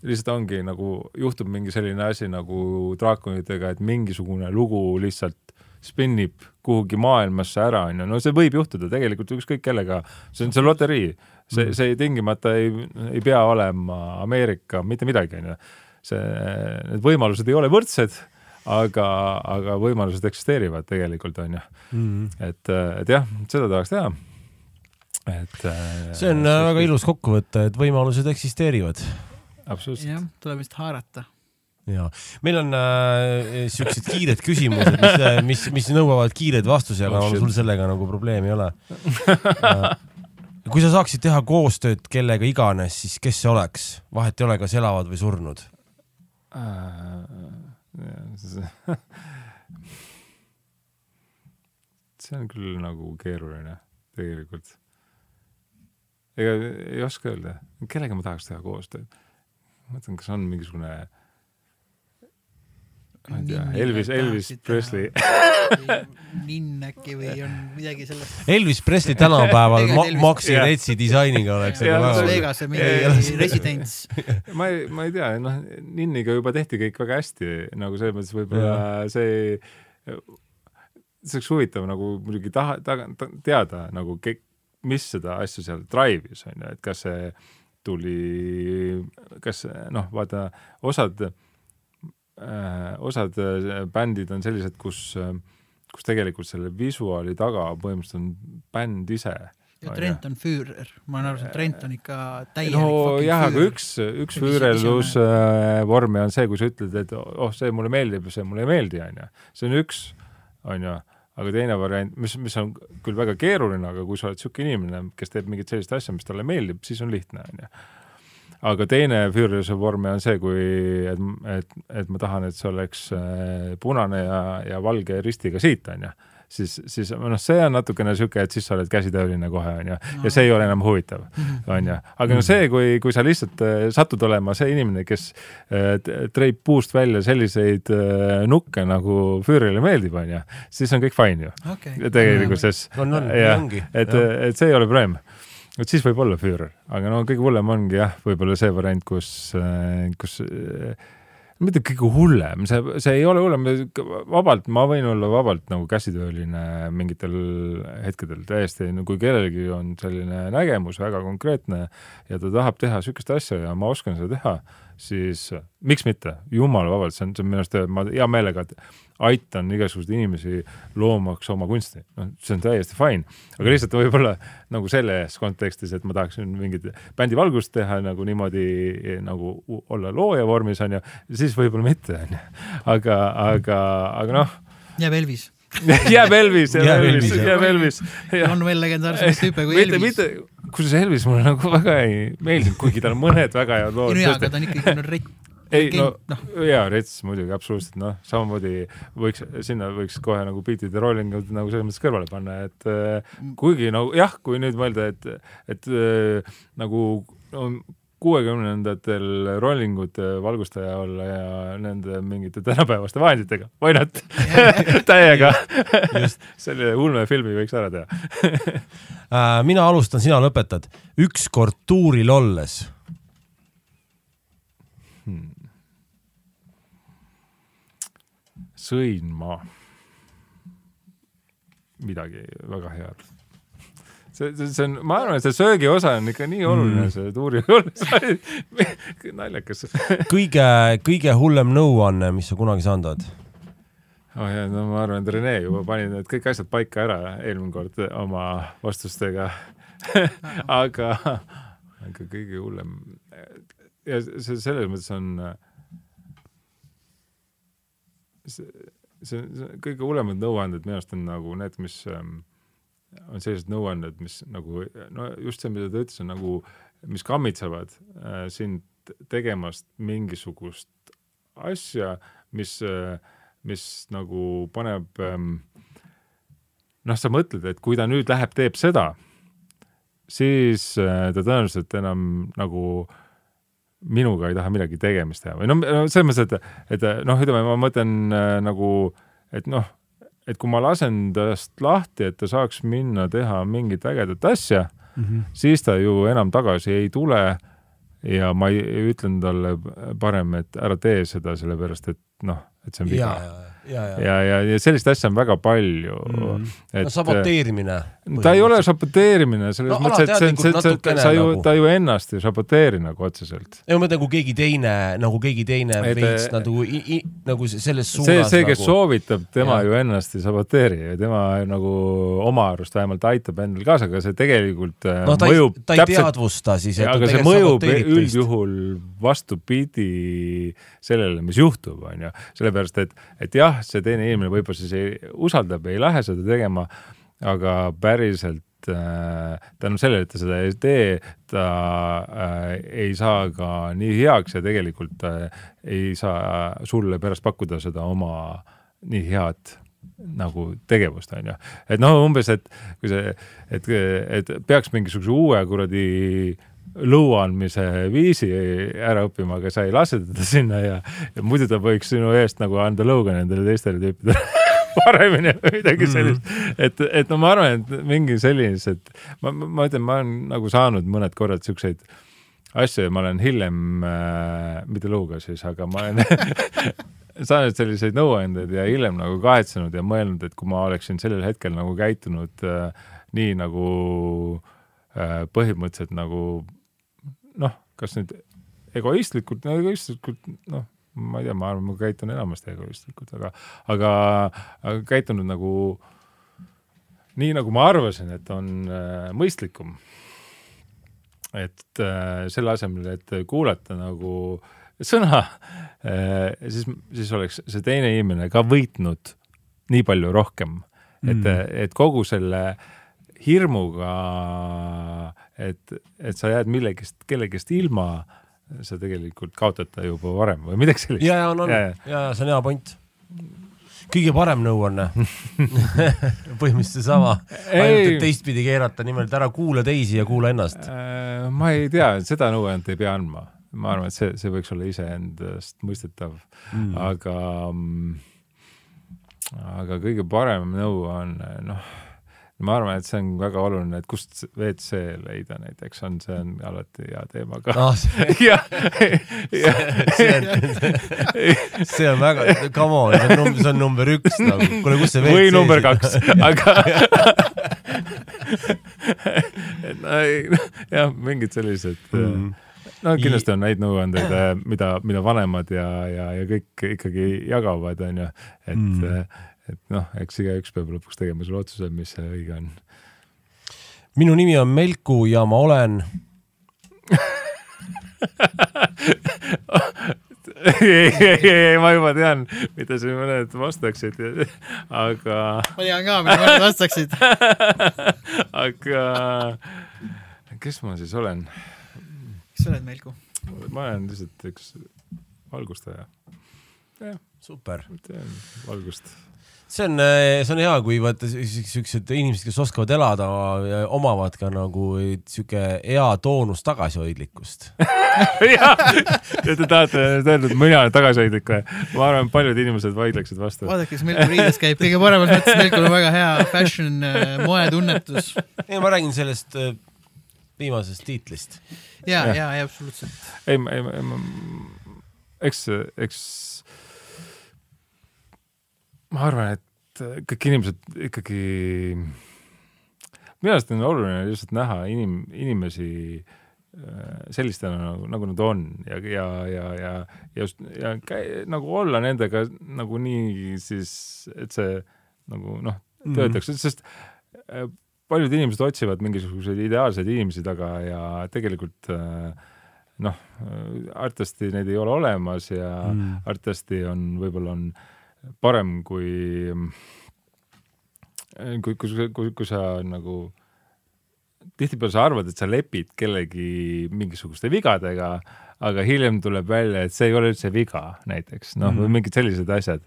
lihtsalt ongi nagu juhtub mingi selline asi nagu draakonitega, et mingisugune lugu lihtsalt spinnib kuhugi maailmasse ära, onju, no see võib juhtuda tegelikult ükskõik kellega, see on see loterii, see, Mhm. see tingimata ei, ei pea olema Ameerika mitte midagi, onju. see, need võimalused ei ole võrdsed, aga, aga võimalused eksisteerivad tegelikult, onju. et, et jah, seda tahaks teha. et see on väga ilus kokkuvõte, et võimalused eksisteerivad. jah, tuleb vist haarata. ja meil on äh, siuksed kiired küsimused, mis, mis, mis nõuavad kiireid vastuseid, aga Oh, sul sellega nagu probleemi ei ole äh,. kui sa saaksid teha koostööd kellega iganes, siis kes see oleks? vahet ei ole, kas elavad või surnud. see on küll nagu keeruline tegelikult. ega ei oska öelda, kellega ma tahaks teha koostööd. mõtlen, kas on mingisugune, ma ei tea, Elvis, Elvis Presley. Ninn äkki või on midagi sellest. Elvis Presley tänapäeval Maxi. Retsi disainiga oleks nagu see- väga Vegas Ei, mingi residents. ma ei, ma ei tea, noh, Ninniga juba tehti kõik väga hästi, nagu selles mõttes võib-olla see, see oleks huvitav nagu muidugi taha, taga, teada nagu, mis seda asja seal drive'is on ju, et kas see tuli, kas noh, vaata osad äh,, osad äh, bändid on sellised, kus äh, kus tegelikult selle visuaali taga põhimõtteliselt on bänd ise. ja Trent on Führer, ma olen aru saanud, Trent on ikka täielik no jah, aga üks, üks See vis- füürellusvorme on see, kui sa ütled, et oh, see mulle meeldib ja see mulle ei meeldi, onju. see on üks, onju, aga teine variant, mis, mis on küll väga keeruline, aga kui sa oled siuke inimene, kes teeb mingit sellist asja, mis talle meeldib, siis on lihtne, onju. aga teine füüreluse vorme on see, kui, et, et, et ma tahan, et see oleks äh, punane ja, ja valge ristiga siit, onju siis, siis noh, see on natukene sihuke, et siis sa oled käsitööline kohe, onju, ja see ei ole enam huvitav, onju. aga no see, kui, kui sa lihtsalt äh, satud olema see inimene, kes äh, treib puust välja selliseid äh, nukke, nagu Füürile meeldib, onju, siis on kõik fine ju. okei. tegelikkuses. on, on, et, et see ei ole probleem. et siis võib olla Füürer, aga no kõige hullem ongi jah, võib-olla see variant, kus, kus mitte kõige hullem, see, see ei ole hullem, vabalt, ma võin olla vabalt nagu käsitööline mingitel hetkedel täiesti, no kui kellelgi on selline nägemus väga konkreetne ja ta tahab teha niisugust asja ja ma oskan seda teha, siis miks mitte, jumala vabalt, see on, see on minu arust, ma hea meelega aitan igasuguseid inimesi loomaks oma kunsti, noh, see on täiesti fine, aga lihtsalt võib-olla nagu selles kontekstis, et ma tahaksin mingit bändivalgust teha nagu niimoodi nagu olla looja vormis onju, siis võib-olla mitte onju, aga, aga, aga noh, jääb Elvis. *laughs* jääb Elvis, jääb Elvis, jääb Elvis. on veel legendaarsemaid *laughs* tüüpe kui mitte, Elvis. mitte, kusjuures Elvis mulle nagu väga ei meeldinud, kuigi tal on mõned väga head ei lood no jaa, aga ta on ikkagi no rett. ei no noh, jaa, Rets muidugi absoluutselt noh, samamoodi võiks, sinna võiks kohe nagu beat'id ja rolling'ud nagu selles mõttes kõrvale panna, et äh, kuigi nagu jah, kui nüüd mõelda, et, et äh, nagu no, kuuekümnendatel rollingute valgustaja olla ja nende mingite tänapäevaste vahenditega, why not, *laughs* täiega. *laughs* selle ulmefilmi võiks ära teha. *laughs* Äh, mina alustan, sina lõpetad. ükskord tuuril olles. sõin ma midagi väga head. see, see, see on, ma arvan, et see söögi osa on ikka nii oluline Mm. selle tuuri *laughs* juures. naljakas. kõige, kõige hullem nõuanne, mis sa kunagi saanud oled? oh jah, no ma arvan, et Rene juba pani need kõik asjad paika ära eelmine kord oma vastustega. *laughs* aga, aga kõige hullem ja see selles mõttes on see, see, see kõige hullemad nõuanded minu arust on nagu need, mis ähm, on sellised nõuanded, mis nagu no just see, mida ta ütles, on nagu, mis kammitsevad äh, sind tegemast mingisugust asja, mis äh, mis nagu paneb ähm, noh, sa mõtled, et kui ta nüüd läheb, teeb seda, siis äh, ta tõenäoliselt enam nagu minuga ei taha midagi tegemist teha või no no selles mõttes, et, et noh, ütleme, ma mõtlen äh, nagu, et noh, et kui ma lasen tast lahti, et ta saaks minna teha mingit ägedat asja, siis ta ju enam tagasi ei tule. Ja ma ei, ütlen talle parem, et ära tee seda, sellepärast et noh, et see on viga. Ja, ja, ja, ja, ja, ja sellist asja on väga palju. Mm. et no saboteerimine. Ta ei ole saboteerimine selles No no, mõttes, et see on, see, see, sa ju natukene, ta ju ennast ei saboteeri nagu otseselt. ei ma mõtlen, kui keegi teine, nagu keegi teine Et, veits nagu, nagu selles see, suunas see, kes nagu... soovitab, tema Jah. ju ennast ei saboteeri ja tema nagu oma arust vähemalt aitab endal kaasa, aga see tegelikult äh, noh, ta ei mõjub, ta ei täpselt, teadvusta siis, aga see mõjub üldjuhul vastupidi sellele, mis juhtub, onju. sellepärast, et, et jah, see teine inimene võib-olla siis ei, usaldab ja ei lähe seda tegema, aga päriselt äh, tänu sellele, et ta seda ei tee, ta äh, ei saa ka nii heaks ja tegelikult äh, ei saa sulle pärast pakkuda seda oma nii head nagu tegevust, onju. et noh, umbes, et kui see, et, et peaks mingisuguse uue kuradi lõu andmise viisi ära õppima, aga sa ei lase teda sinna ja, ja muidu ta võiks sinu eest nagu anda lõuga nendele teistele tüüpidele *laughs* *laughs* paremini või midagi sellist mm. -hmm. et, et no ma arvan, et mingi sellised, ma, ma ütlen, ma olen nagu saanud mõned korrad siukseid asju ja ma olen hiljem äh,, mitte lõuga siis, aga ma olen *laughs* saanud selliseid nõuandeid ja hiljem nagu kahetsenud ja mõelnud, et kui ma oleksin sellel hetkel nagu käitunud äh, nii nagu äh, põhimõtteliselt nagu noh, kas nüüd egoistlikult, no egoistlikult noh, ma ei tea, ma arvan, ma käitun enamasti egoistlikult, aga, aga, aga käitunud nagu nii, nagu ma arvasin, et on äh, mõistlikum. et äh, selle asemel, et kuulata nagu sõna äh,, siis, siis oleks see teine inimene ka võitnud nii palju rohkem, et mm., et kogu selle hirmuga, et, et sa jääd millegist, kellegist ilma, sa tegelikult kaotad ta juba varem või midagi sellist. ja, ja on, on Ja, ja, see on hea point. kõige parem nõuanne *laughs* põhimõtteliselt seesama, ainult et teistpidi keerata, nimelt ära kuula teisi ja kuula ennast. Äh, ma ei tea, seda nõuannet ei pea andma. ma arvan, et see, see võiks olla iseendast mõistetav mm., aga, aga kõige parem nõu on noh, ma arvan, et see on väga oluline, et kust WC leida näiteks on, see on alati hea teema ka. ah,. see, *laughs* see on, see on väga, come on, see on number, see on number üks nagu, kuule, kus see või number kaks, *laughs* aga et no ei, jah, mingid sellised mm. no kindlasti on neid nõuandeid, mida, mida vanemad ja, ja, ja kõik ikkagi jagavad, onju, et Mm. Et noh, eks igaüks peab lõpuks tegema selle otsuse, mis see õige on. minu nimi on Melku ja ma olen *laughs* ei, ei, ei, ma juba tean, mida siin mõned vastaksid, aga, ma tean ka, mida mõned vastaksid. *laughs* aga kes ma siis olen? kes sa oled, Melku? ma olen lihtsalt üks valgustaja, super. teen valgust. See on, see on hea, kui vaata siuksed inimesed, kes oskavad elada, omavad ka nagu sihuke hea toonus tagasihoidlikkust. *laughs* te tahate öelda, et mina olen tagasihoidlik või? ma arvan, et paljud inimesed vaidleksid vastu. vaadake, kes Melku riides käib, kõige paremas mõttes Melkul on väga hea fashion äh, moetunnetus. ei, ma räägin sellest viimasest tiitlist. ja, Jah. ja, ja absoluutselt. ei, ma, ei, ma, eks, eks ma arvan, et kõik inimesed ikkagi minu arust on oluline lihtsalt näha inim-, inimesi äh, sellistena nagu, nagu nad on ja, ja, ja, ja, just ja käi, nagu olla nendega nagu nii siis, et see nagu noh, töötaks mm, -hmm. sest äh, paljud inimesed otsivad mingisuguseid ideaalseid inimesi taga ja tegelikult äh, noh, artasti neid ei ole olemas ja mm. artasti on, võib-olla on parem, kui, kui, kui, kui, kui sa nagu tihtipeale sa arvad, et sa lepid kellegi mingisuguste vigadega, aga hiljem tuleb välja, et see ei ole üldse viga näiteks, noh mm., või mingid sellised asjad.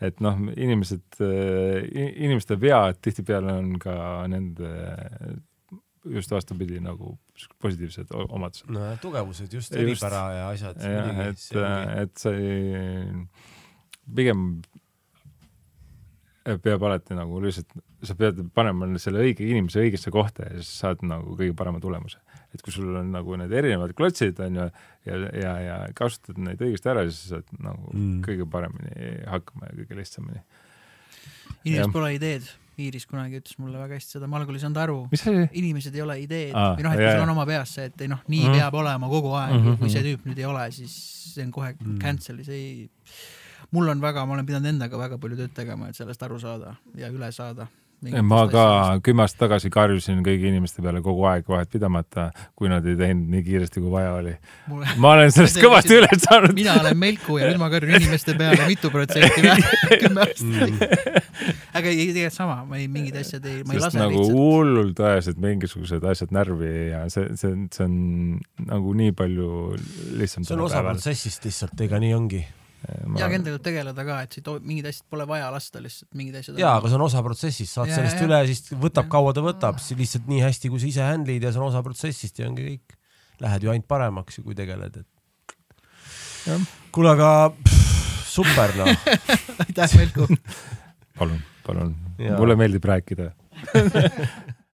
et noh, inimesed, inimeste vead tihtipeale on ka nende just vastupidi nagu positiivsed omadused. no tugevused just, eripära ja asjad. jah, et, et sa ei, pigem peab alati nagu lihtsalt, sa pead panema selle õige inimese õigesse kohta ja siis saad nagu kõige parema tulemuse. et kui sul on nagu need erinevad klotsid, on ju, ja, ja, ja kasutad neid õigesti ära, siis saad nagu mm. kõige paremini hakkama ja kõige lihtsamini. inimesel pole ideed Iiris kunagi ütles mulle väga hästi seda, ma algul ei saanud aru. inimesed ei ole ideed ah, või noh, et sul on oma peas see, et ei noh, nii mm -hmm. peab olema kogu aeg mm, -hmm. kui see tüüp nüüd ei ole, siis see on kohe mm -hmm. cancel'i, see ei. Mul on väga, ma olen pidanud endaga väga palju tööd tegema, et sellest aru saada ja üle saada ma ka kümme aastat tagasi karjusin kõigi inimeste peale kogu aeg vahet pidamata, kui nad ei teinud nii kiiresti, kui vaja oli. ma olen sellest kõvasti üle saanud. mina olen Melku ja nüüd ma karjun inimeste peale mitu protsenti vähem, kümme *laughs* aastat mm. aga ei, tegelikult sama, ma ei, mingid asjad ei, ma ei lase nagu lihtsalt. hullult ajasid mingisugused asjad närvi ja see, see, see on nagu nii palju lihtsam. see on osa protsessist lihtsalt, ega nii ongi ma... ja endaga tegeleda ka, et siit mingid asjad pole vaja lasta lihtsalt, mingid asjad. jaa, aga see on osa protsessist, saad ja, sellest ja, üle, siis võtab, kaua ta võtab, lihtsalt nii hästi, kui sa ise handle'id ja see on osa protsessist ja ongi kõik. Lähed ju ainult paremaks kui tegeled, et. kuule, aga pff, super noh *laughs* aitäh, Velku palun, palun, mulle meeldib rääkida *laughs*